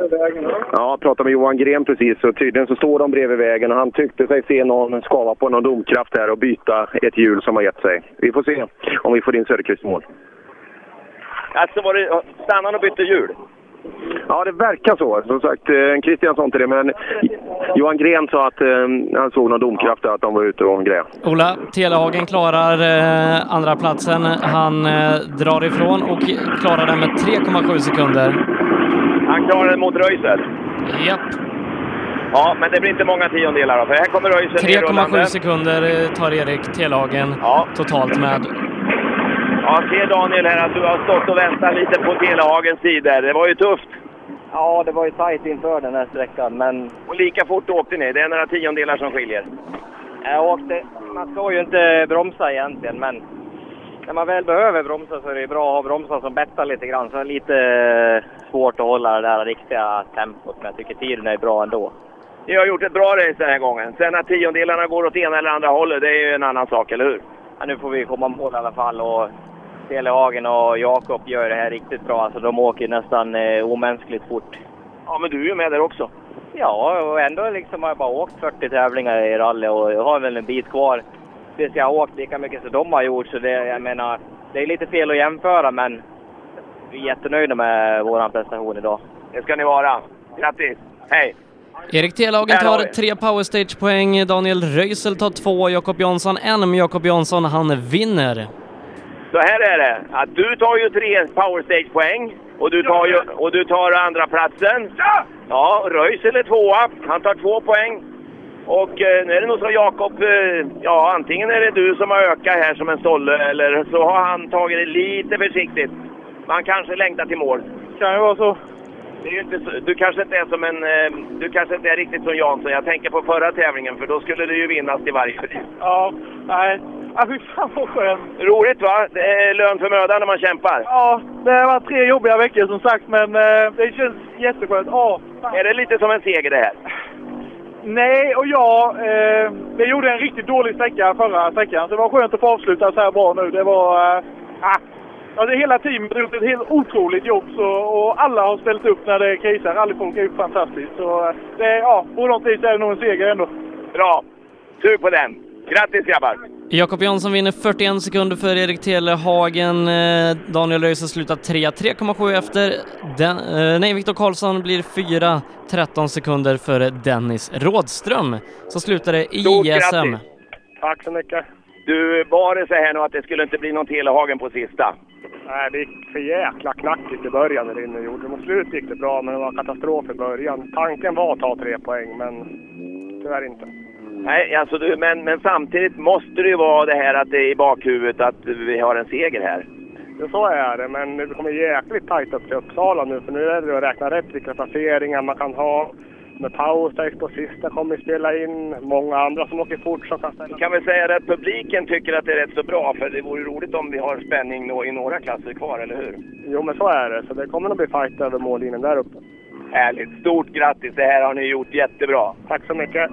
[SPEAKER 23] Ja, jag pratade med Johan Gren precis och tydligen så står de bredvid vägen och han tyckte sig se någon skava på någon domkraft här och byta ett hjul som har gett sig. Vi får se om vi får in Söderqvist mål.
[SPEAKER 2] Alltså var det, stannade han och bytte hjul?
[SPEAKER 23] Ja, det verkar så. Som sagt, eh, Christian sa inte det, men Johan Gren sa att eh, han såg någon domkraft där, att de var ute och grejade.
[SPEAKER 1] Ola Telehagen klarar eh, andra platsen. Han eh, drar ifrån och klarar den med 3,7 sekunder.
[SPEAKER 2] Han klarar den mot Röisel.
[SPEAKER 1] Japp.
[SPEAKER 2] Ja, men det blir inte många tiondelar då, för här kommer Röisel
[SPEAKER 1] 3,7
[SPEAKER 2] nerrullande.
[SPEAKER 1] sekunder eh, tar Erik Telehagen totalt med.
[SPEAKER 2] Ja, ser Daniel här att du har stått och väntat lite på Telehagens tid där. Det var ju tufft.
[SPEAKER 6] Ja, det var ju tajt inför den här sträckan, men
[SPEAKER 2] Och lika fort åkte ni. Det är några tiondelar som skiljer.
[SPEAKER 6] jag åkte... Man ska ju inte bromsa egentligen, men när man väl behöver bromsa så är det bra att ha bromsar som bettar lite grann. Så det är lite eh, svårt att hålla det där riktiga tempot, men jag tycker tiden är bra ändå.
[SPEAKER 2] Ni har gjort ett bra race den här gången. Sen att tiondelarna går åt ena eller andra hållet, det är ju en annan sak, eller hur?
[SPEAKER 6] Ja, nu får vi komma mål i alla fall och Telehagen och Jakob gör det här riktigt bra. Alltså de åker nästan eh, omänskligt fort.
[SPEAKER 2] Ja, men du är ju med där också.
[SPEAKER 6] Ja, och ändå liksom har jag bara åkt 40 tävlingar i rally och jag har väl en bit kvar tills jag har åkt lika mycket som de har gjort. Så det, jag menar, det är lite fel att jämföra men vi är jättenöjda med vår prestation idag.
[SPEAKER 2] Det ska ni vara. Grattis! Hej!
[SPEAKER 1] Erik Telhagen tar tre powerstage-poäng, Daniel Röisel tar två, Jakob Jansson en, men Jakob Jansson han vinner.
[SPEAKER 2] Så här är det, att du tar ju tre power stage-poäng och du tar, ju, och du tar andra platsen. Ja, Röisel är tvåa. Han tar två poäng. Och eh, nu är det nog så Jakob, eh, ja antingen är det du som har ökat här som en stolle eller så har han tagit det lite försiktigt. Man kanske längtar till mål.
[SPEAKER 15] Kan ju vara så.
[SPEAKER 2] Det är inte så, du kanske inte är som en, eh, du kanske inte är riktigt som Jansson. Jag tänker på förra tävlingen för då skulle det ju vinnas till varje pris.
[SPEAKER 15] Ja, nej. Ja, fy fan vad skönt.
[SPEAKER 2] Roligt va? Det är lön för mödan när man kämpar.
[SPEAKER 15] Ja, det har varit tre jobbiga veckor som sagt, men eh, det känns jätteskönt. Ja, fan.
[SPEAKER 2] Är det lite som en seger det här?
[SPEAKER 15] Nej och ja, eh, vi gjorde en riktigt dålig sträcka förra sträckan, så det var skönt att få avsluta så här bra nu. Det var... Eh, ah, alltså hela teamet har gjort ett helt otroligt jobb så, och alla har ställt upp när det krisar. Rallyfolk är ju fantastiskt. Så eh, det, ja, på något vis är det nog en seger ändå.
[SPEAKER 2] Bra! Sug på den! Grattis grabbar!
[SPEAKER 1] Jakob Jansson vinner 41 sekunder för Erik Telehagen. Eh, Daniel Röisel slutar 3, 3,7 efter. Den, eh, nej, Viktor Karlsson blir 4, 13 sekunder före Dennis Rådström. Så slutar det i
[SPEAKER 2] Stort
[SPEAKER 1] JSM.
[SPEAKER 2] grattis.
[SPEAKER 16] Tack så mycket.
[SPEAKER 2] Du, var det så här nu att det skulle inte bli någon Telehagen på sista?
[SPEAKER 16] Nej, det gick för jäkla knackigt i början när det inne gjorde. Mot slut gick det bra, men det var katastrof i början. Tanken var att ta tre poäng, men tyvärr inte.
[SPEAKER 2] Nej, alltså du, men, men samtidigt måste det ju vara det här att det är i bakhuvudet att vi har en seger här.
[SPEAKER 16] Ja, så är det, men det kommer jäkligt tajt upp till Uppsala nu, för nu är det att räkna rätt vilka placeringar man kan ha. Med powerstage på sista kommer vi spela in. Många andra som åker fort som kan ställa
[SPEAKER 2] kan väl säga att publiken tycker att det är rätt så bra, för det vore roligt om vi har spänning i några klasser kvar, eller hur?
[SPEAKER 16] Jo, men så är det. Så det kommer nog bli fight över mållinjen där uppe.
[SPEAKER 2] Härligt! Stort grattis! Det här har ni gjort jättebra!
[SPEAKER 16] Tack så mycket!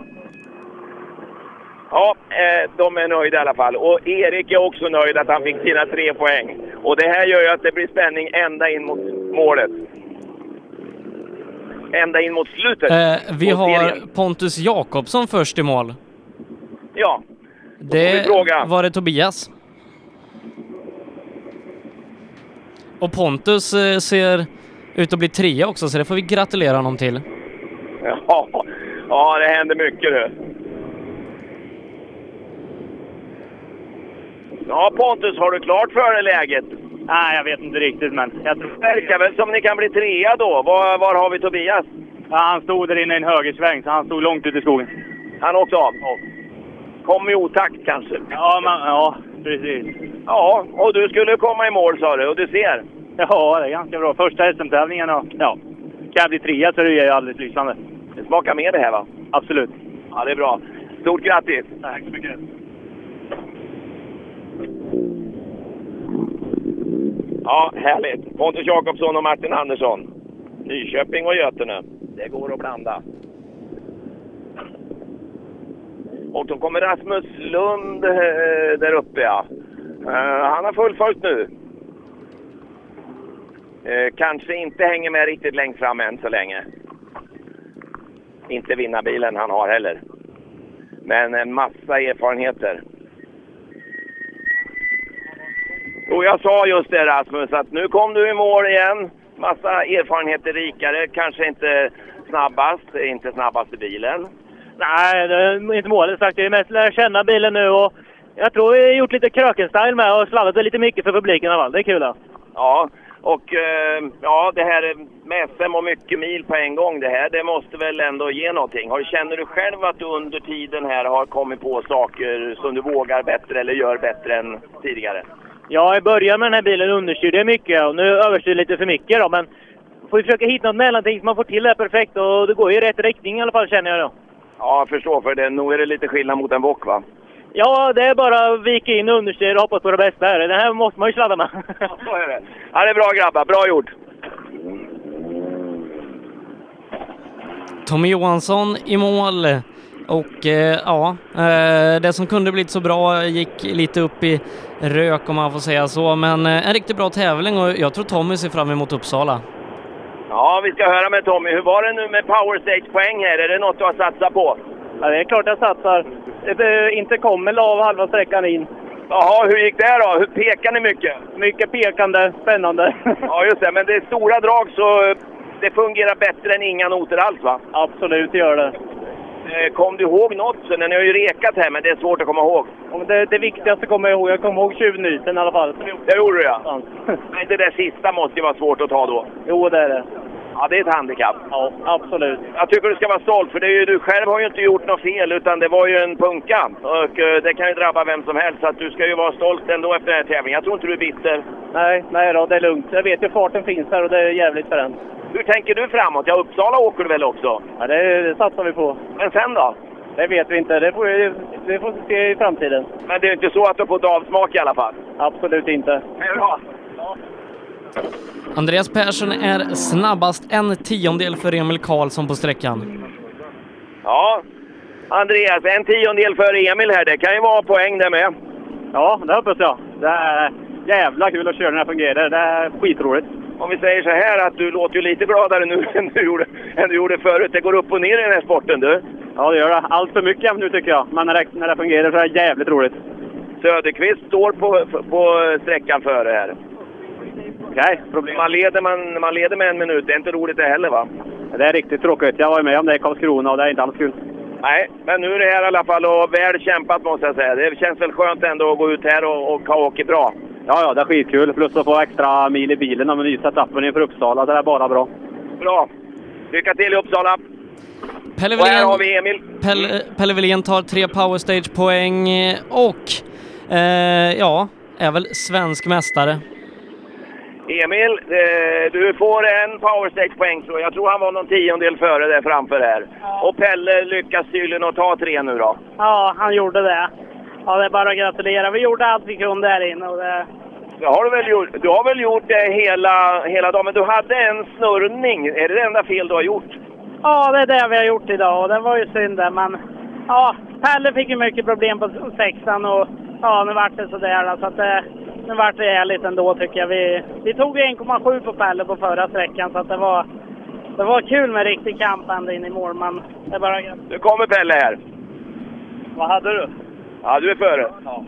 [SPEAKER 2] Ja, eh, de är nöjda i alla fall. Och Erik är också nöjd att han fick sina tre poäng. Och det här gör ju att det blir spänning ända in mot målet. Ända in mot slutet.
[SPEAKER 1] Eh, vi har
[SPEAKER 2] serien.
[SPEAKER 1] Pontus Jakobsson först i mål.
[SPEAKER 2] Ja,
[SPEAKER 1] Det var det Tobias. Och Pontus eh, ser ut att bli trea också, så det får vi gratulera honom till.
[SPEAKER 2] ja, ja, det händer mycket nu. Ja, Pontus, har du klart för dig läget?
[SPEAKER 10] Nej, jag vet inte riktigt, men jag tror...
[SPEAKER 2] Det verkar väl som ni kan bli trea då. Var, var har vi Tobias?
[SPEAKER 10] Ja, han stod där inne i en högersväng, så han stod långt ute i skogen.
[SPEAKER 2] Han åkte av? Kom i otakt kanske?
[SPEAKER 10] Ja, men, ja precis.
[SPEAKER 2] Ja, och du skulle komma i mål sa du, och du ser.
[SPEAKER 10] Ja, det är ganska bra. Första SM-tävlingen och ja, kan jag bli trea så är det ju alldeles lysande.
[SPEAKER 2] Det smakar med det här va?
[SPEAKER 10] Absolut.
[SPEAKER 2] Ja, det är bra. Stort grattis!
[SPEAKER 10] Tack så mycket.
[SPEAKER 2] Ja, härligt. Pontus Jakobsson och Martin Andersson. Nyköping och Götene. Det går att blanda. Och då kommer Rasmus Lund eh, där uppe ja. Eh, han har fullföljt nu. Eh, kanske inte hänger med riktigt längst fram än så länge. Inte vinnarbilen han har heller. Men en massa erfarenheter. Och jag sa just det Rasmus, att nu kom du i mål igen. Massa erfarenheter rikare, kanske inte snabbast, inte snabbaste bilen.
[SPEAKER 7] Nej, det är inte målet sagt. Det är mest lära känna bilen nu och jag tror vi har gjort lite kröken-style med och sladdat lite mycket för publiken i alla fall. Det är kul. Ja.
[SPEAKER 2] Ja, och eh, ja, det här med SM och mycket mil på en gång, det här det måste väl ändå ge någonting. Har, känner du själv att du under tiden här har kommit på saker som du vågar bättre eller gör bättre än tidigare?
[SPEAKER 7] Ja, i början med den här bilen understyrde jag mycket och nu överstyr jag lite för mycket då, men får vi försöka hitta något mellanting så man får till det här perfekt och det går ju i rätt riktning i alla fall känner jag då.
[SPEAKER 2] Ja, jag förstår, för det, nog är det lite skillnad mot en bock va?
[SPEAKER 7] Ja, det är bara att vika in understyr och hoppas på det bästa här. Den här måste man ju sladda med.
[SPEAKER 2] Ja, så är det. Ja, det är bra grabbar, bra gjort!
[SPEAKER 1] Tommy Johansson i mål. Och eh, ja, eh, det som kunde blivit så bra gick lite upp i rök om man får säga så, men eh, en riktigt bra tävling och jag tror Tommy ser fram emot Uppsala.
[SPEAKER 2] Ja, vi ska höra med Tommy. Hur var det nu med Power Stage-poäng här? Är det något du har satsat på?
[SPEAKER 7] Ja, det är klart jag satsar. Det inte kommer av halva sträckan in.
[SPEAKER 2] Jaha, hur gick det då? Hur pekar ni mycket?
[SPEAKER 7] Mycket pekande, spännande.
[SPEAKER 2] Ja, just det. Men det är stora drag så det fungerar bättre än inga noter alls va?
[SPEAKER 10] Absolut, det gör det.
[SPEAKER 2] Eh, Kom du ihåg något? Ni har ju rekat här men det är svårt att komma ihåg.
[SPEAKER 10] Ja, det, det viktigaste kommer jag ihåg. Jag kommer ihåg tjuvnyten i alla fall.
[SPEAKER 2] Det gjorde du ja. Men det där sista måste ju vara svårt att ta då.
[SPEAKER 10] Jo, det är det.
[SPEAKER 2] Ja, det är ett handikapp.
[SPEAKER 10] Ja, absolut.
[SPEAKER 2] Jag tycker du ska vara stolt, för det är ju, du själv har ju inte gjort något fel, utan det var ju en punka. Och eh, det kan ju drabba vem som helst, så att du ska ju vara stolt ändå efter den här tävlingen. Jag tror inte du är bitter.
[SPEAKER 10] Nej, nej då, det är lugnt. Jag vet ju farten finns här och det är jävligt för den.
[SPEAKER 2] Hur tänker du framåt? Ja, Uppsala åker du väl också?
[SPEAKER 10] Ja, det, det satsar vi på.
[SPEAKER 2] Men sen då?
[SPEAKER 10] Det vet vi inte. Det får, vi- det får vi se i framtiden.
[SPEAKER 2] Men det är inte så att du har fått avsmak i alla fall?
[SPEAKER 10] Absolut inte.
[SPEAKER 2] Bra.
[SPEAKER 1] Andreas Persson är snabbast en tiondel för Emil Karlsson på sträckan.
[SPEAKER 2] Ja, Andreas, en tiondel före Emil här. Det kan ju vara poäng det med.
[SPEAKER 10] Ja, det hoppas jag. Det är jävla kul att köra när det fungerar. Det är skitroligt.
[SPEAKER 2] Om vi säger så här att du låter ju lite gladare nu än du gjorde, än du gjorde förut. Det går upp och ner i den här sporten du.
[SPEAKER 10] Ja, det gör det. Allt för mycket nu tycker jag. Men när det, när det fungerar så är det jävligt roligt.
[SPEAKER 2] Söderqvist står på, på sträckan före här.
[SPEAKER 10] Okej, problem.
[SPEAKER 2] Man leder, man, man leder med en minut. Det är inte roligt det heller va?
[SPEAKER 10] Det är riktigt tråkigt. Jag var med om det i Karlskrona och det är inte alls kul.
[SPEAKER 2] Nej, men nu är det här i alla fall och väl kämpat måste jag säga. Det känns väl skönt ändå att gå ut här och, och ha åkt bra.
[SPEAKER 10] Ja, ja, det är skitkul. Plus att få extra mil i bilen och med nya setupen inför Uppsala. Det är bara bra.
[SPEAKER 2] Bra! Lycka till i Uppsala!
[SPEAKER 1] Pelle
[SPEAKER 2] Och här
[SPEAKER 1] Wilén,
[SPEAKER 2] har vi Emil.
[SPEAKER 1] Pelle, Pelle Wilén tar tre powerstage-poäng och eh, ja, är väl svensk mästare.
[SPEAKER 2] Emil, eh, du får en powerstage-poäng så jag tror han var någon tiondel före där framför här. Och Pelle lyckas tydligen att ta tre nu då.
[SPEAKER 25] Ja, han gjorde det. Ja, det är bara att gratulera. Vi gjorde allt vi kunde här inne och det...
[SPEAKER 2] Det har du väl gjort? Du har väl gjort det hela, hela dagen, men du hade en snurrning. Är det det enda fel du har gjort?
[SPEAKER 25] Ja, det är det vi har gjort idag och det var ju synd det, men... Ja, Pelle fick ju mycket problem på sexan och ja, nu vart det sådär så att det... Nu vart det ärligt ändå tycker jag. Vi, vi tog ju 1,7 på Pelle på förra sträckan så att det var... Det var kul med riktig kamp ända in i mål, men det är bara...
[SPEAKER 2] Nu kommer Pelle här.
[SPEAKER 10] Vad hade du?
[SPEAKER 2] Ja, du är före.
[SPEAKER 10] Ja.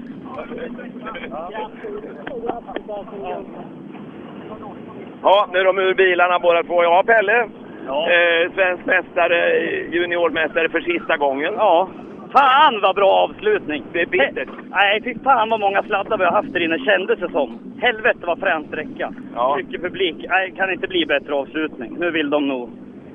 [SPEAKER 2] Ja, nu är de ur bilarna båda två. Ja, Pelle. Eh, svensk mästare, juniormästare för sista gången.
[SPEAKER 10] Ja. Fan vad bra avslutning!
[SPEAKER 2] Det är bittert.
[SPEAKER 10] Nej, fy fan vad många sladdar vi har haft där inne kändes det som. Helvete vad frän sträcka.
[SPEAKER 2] Ja.
[SPEAKER 10] Mycket publik. Nej, kan inte bli bättre avslutning. Nu vill de nog.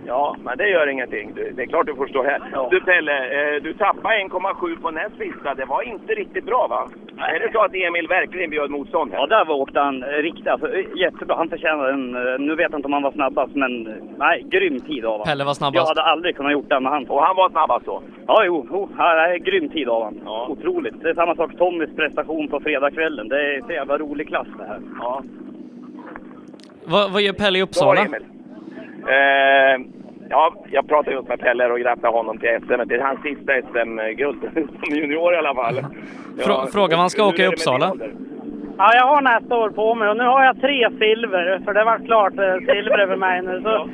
[SPEAKER 2] Ja, men det gör ingenting. Du, det är klart du får stå här. Du Pelle, eh, du tappade 1,7 på näst sista. Det var inte riktigt bra va? Är det så att Emil verkligen bjöd motstånd här?
[SPEAKER 10] Ja, där var åkte han eh, riktigt. Alltså, eh, jättebra. Han förtjänar en... Nu vet jag inte om han var snabbast, men nej, grym tid av honom.
[SPEAKER 1] Pelle var
[SPEAKER 10] Jag
[SPEAKER 1] snabbast.
[SPEAKER 10] hade aldrig kunnat gjort det med han.
[SPEAKER 2] Och han var snabbast då?
[SPEAKER 10] Ja, jo. jo ja, det är grym tid av honom. Otroligt. Det är samma sak Tommys prestation på fredagskvällen. Det är så jävla rolig klass det här.
[SPEAKER 2] Ja.
[SPEAKER 1] Vad, vad gör Pelle i
[SPEAKER 2] Bra
[SPEAKER 1] Uppsala?
[SPEAKER 2] Emil. Eh, ja, jag pratade just med Pelle och grattade honom till SM. Det är hans sista SM-guld som junior i alla fall.
[SPEAKER 1] Frå, fråga vad han ska åka i Uppsala.
[SPEAKER 25] Ja, jag har nästa år på mig och nu har jag tre silver, för det var klart eh, silver för mig nu. Så,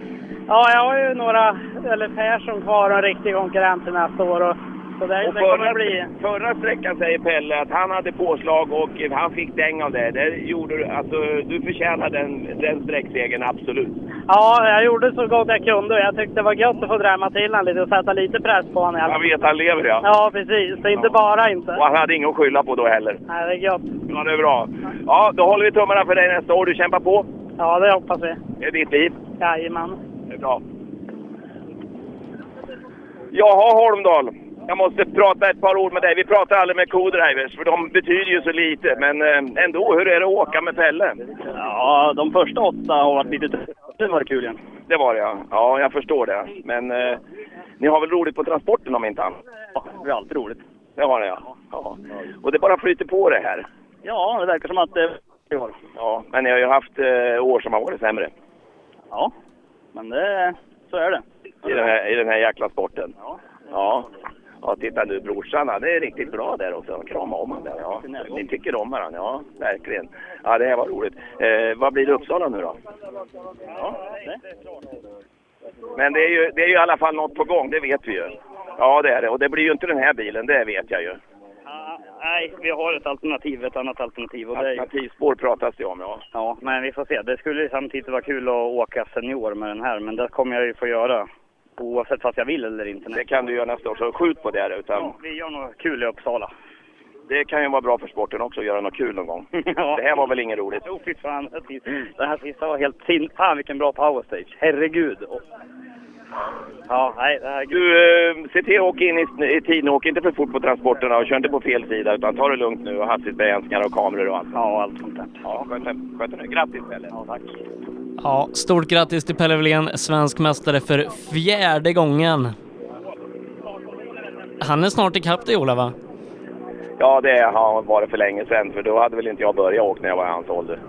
[SPEAKER 25] ja, jag har ju några, eller Persson kvar och en riktig konkurrent till nästa år. Och, så det,
[SPEAKER 2] Och
[SPEAKER 25] det
[SPEAKER 2] förra,
[SPEAKER 25] bli...
[SPEAKER 2] förra sträckan säger Pelle att han hade påslag och han fick däng av det. det gjorde, du- alltså, du förtjänar den, den sträcksegern, absolut.
[SPEAKER 25] Ja, jag gjorde så gott jag kunde och jag tyckte det var gött att få drämma till honom lite och sätta lite press på honom.
[SPEAKER 2] Jag vet han lever ja.
[SPEAKER 25] Ja, precis. Så inte bara inte.
[SPEAKER 2] Och han hade inget att skylla på då heller.
[SPEAKER 25] Nej, det är gött.
[SPEAKER 2] Ja, det är bra. Ja, då håller vi tummarna för dig nästa år. Du kämpar på.
[SPEAKER 25] Ja, det hoppas vi.
[SPEAKER 2] Det är ditt liv.
[SPEAKER 25] Jajamän.
[SPEAKER 2] Det är bra. Jaha, Holmdahl. Jag måste prata ett par ord med dig. Vi pratar aldrig med co-drivers, för de betyder ju så lite. Men eh, ändå, hur är det att åka med Pelle?
[SPEAKER 10] Ja, de första åtta har varit lite. Det var kul igen.
[SPEAKER 2] Det var det ja. Ja, jag förstår det. Men eh, ni har väl roligt på transporten om inte annat?
[SPEAKER 10] Ja, det är alltid roligt.
[SPEAKER 2] Det har ni ja. ja. Och det bara flyter på det här.
[SPEAKER 10] Ja, det verkar som att det i år.
[SPEAKER 2] Ja, men ni har ju haft eh, år som har varit sämre
[SPEAKER 10] Ja, men det, så är det.
[SPEAKER 2] i den här, i den här jäkla sporten. Ja. Ja. Ja, titta nu brorsan, han är riktigt bra där också. Krama om honom där. Ja. Ni tycker om varandra, ja. Verkligen. Ja, det här var roligt. Eh, vad blir det Uppsala nu då?
[SPEAKER 10] Ja, det.
[SPEAKER 2] Men det är, ju, det är ju i alla fall något på gång, det vet vi ju. Ja, det är det. Och det blir ju inte den här bilen, det vet jag ju.
[SPEAKER 10] Nej, vi har ett alternativ, ett annat alternativ. Och
[SPEAKER 2] Alternativspår pratas det om, ja.
[SPEAKER 10] Ja, men vi får se. Det skulle ju samtidigt vara kul att åka senior med den här, men det kommer jag ju få göra. Oavsett fast jag vill eller inte.
[SPEAKER 2] Det kan du göra nästa år, så skjut på det. Utan
[SPEAKER 10] Ja, vi gör något kul i Uppsala.
[SPEAKER 2] Det kan ju vara bra för sporten också, att göra något kul någon gång. Det här var väl inget roligt?
[SPEAKER 10] Jo, fy fan. det här sista- här var helt sin... Fan vilken bra powerstage. Herregud. Och- Ja, nej, det här...
[SPEAKER 2] Du, eh, se till att åka in i, i tid nu. Åk inte för fort på transporterna och kör inte på fel sida. Utan ta det lugnt nu och hastighetsbegränsningar och kameror och allt.
[SPEAKER 10] Ja, allt sånt där.
[SPEAKER 2] Ja, sköt det nu. Grattis Pelle!
[SPEAKER 10] Ja, tack.
[SPEAKER 1] Ja, stort grattis till Pelle Wilén, svensk mästare för fjärde gången. Han är snart ikapp dig Ola va?
[SPEAKER 2] Ja, det har varit för länge sedan. För då hade väl inte jag börjat åka när jag var i hans ålder.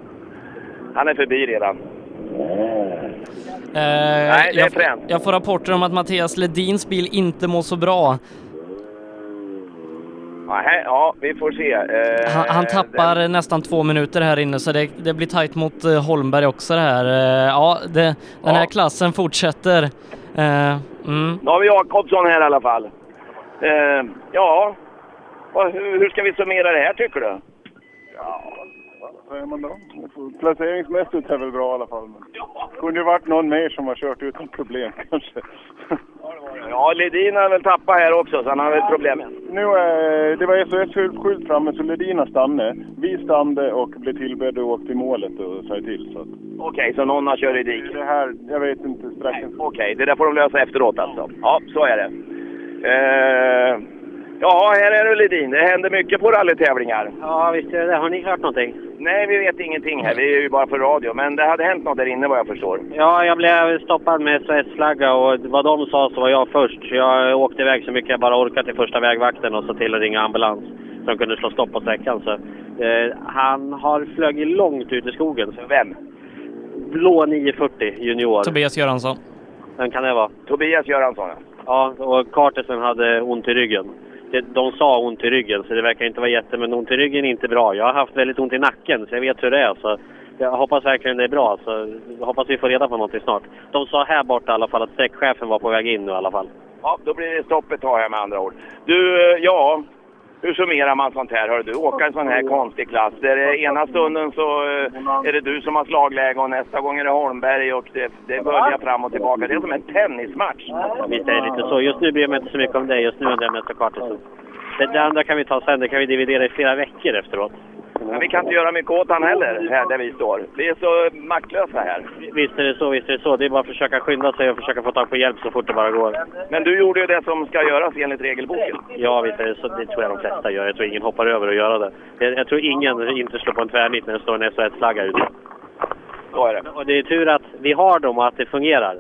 [SPEAKER 2] Han är förbi redan.
[SPEAKER 1] Eh,
[SPEAKER 2] Nej, det är
[SPEAKER 1] jag,
[SPEAKER 2] fränt.
[SPEAKER 1] jag får rapporter om att Mattias Ledins bil inte mår så bra.
[SPEAKER 2] Nej, ja, vi får se. Eh,
[SPEAKER 1] Han, han tappar nästan två minuter här inne så det, det blir tajt mot eh, Holmberg också det här. Eh, ja, det, den här klassen fortsätter. Eh, mm.
[SPEAKER 2] Nu har vi Jakobsson här i alla fall. Eh, ja, hur, hur ska vi summera det här tycker du?
[SPEAKER 11] Vad säger man då? Placeringsmässigt är väl bra i alla fall. Men det kunde ju varit någon mer som har kört utan problem kanske.
[SPEAKER 2] Ja, Ledin har väl tappat här också, så han har väl problem.
[SPEAKER 11] Nu, eh, det var SOS-skylt framme så Ledin har stannat. Vi stannade och blev tillbedda och åkte till målet och sa till. Så att,
[SPEAKER 2] Okej, så någon har kört i diket?
[SPEAKER 11] det här, jag vet inte, strax.
[SPEAKER 2] Okej, det där får de lösa efteråt alltså. Ja, så är det. Eh, ja, här är det Ledin. Det händer mycket på rallytävlingar.
[SPEAKER 27] Ja, visst är det det. Har ni hört någonting?
[SPEAKER 2] Nej, vi vet ingenting här. Vi är ju bara för radio. Men det hade hänt något där inne vad jag förstår.
[SPEAKER 27] Ja, jag blev stoppad med SOS-flagga och vad de sa så var jag först. Så Jag åkte iväg så mycket jag bara orkade till första vägvakten och så till att ringa ambulans. Så de kunde slå stopp på sträckan. Så, eh, han har flugit långt ut i skogen. Så.
[SPEAKER 2] Vem?
[SPEAKER 27] Blå 940 junior.
[SPEAKER 1] Tobias Göransson.
[SPEAKER 27] Vem kan det vara?
[SPEAKER 2] Tobias Göransson, ja.
[SPEAKER 27] Ja, och Cartersen hade ont i ryggen. Det, de sa ont i ryggen, så det verkar inte vara jätte... Men ont i ryggen är inte bra. Jag har haft väldigt ont i nacken, så jag vet hur det är. Så jag hoppas verkligen det är bra. Så jag hoppas vi får reda på någonting snart. De sa här borta i alla fall att sträckchefen var på väg in nu i alla fall.
[SPEAKER 2] Ja, då blir det stopp ett tag här med andra ord. Du, eh, ja. Hur summerar man sånt här? Hör du, åka en sån här konstig klass. Där ena stunden så eh, är det du som har slagläge och nästa gång är det Holmberg och det, det böljar fram och tillbaka. Det är som en tennismatch.
[SPEAKER 27] Visst är det lite så. Just nu bryr jag mig inte så mycket om det. Just nu undrar jag mest om Cartersen. Det, det andra kan vi ta sen. Det kan vi dividera i flera veckor efteråt.
[SPEAKER 2] Men vi kan inte göra mycket åt han heller, här där vi står. Vi är så maktlösa här.
[SPEAKER 27] Visst är det så, visst är det så. Det är bara att försöka skynda sig och försöka få tag på hjälp så fort det bara går.
[SPEAKER 2] Men du gjorde ju det som ska göras enligt regelboken.
[SPEAKER 27] Ja, visst är det så. Det tror jag de flesta gör. Jag tror ingen hoppar över att göra det. Jag, jag tror ingen inte slår på en tvärnit när det står en SOS-flagga ute.
[SPEAKER 2] Så är det.
[SPEAKER 27] Och det är tur att vi har dem och att det fungerar.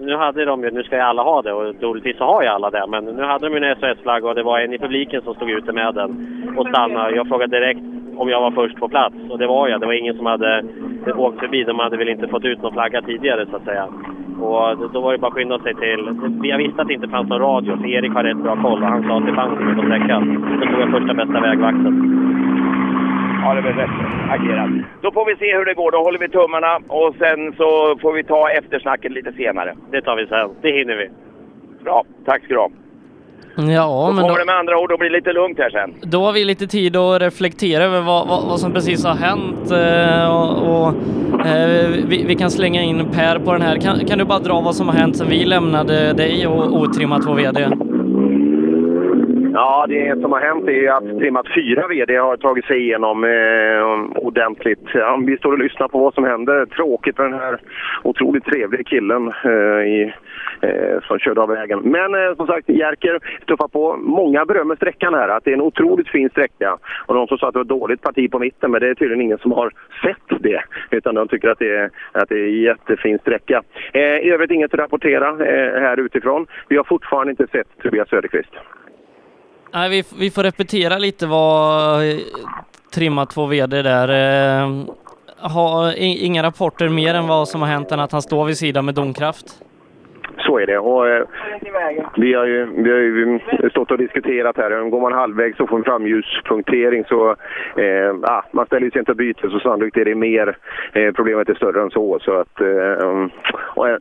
[SPEAKER 27] Nu hade de ju, nu ska ju alla ha det och troligtvis så har ju alla det. Men nu hade de ju en SOS-flagga och det var en i publiken som stod ute med den och stannade. Jag frågade direkt om jag var först på plats och det var jag. Det var ingen som hade åkt förbi. De hade väl inte fått ut någon flagga tidigare så att säga. Och då- var det bara att skynda sig till... Jag visste att det inte fanns någon radio för Erik har rätt bra koll och han sa att det fanns inget att täcka. Då tog jag första bästa vägvakten.
[SPEAKER 2] Ja, det väl rätt agerat. Då får vi se hur det går. Då håller vi tummarna och sen så får vi ta eftersnacket lite senare.
[SPEAKER 27] Det tar vi sen. Det hinner vi.
[SPEAKER 2] Bra, tack ska du ha.
[SPEAKER 1] Ja,
[SPEAKER 2] Då
[SPEAKER 1] men
[SPEAKER 2] kommer
[SPEAKER 1] då,
[SPEAKER 2] det med andra ord att bli lite lugnt här sen.
[SPEAKER 1] då har vi lite tid att reflektera över vad, vad, vad som precis har hänt eh, och, och eh, vi, vi kan slänga in Per på den här. Kan, kan du bara dra vad som har hänt sedan vi lämnade dig och Otrimmat vår VD?
[SPEAKER 23] Ja, det som har hänt är att Trimmat 4 VD har tagit sig igenom eh, ordentligt. Ja, vi står och lyssnar på vad som händer. Tråkigt för den här otroligt trevliga killen eh, i, eh, som körde av vägen. Men eh, som sagt, Jerker tuffar på. Många berömmer sträckan här, att det är en otroligt fin sträcka. Och de som sa att det var ett dåligt parti på mitten, men det är tydligen ingen som har sett det. Utan de tycker att det är, att det är en jättefin sträcka. Eh, I övrigt inget att rapportera eh, här utifrån. Vi har fortfarande inte sett Tobias Söderqvist.
[SPEAKER 1] Nej, vi, vi får repetera lite vad eh, trimma två VD där. Eh, har inga rapporter mer än vad som har hänt än att han står vid sidan med domkraft.
[SPEAKER 23] Så är det. Och, eh, vi, har ju, vi har ju stått och diskuterat här. Går man halvvägs så får en framljuspunktering. Så, eh, ah, man ställer sig inte och byter så sannolikt är det mer. Eh, problemet är större än så. så att, eh, och, eh,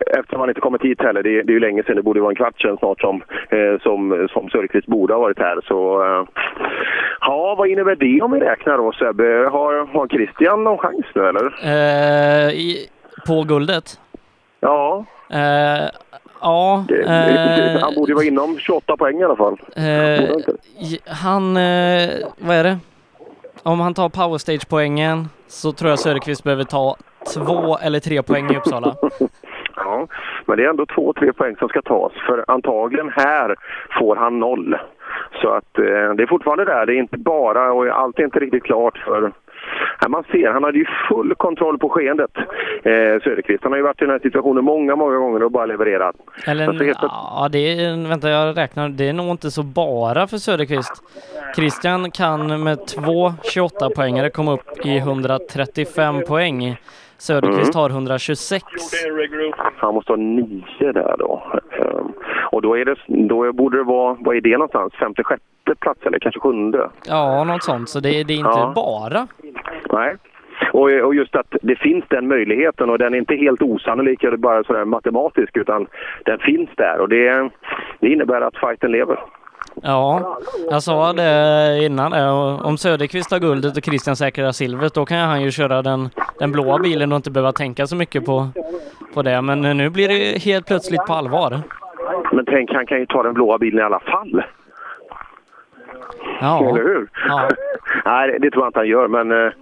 [SPEAKER 23] Eftersom han inte kommit hit heller. Det, det är ju länge sedan, det borde vara en kvart sedan snart som, eh, som, som Söderqvist borde ha varit här. Så, eh, ja, vad innebär det om vi räknar då Sebbe? Har, har Christian någon chans nu eller?
[SPEAKER 1] Eh, i, på guldet?
[SPEAKER 23] Ja.
[SPEAKER 1] Eh, ja.
[SPEAKER 23] Det, det,
[SPEAKER 1] eh,
[SPEAKER 23] han borde vara inom 28 poäng i alla fall.
[SPEAKER 1] Eh, han, vad är det? Om han tar powerstage-poängen så tror jag Söderqvist behöver ta två eller tre poäng i Uppsala.
[SPEAKER 23] Ja, men det är ändå två, tre poäng som ska tas. För antagligen här får han noll. Så att eh, det är fortfarande där. Det är inte bara, och allt är inte riktigt klart för... Ja, man ser, han hade ju full kontroll på skeendet, eh, Söderqvist. Han har ju varit i den här situationen många, många gånger och bara levererat.
[SPEAKER 1] Eller,
[SPEAKER 23] Alltså, helt-
[SPEAKER 1] ja, det är, vänta jag räknar, det är nog inte så bara för Söderqvist. Christian kan med två 28 poängare komma upp i 135 poäng. Söderqvist
[SPEAKER 23] Mm.
[SPEAKER 1] har 126.
[SPEAKER 23] Han måste ha nio där då. Ehm, Och då, är det, då borde det vara, vad är det någonstans? Femte, sjätte plats eller kanske sjunde?
[SPEAKER 1] Ja, något sånt. Så det, det är inte
[SPEAKER 23] Ja.
[SPEAKER 1] bara.
[SPEAKER 23] Nej. Och, och just att det finns den möjligheten och den är inte helt osannolik eller bara sådär matematisk utan den finns där och det, det innebär att fighten lever.
[SPEAKER 1] Ja, jag sa det innan det. Om Söderqvist har guldet och Christian säkrar silvret, då kan han ju köra den, den blåa bilen och inte behöva tänka så mycket på, på det. Men nu blir det helt plötsligt på allvar.
[SPEAKER 23] Men tänk, han kan ju ta den blåa bilen i alla fall.
[SPEAKER 1] Ja.
[SPEAKER 23] Eller hur?
[SPEAKER 1] Ja.
[SPEAKER 23] Nej, det- tror jag inte han gör, men eh,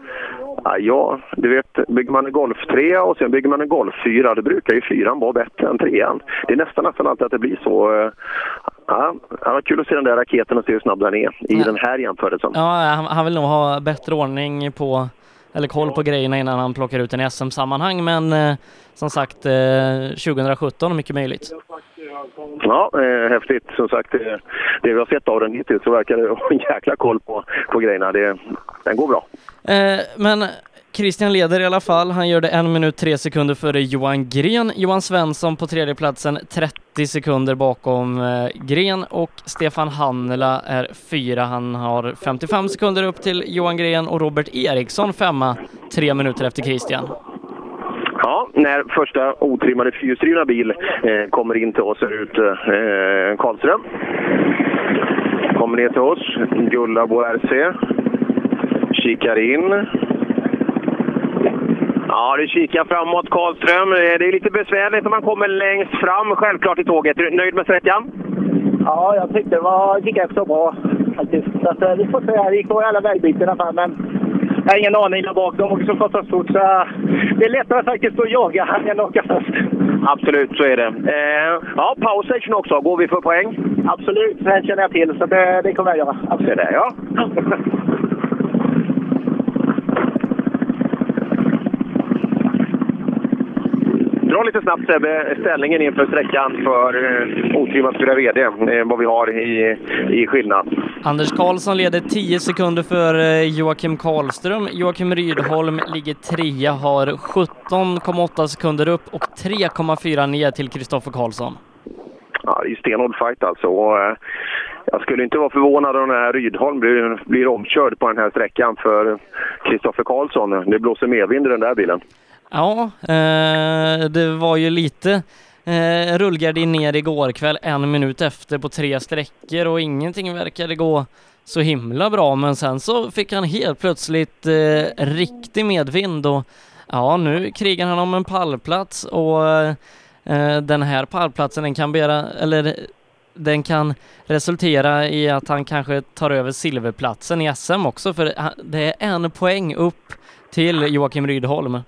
[SPEAKER 23] ja, ja, du vet, bygger man en Golf 3 och sen bygger man en Golf 4, då brukar ju fyran vara bättre än trean. Det är nästan nästan alltid att det blir så. eh, Ja, det var kul att se den där raketen och se hur snabb den är i den här jämförelsen.
[SPEAKER 1] Ja, han, han vill nog ha bättre ordning på, eller koll på grejerna innan han plockar ut en i SM-sammanhang. Men eh, som sagt, eh, 2017 mycket möjligt.
[SPEAKER 23] Ja, eh, häftigt. Som sagt, eh, det vi har sett av den hittills så verkar det ha en jäkla koll på, på grejerna. Det, den går bra.
[SPEAKER 1] Eh, men Christian leder i alla fall. Han gör det en minut tre sekunder före Johan Gren. Johan Svensson på tredje platsen 30 sekunder bakom eh, Gren och Stefan Hannela är fyra. Han har 55 sekunder upp till Johan Gren och Robert Eriksson femma, tre minuter efter Christian.
[SPEAKER 23] Ja, när första otrimmade fyrhjulsdrivna bil eh, kommer in till oss här ute, eh, Karlström. Kommer ner till oss, Gullabo RC. Kikar in. Ja, du kikar framåt Karlström. Det är lite besvärligt när man kommer längst fram självklart i tåget. Är du nöjd med sträckan?
[SPEAKER 28] Ja, jag tyckte det var, gick så bra faktiskt. Så att, eh, vi får se. Det gick på alla vägbyten i alla fall, men jag har ingen aning där bak. De åker så fantastiskt så eh, det är lättare faktiskt att jaga än att åka först.
[SPEAKER 23] Absolut, så är det. Eh, ja, power station också. Går vi för poäng?
[SPEAKER 28] Absolut, det känner jag till. Så det, det kommer jag göra. Absolut.
[SPEAKER 23] Det där, ja. Dra lite snabbt Sebbe, ställningen inför sträckan för eh, otrimmat fyra VD, eh, vad vi har i, i skillnad.
[SPEAKER 1] Anders Karlsson leder 10 sekunder för eh, Joakim Karlström. Joakim Rydholm ligger trea, har 17,8 sekunder upp och 3,4 ner till Kristoffer Karlsson.
[SPEAKER 23] Ja, det är ju stenhård fight alltså. Och, eh, jag skulle inte vara förvånad om den här Rydholm blir, blir omkörd på den här sträckan för Kristoffer Karlsson. Det blåser medvind i den där bilen.
[SPEAKER 1] Ja, eh, det var ju lite eh, rullgardin ner igår kväll, en minut efter på tre sträckor och ingenting verkade gå så himla bra. Men sen så fick han helt plötsligt eh, riktig medvind och ja, nu krigar han om en pallplats och eh, den här pallplatsen den kan bära, eller den kan resultera i att han kanske tar över silverplatsen i SM också för eh, det är en poäng upp till Joakim Rydholm.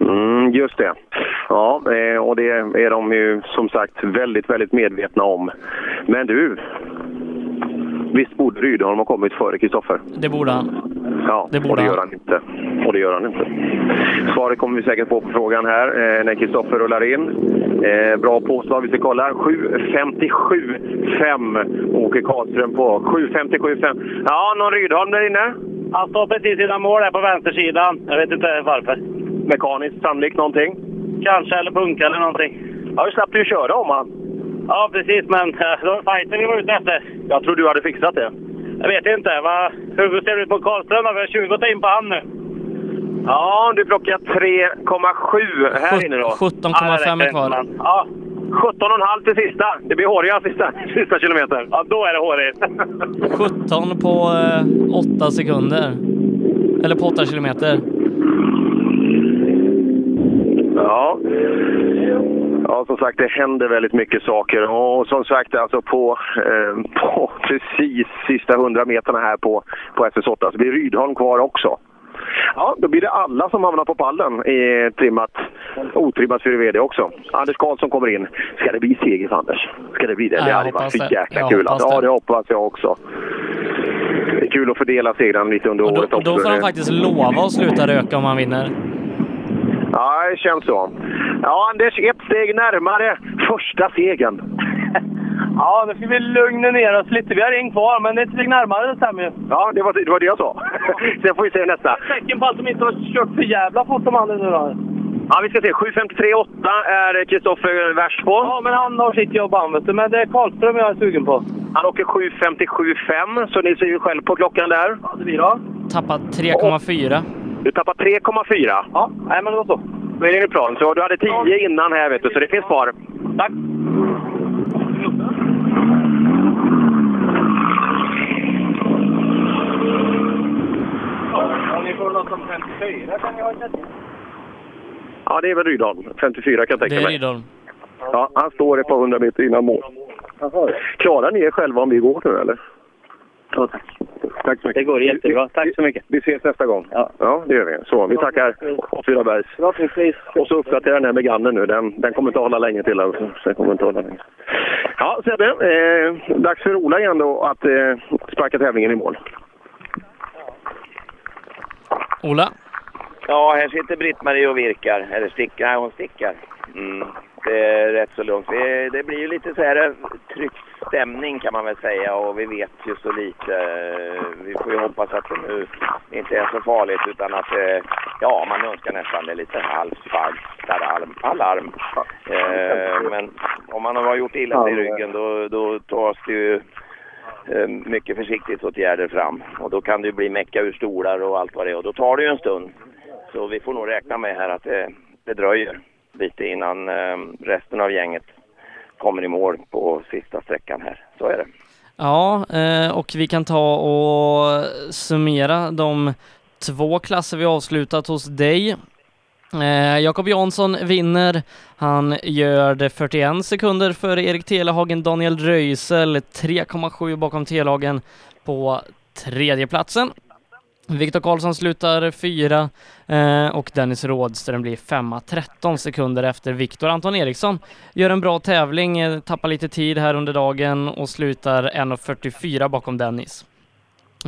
[SPEAKER 23] Mm, just det. Ja, eh, och det är de ju som sagt väldigt, väldigt medvetna om. Men du, visst borde Rydholm ha kommit före Kristoffer?
[SPEAKER 1] Det borde han.
[SPEAKER 23] Ja,
[SPEAKER 1] Det borde
[SPEAKER 23] och det gör han inte. Och det gör han inte. Svaret kommer vi säkert få på frågan här eh, när Kristoffer rullar in. Eh, bra påslag, vi ska kolla. 7.57,5 åker Karlström på. 7.57,5. Ja, någon Rydholm där inne?
[SPEAKER 10] Han står precis innan mål här på vänstersidan. Jag vet inte varför.
[SPEAKER 23] Mekaniskt sannolikt någonting?
[SPEAKER 10] Kanske, eller bunka eller någonting.
[SPEAKER 23] Ja, du slapp du ju köra om han.
[SPEAKER 10] Ja, precis, men eh, det var fighten vi var ute efter.
[SPEAKER 23] Jag tror du hade fixat det.
[SPEAKER 10] Jag vet inte. Va? Hur ser det ut på Karlström? Vi har 20 att ta in på han nu.
[SPEAKER 4] Ja, du plockar 3,7 här inne då.
[SPEAKER 1] 17,5 är kvar.
[SPEAKER 4] Ja, 17,5 till sista. Det blir håriga sista, sista kilometern. Ja, då är det hårigt.
[SPEAKER 1] 17 på eh, 8 sekunder. Eller på 8 kilometer.
[SPEAKER 23] Ja. Ja, som sagt, det händer väldigt mycket saker. Och som sagt, alltså på, eh, på precis sista 100 meterna här på, på SS8 så blir Rydholm kvar också. Ja, då blir det alla som hamnar på pallen i trimmat, otrimmat för VD också. Anders Karlsson kommer in. Ska det bli seger för Anders? Ska det bli det?
[SPEAKER 1] Ja,
[SPEAKER 23] det hade varit
[SPEAKER 1] hoppas
[SPEAKER 23] så
[SPEAKER 1] det.
[SPEAKER 23] jäkla
[SPEAKER 1] Jag
[SPEAKER 23] kul. Ja,
[SPEAKER 1] det.
[SPEAKER 23] hoppas jag också. Det är kul att fördela segrarna lite under året
[SPEAKER 1] Och
[SPEAKER 23] också.
[SPEAKER 1] då får han faktiskt lova att sluta röka om han vinner.
[SPEAKER 23] Ja, det känns så. Ja, Anders, ett steg närmare första segern.
[SPEAKER 10] Ja, nu ska vi lugna ner oss lite. Vi har en kvar, men ett steg närmare det stämmer ju.
[SPEAKER 23] Ja, det var det, var det jag sa. Sen får vi se nästa.
[SPEAKER 10] Tecken på att de inte har kört för jävla fort de andra nu då.
[SPEAKER 23] Ja, vi ska se. 7.53,8 är Kristoffer värst på.
[SPEAKER 10] Ja, men han har sitt jobb han vet du. Men det är Karlström jag är sugen på.
[SPEAKER 23] Han åker 7.57,5 så ni ser ju själv på klockan där.
[SPEAKER 10] Ja, det blir då.
[SPEAKER 1] Tappat 3,4.
[SPEAKER 23] Du tappar 3,4.
[SPEAKER 10] Ja, nej men det var så.
[SPEAKER 23] Då är det plan. Så du hade 10 innan här vet du, så det finns kvar.
[SPEAKER 10] Tack!
[SPEAKER 26] Om ni får något som 54 kan ni ha
[SPEAKER 23] Ja, det är väl Rydholm. 54 kan jag tänka
[SPEAKER 1] Det är
[SPEAKER 23] mig.
[SPEAKER 1] Rydholm.
[SPEAKER 23] Ja, han står ett par hundra meter innan mål. Klarar ni er själva om vi går nu eller?
[SPEAKER 10] Ja, tack.
[SPEAKER 23] Tack så mycket.
[SPEAKER 10] Det går jättebra. Tack så mycket.
[SPEAKER 23] Vi ses nästa gång. Ja, ja det gör vi. Så, vi tackar Åtvidabergs. Och så uppdaterar den här med Gannen nu. Den, den kommer inte hålla länge till. Alltså. Den kommer inte hålla länge. Ja, Sebbe. Eh, dags för Ola igen då att eh, sparka tävlingen i mål.
[SPEAKER 1] Ola?
[SPEAKER 2] Ja, här sitter Britt-Marie och virkar. Eller stickar. Nej, hon stickar. Mm. Det är rätt så lugnt. Det, det blir ju lite så här eh, tryckt stämning kan man väl säga och vi vet ju så lite. Vi får ju hoppas att det nu inte är så farligt utan att det, ja, man önskar nästan det är lite halsbaggalarm. Alarm. Eh, men om man har gjort illa sig i ryggen då, då tas det ju eh, mycket försiktighetsåtgärder fram. Och då kan det ju bli mecka ur stolar och allt vad det är. Och då tar det ju en stund. Så vi får nog räkna med här att det, det dröjer lite innan eh, resten av gänget kommer i mål på sista sträckan här. Så är det.
[SPEAKER 1] Ja, eh, och vi kan ta och summera de två klasser vi avslutat hos dig. Eh, Jakob Jansson vinner. Han gör det 41 sekunder före Erik Telehagen, Daniel Röisel 3,7 bakom Telehagen på tredjeplatsen. Viktor Karlsson slutar fyra eh, och Dennis Rådström blir femma 13 sekunder efter Viktor. Anton Eriksson gör en bra tävling, eh, tappar lite tid här under dagen och slutar 1.44 bakom Dennis.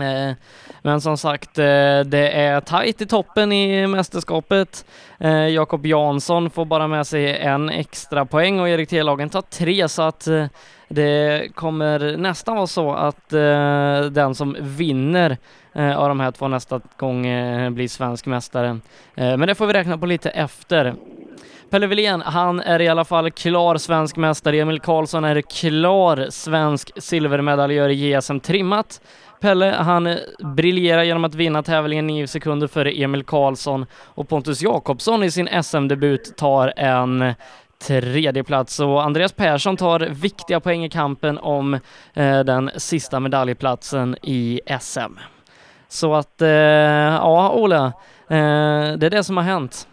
[SPEAKER 1] Eh, men som sagt, eh, det är tajt i toppen i mästerskapet. Eh, Jakob Jansson får bara med sig en extra poäng och Erik Telagen tar tre så att det kommer nästan vara så att den som vinner av de här två nästa gång blir svensk mästare. Men det får vi räkna på lite efter. Pelle Wilén, han är i alla fall klar svensk mästare. Emil Karlsson är klar svensk silvermedaljör i JSM trimmat. Pelle, han eh, briljerar genom att vinna tävlingen 9 sekunder före Emil Karlsson och Pontus Jakobsson i sin SM-debut tar en tredje plats och Andreas Persson tar viktiga poäng i kampen om eh, den sista medaljplatsen i SM. Så att, eh, ja Ola, eh, det är det som har hänt.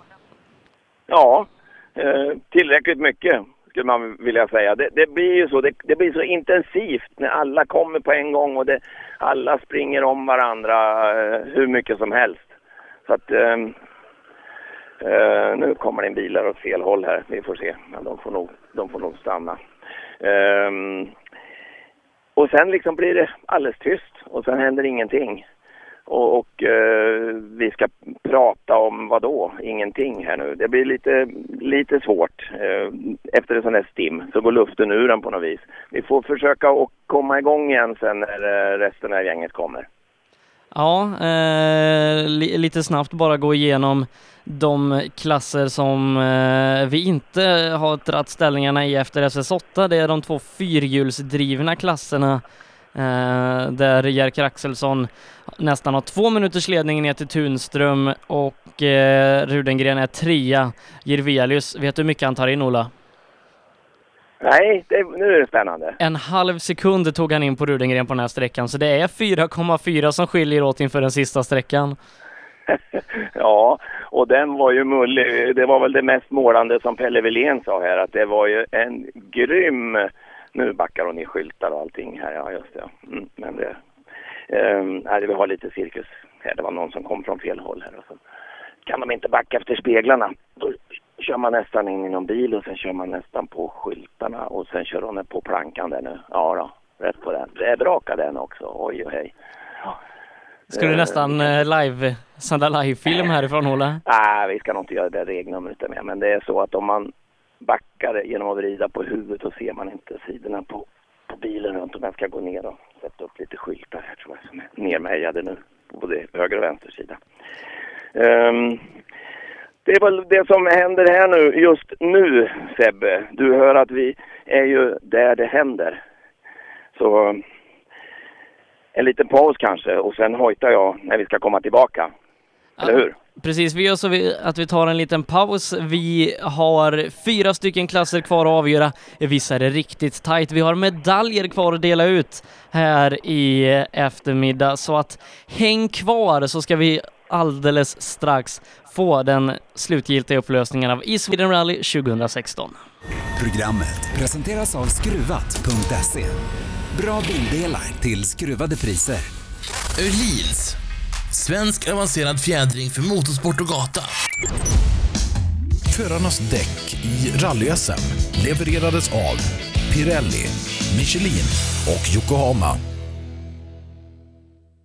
[SPEAKER 2] Ja, eh, tillräckligt mycket skulle man vilja säga. Det, det blir ju så, det, det blir så intensivt när alla kommer på en gång och det, alla springer om varandra eh, hur mycket som helst. Så att ehm, eh, nu kommer det en bilar åt fel håll här, vi får se. Men de får nog, de får nog stanna. Ehm, och sen liksom blir det alldeles tyst och sen händer ingenting. Och, och eh, vi ska prata om vad då? Ingenting här nu. Det blir lite, lite svårt. Eh, efter en sån här stim så går luften ur den på något vis. Vi får försöka att komma igång igen sen när eh, resten av gänget kommer.
[SPEAKER 1] Ja, eh, li lite snabbt bara gå igenom de klasser som eh, vi inte har dragit ställningarna i efter SS8. Det är de två fyrhjulsdrivna klasserna Eh, där Jerker Axelsson nästan har två minuters ledning ner till Tunström och eh, Rudengren är trea. Jirvelius, vet du hur mycket han tar in Ola?
[SPEAKER 2] Nej, det, nu är det spännande.
[SPEAKER 1] En halv sekund tog han in på Rudengren på den här sträckan, så det är 4,4 som skiljer åt inför den sista sträckan.
[SPEAKER 2] Ja, och den var ju mullig. Det var väl det mest målande som Pelle Wilén sa här, att det var ju en grym... Nu backar hon i skyltar och allting här, ja just det. Mm, men det... Nej, vi har lite cirkus här. Det var någon som kom från fel håll här och så kan de inte backa efter speglarna. Då kör man nästan in i någon bil och sen kör man nästan på skyltarna och sen kör hon på plankan där nu. Ja då, rätt på den. Det är braka den också. Oj och hej.
[SPEAKER 1] Ska du
[SPEAKER 2] Eh,
[SPEAKER 1] nästan eh, live, sända livefilm härifrån Ola?
[SPEAKER 2] Nej, vi ska nog inte göra det regnumret med. Men det är så att om man backar genom att vrida på huvudet så ser man inte sidorna på, på bilen runt om den ska gå ner och sätta upp lite skyltar här tror jag som är nermejade nu på både höger och vänster sida. Ehm, det är väl det som händer här nu, just nu Sebbe. Du hör att vi är ju där det händer. Så en liten paus kanske och sen hojtar jag när vi ska komma tillbaka. Eller hur?
[SPEAKER 1] Precis, vi gör så vi- att vi tar en liten paus. Vi har fyra stycken klasser kvar att avgöra. Vissa är det riktigt tajt. Vi har medaljer kvar att dela ut här i eftermiddag, så att häng kvar så ska vi alldeles strax få den slutgiltiga upplösningen av e Sweden Rally 2016.
[SPEAKER 29] Programmet presenteras av Skruvat.se. Bra bildelar till skruvade priser.
[SPEAKER 30] Öhlins. Svensk avancerad fjädring för motorsport och gata.
[SPEAKER 21] Förarnas däck i rally levererades av Pirelli, Michelin och Yokohama.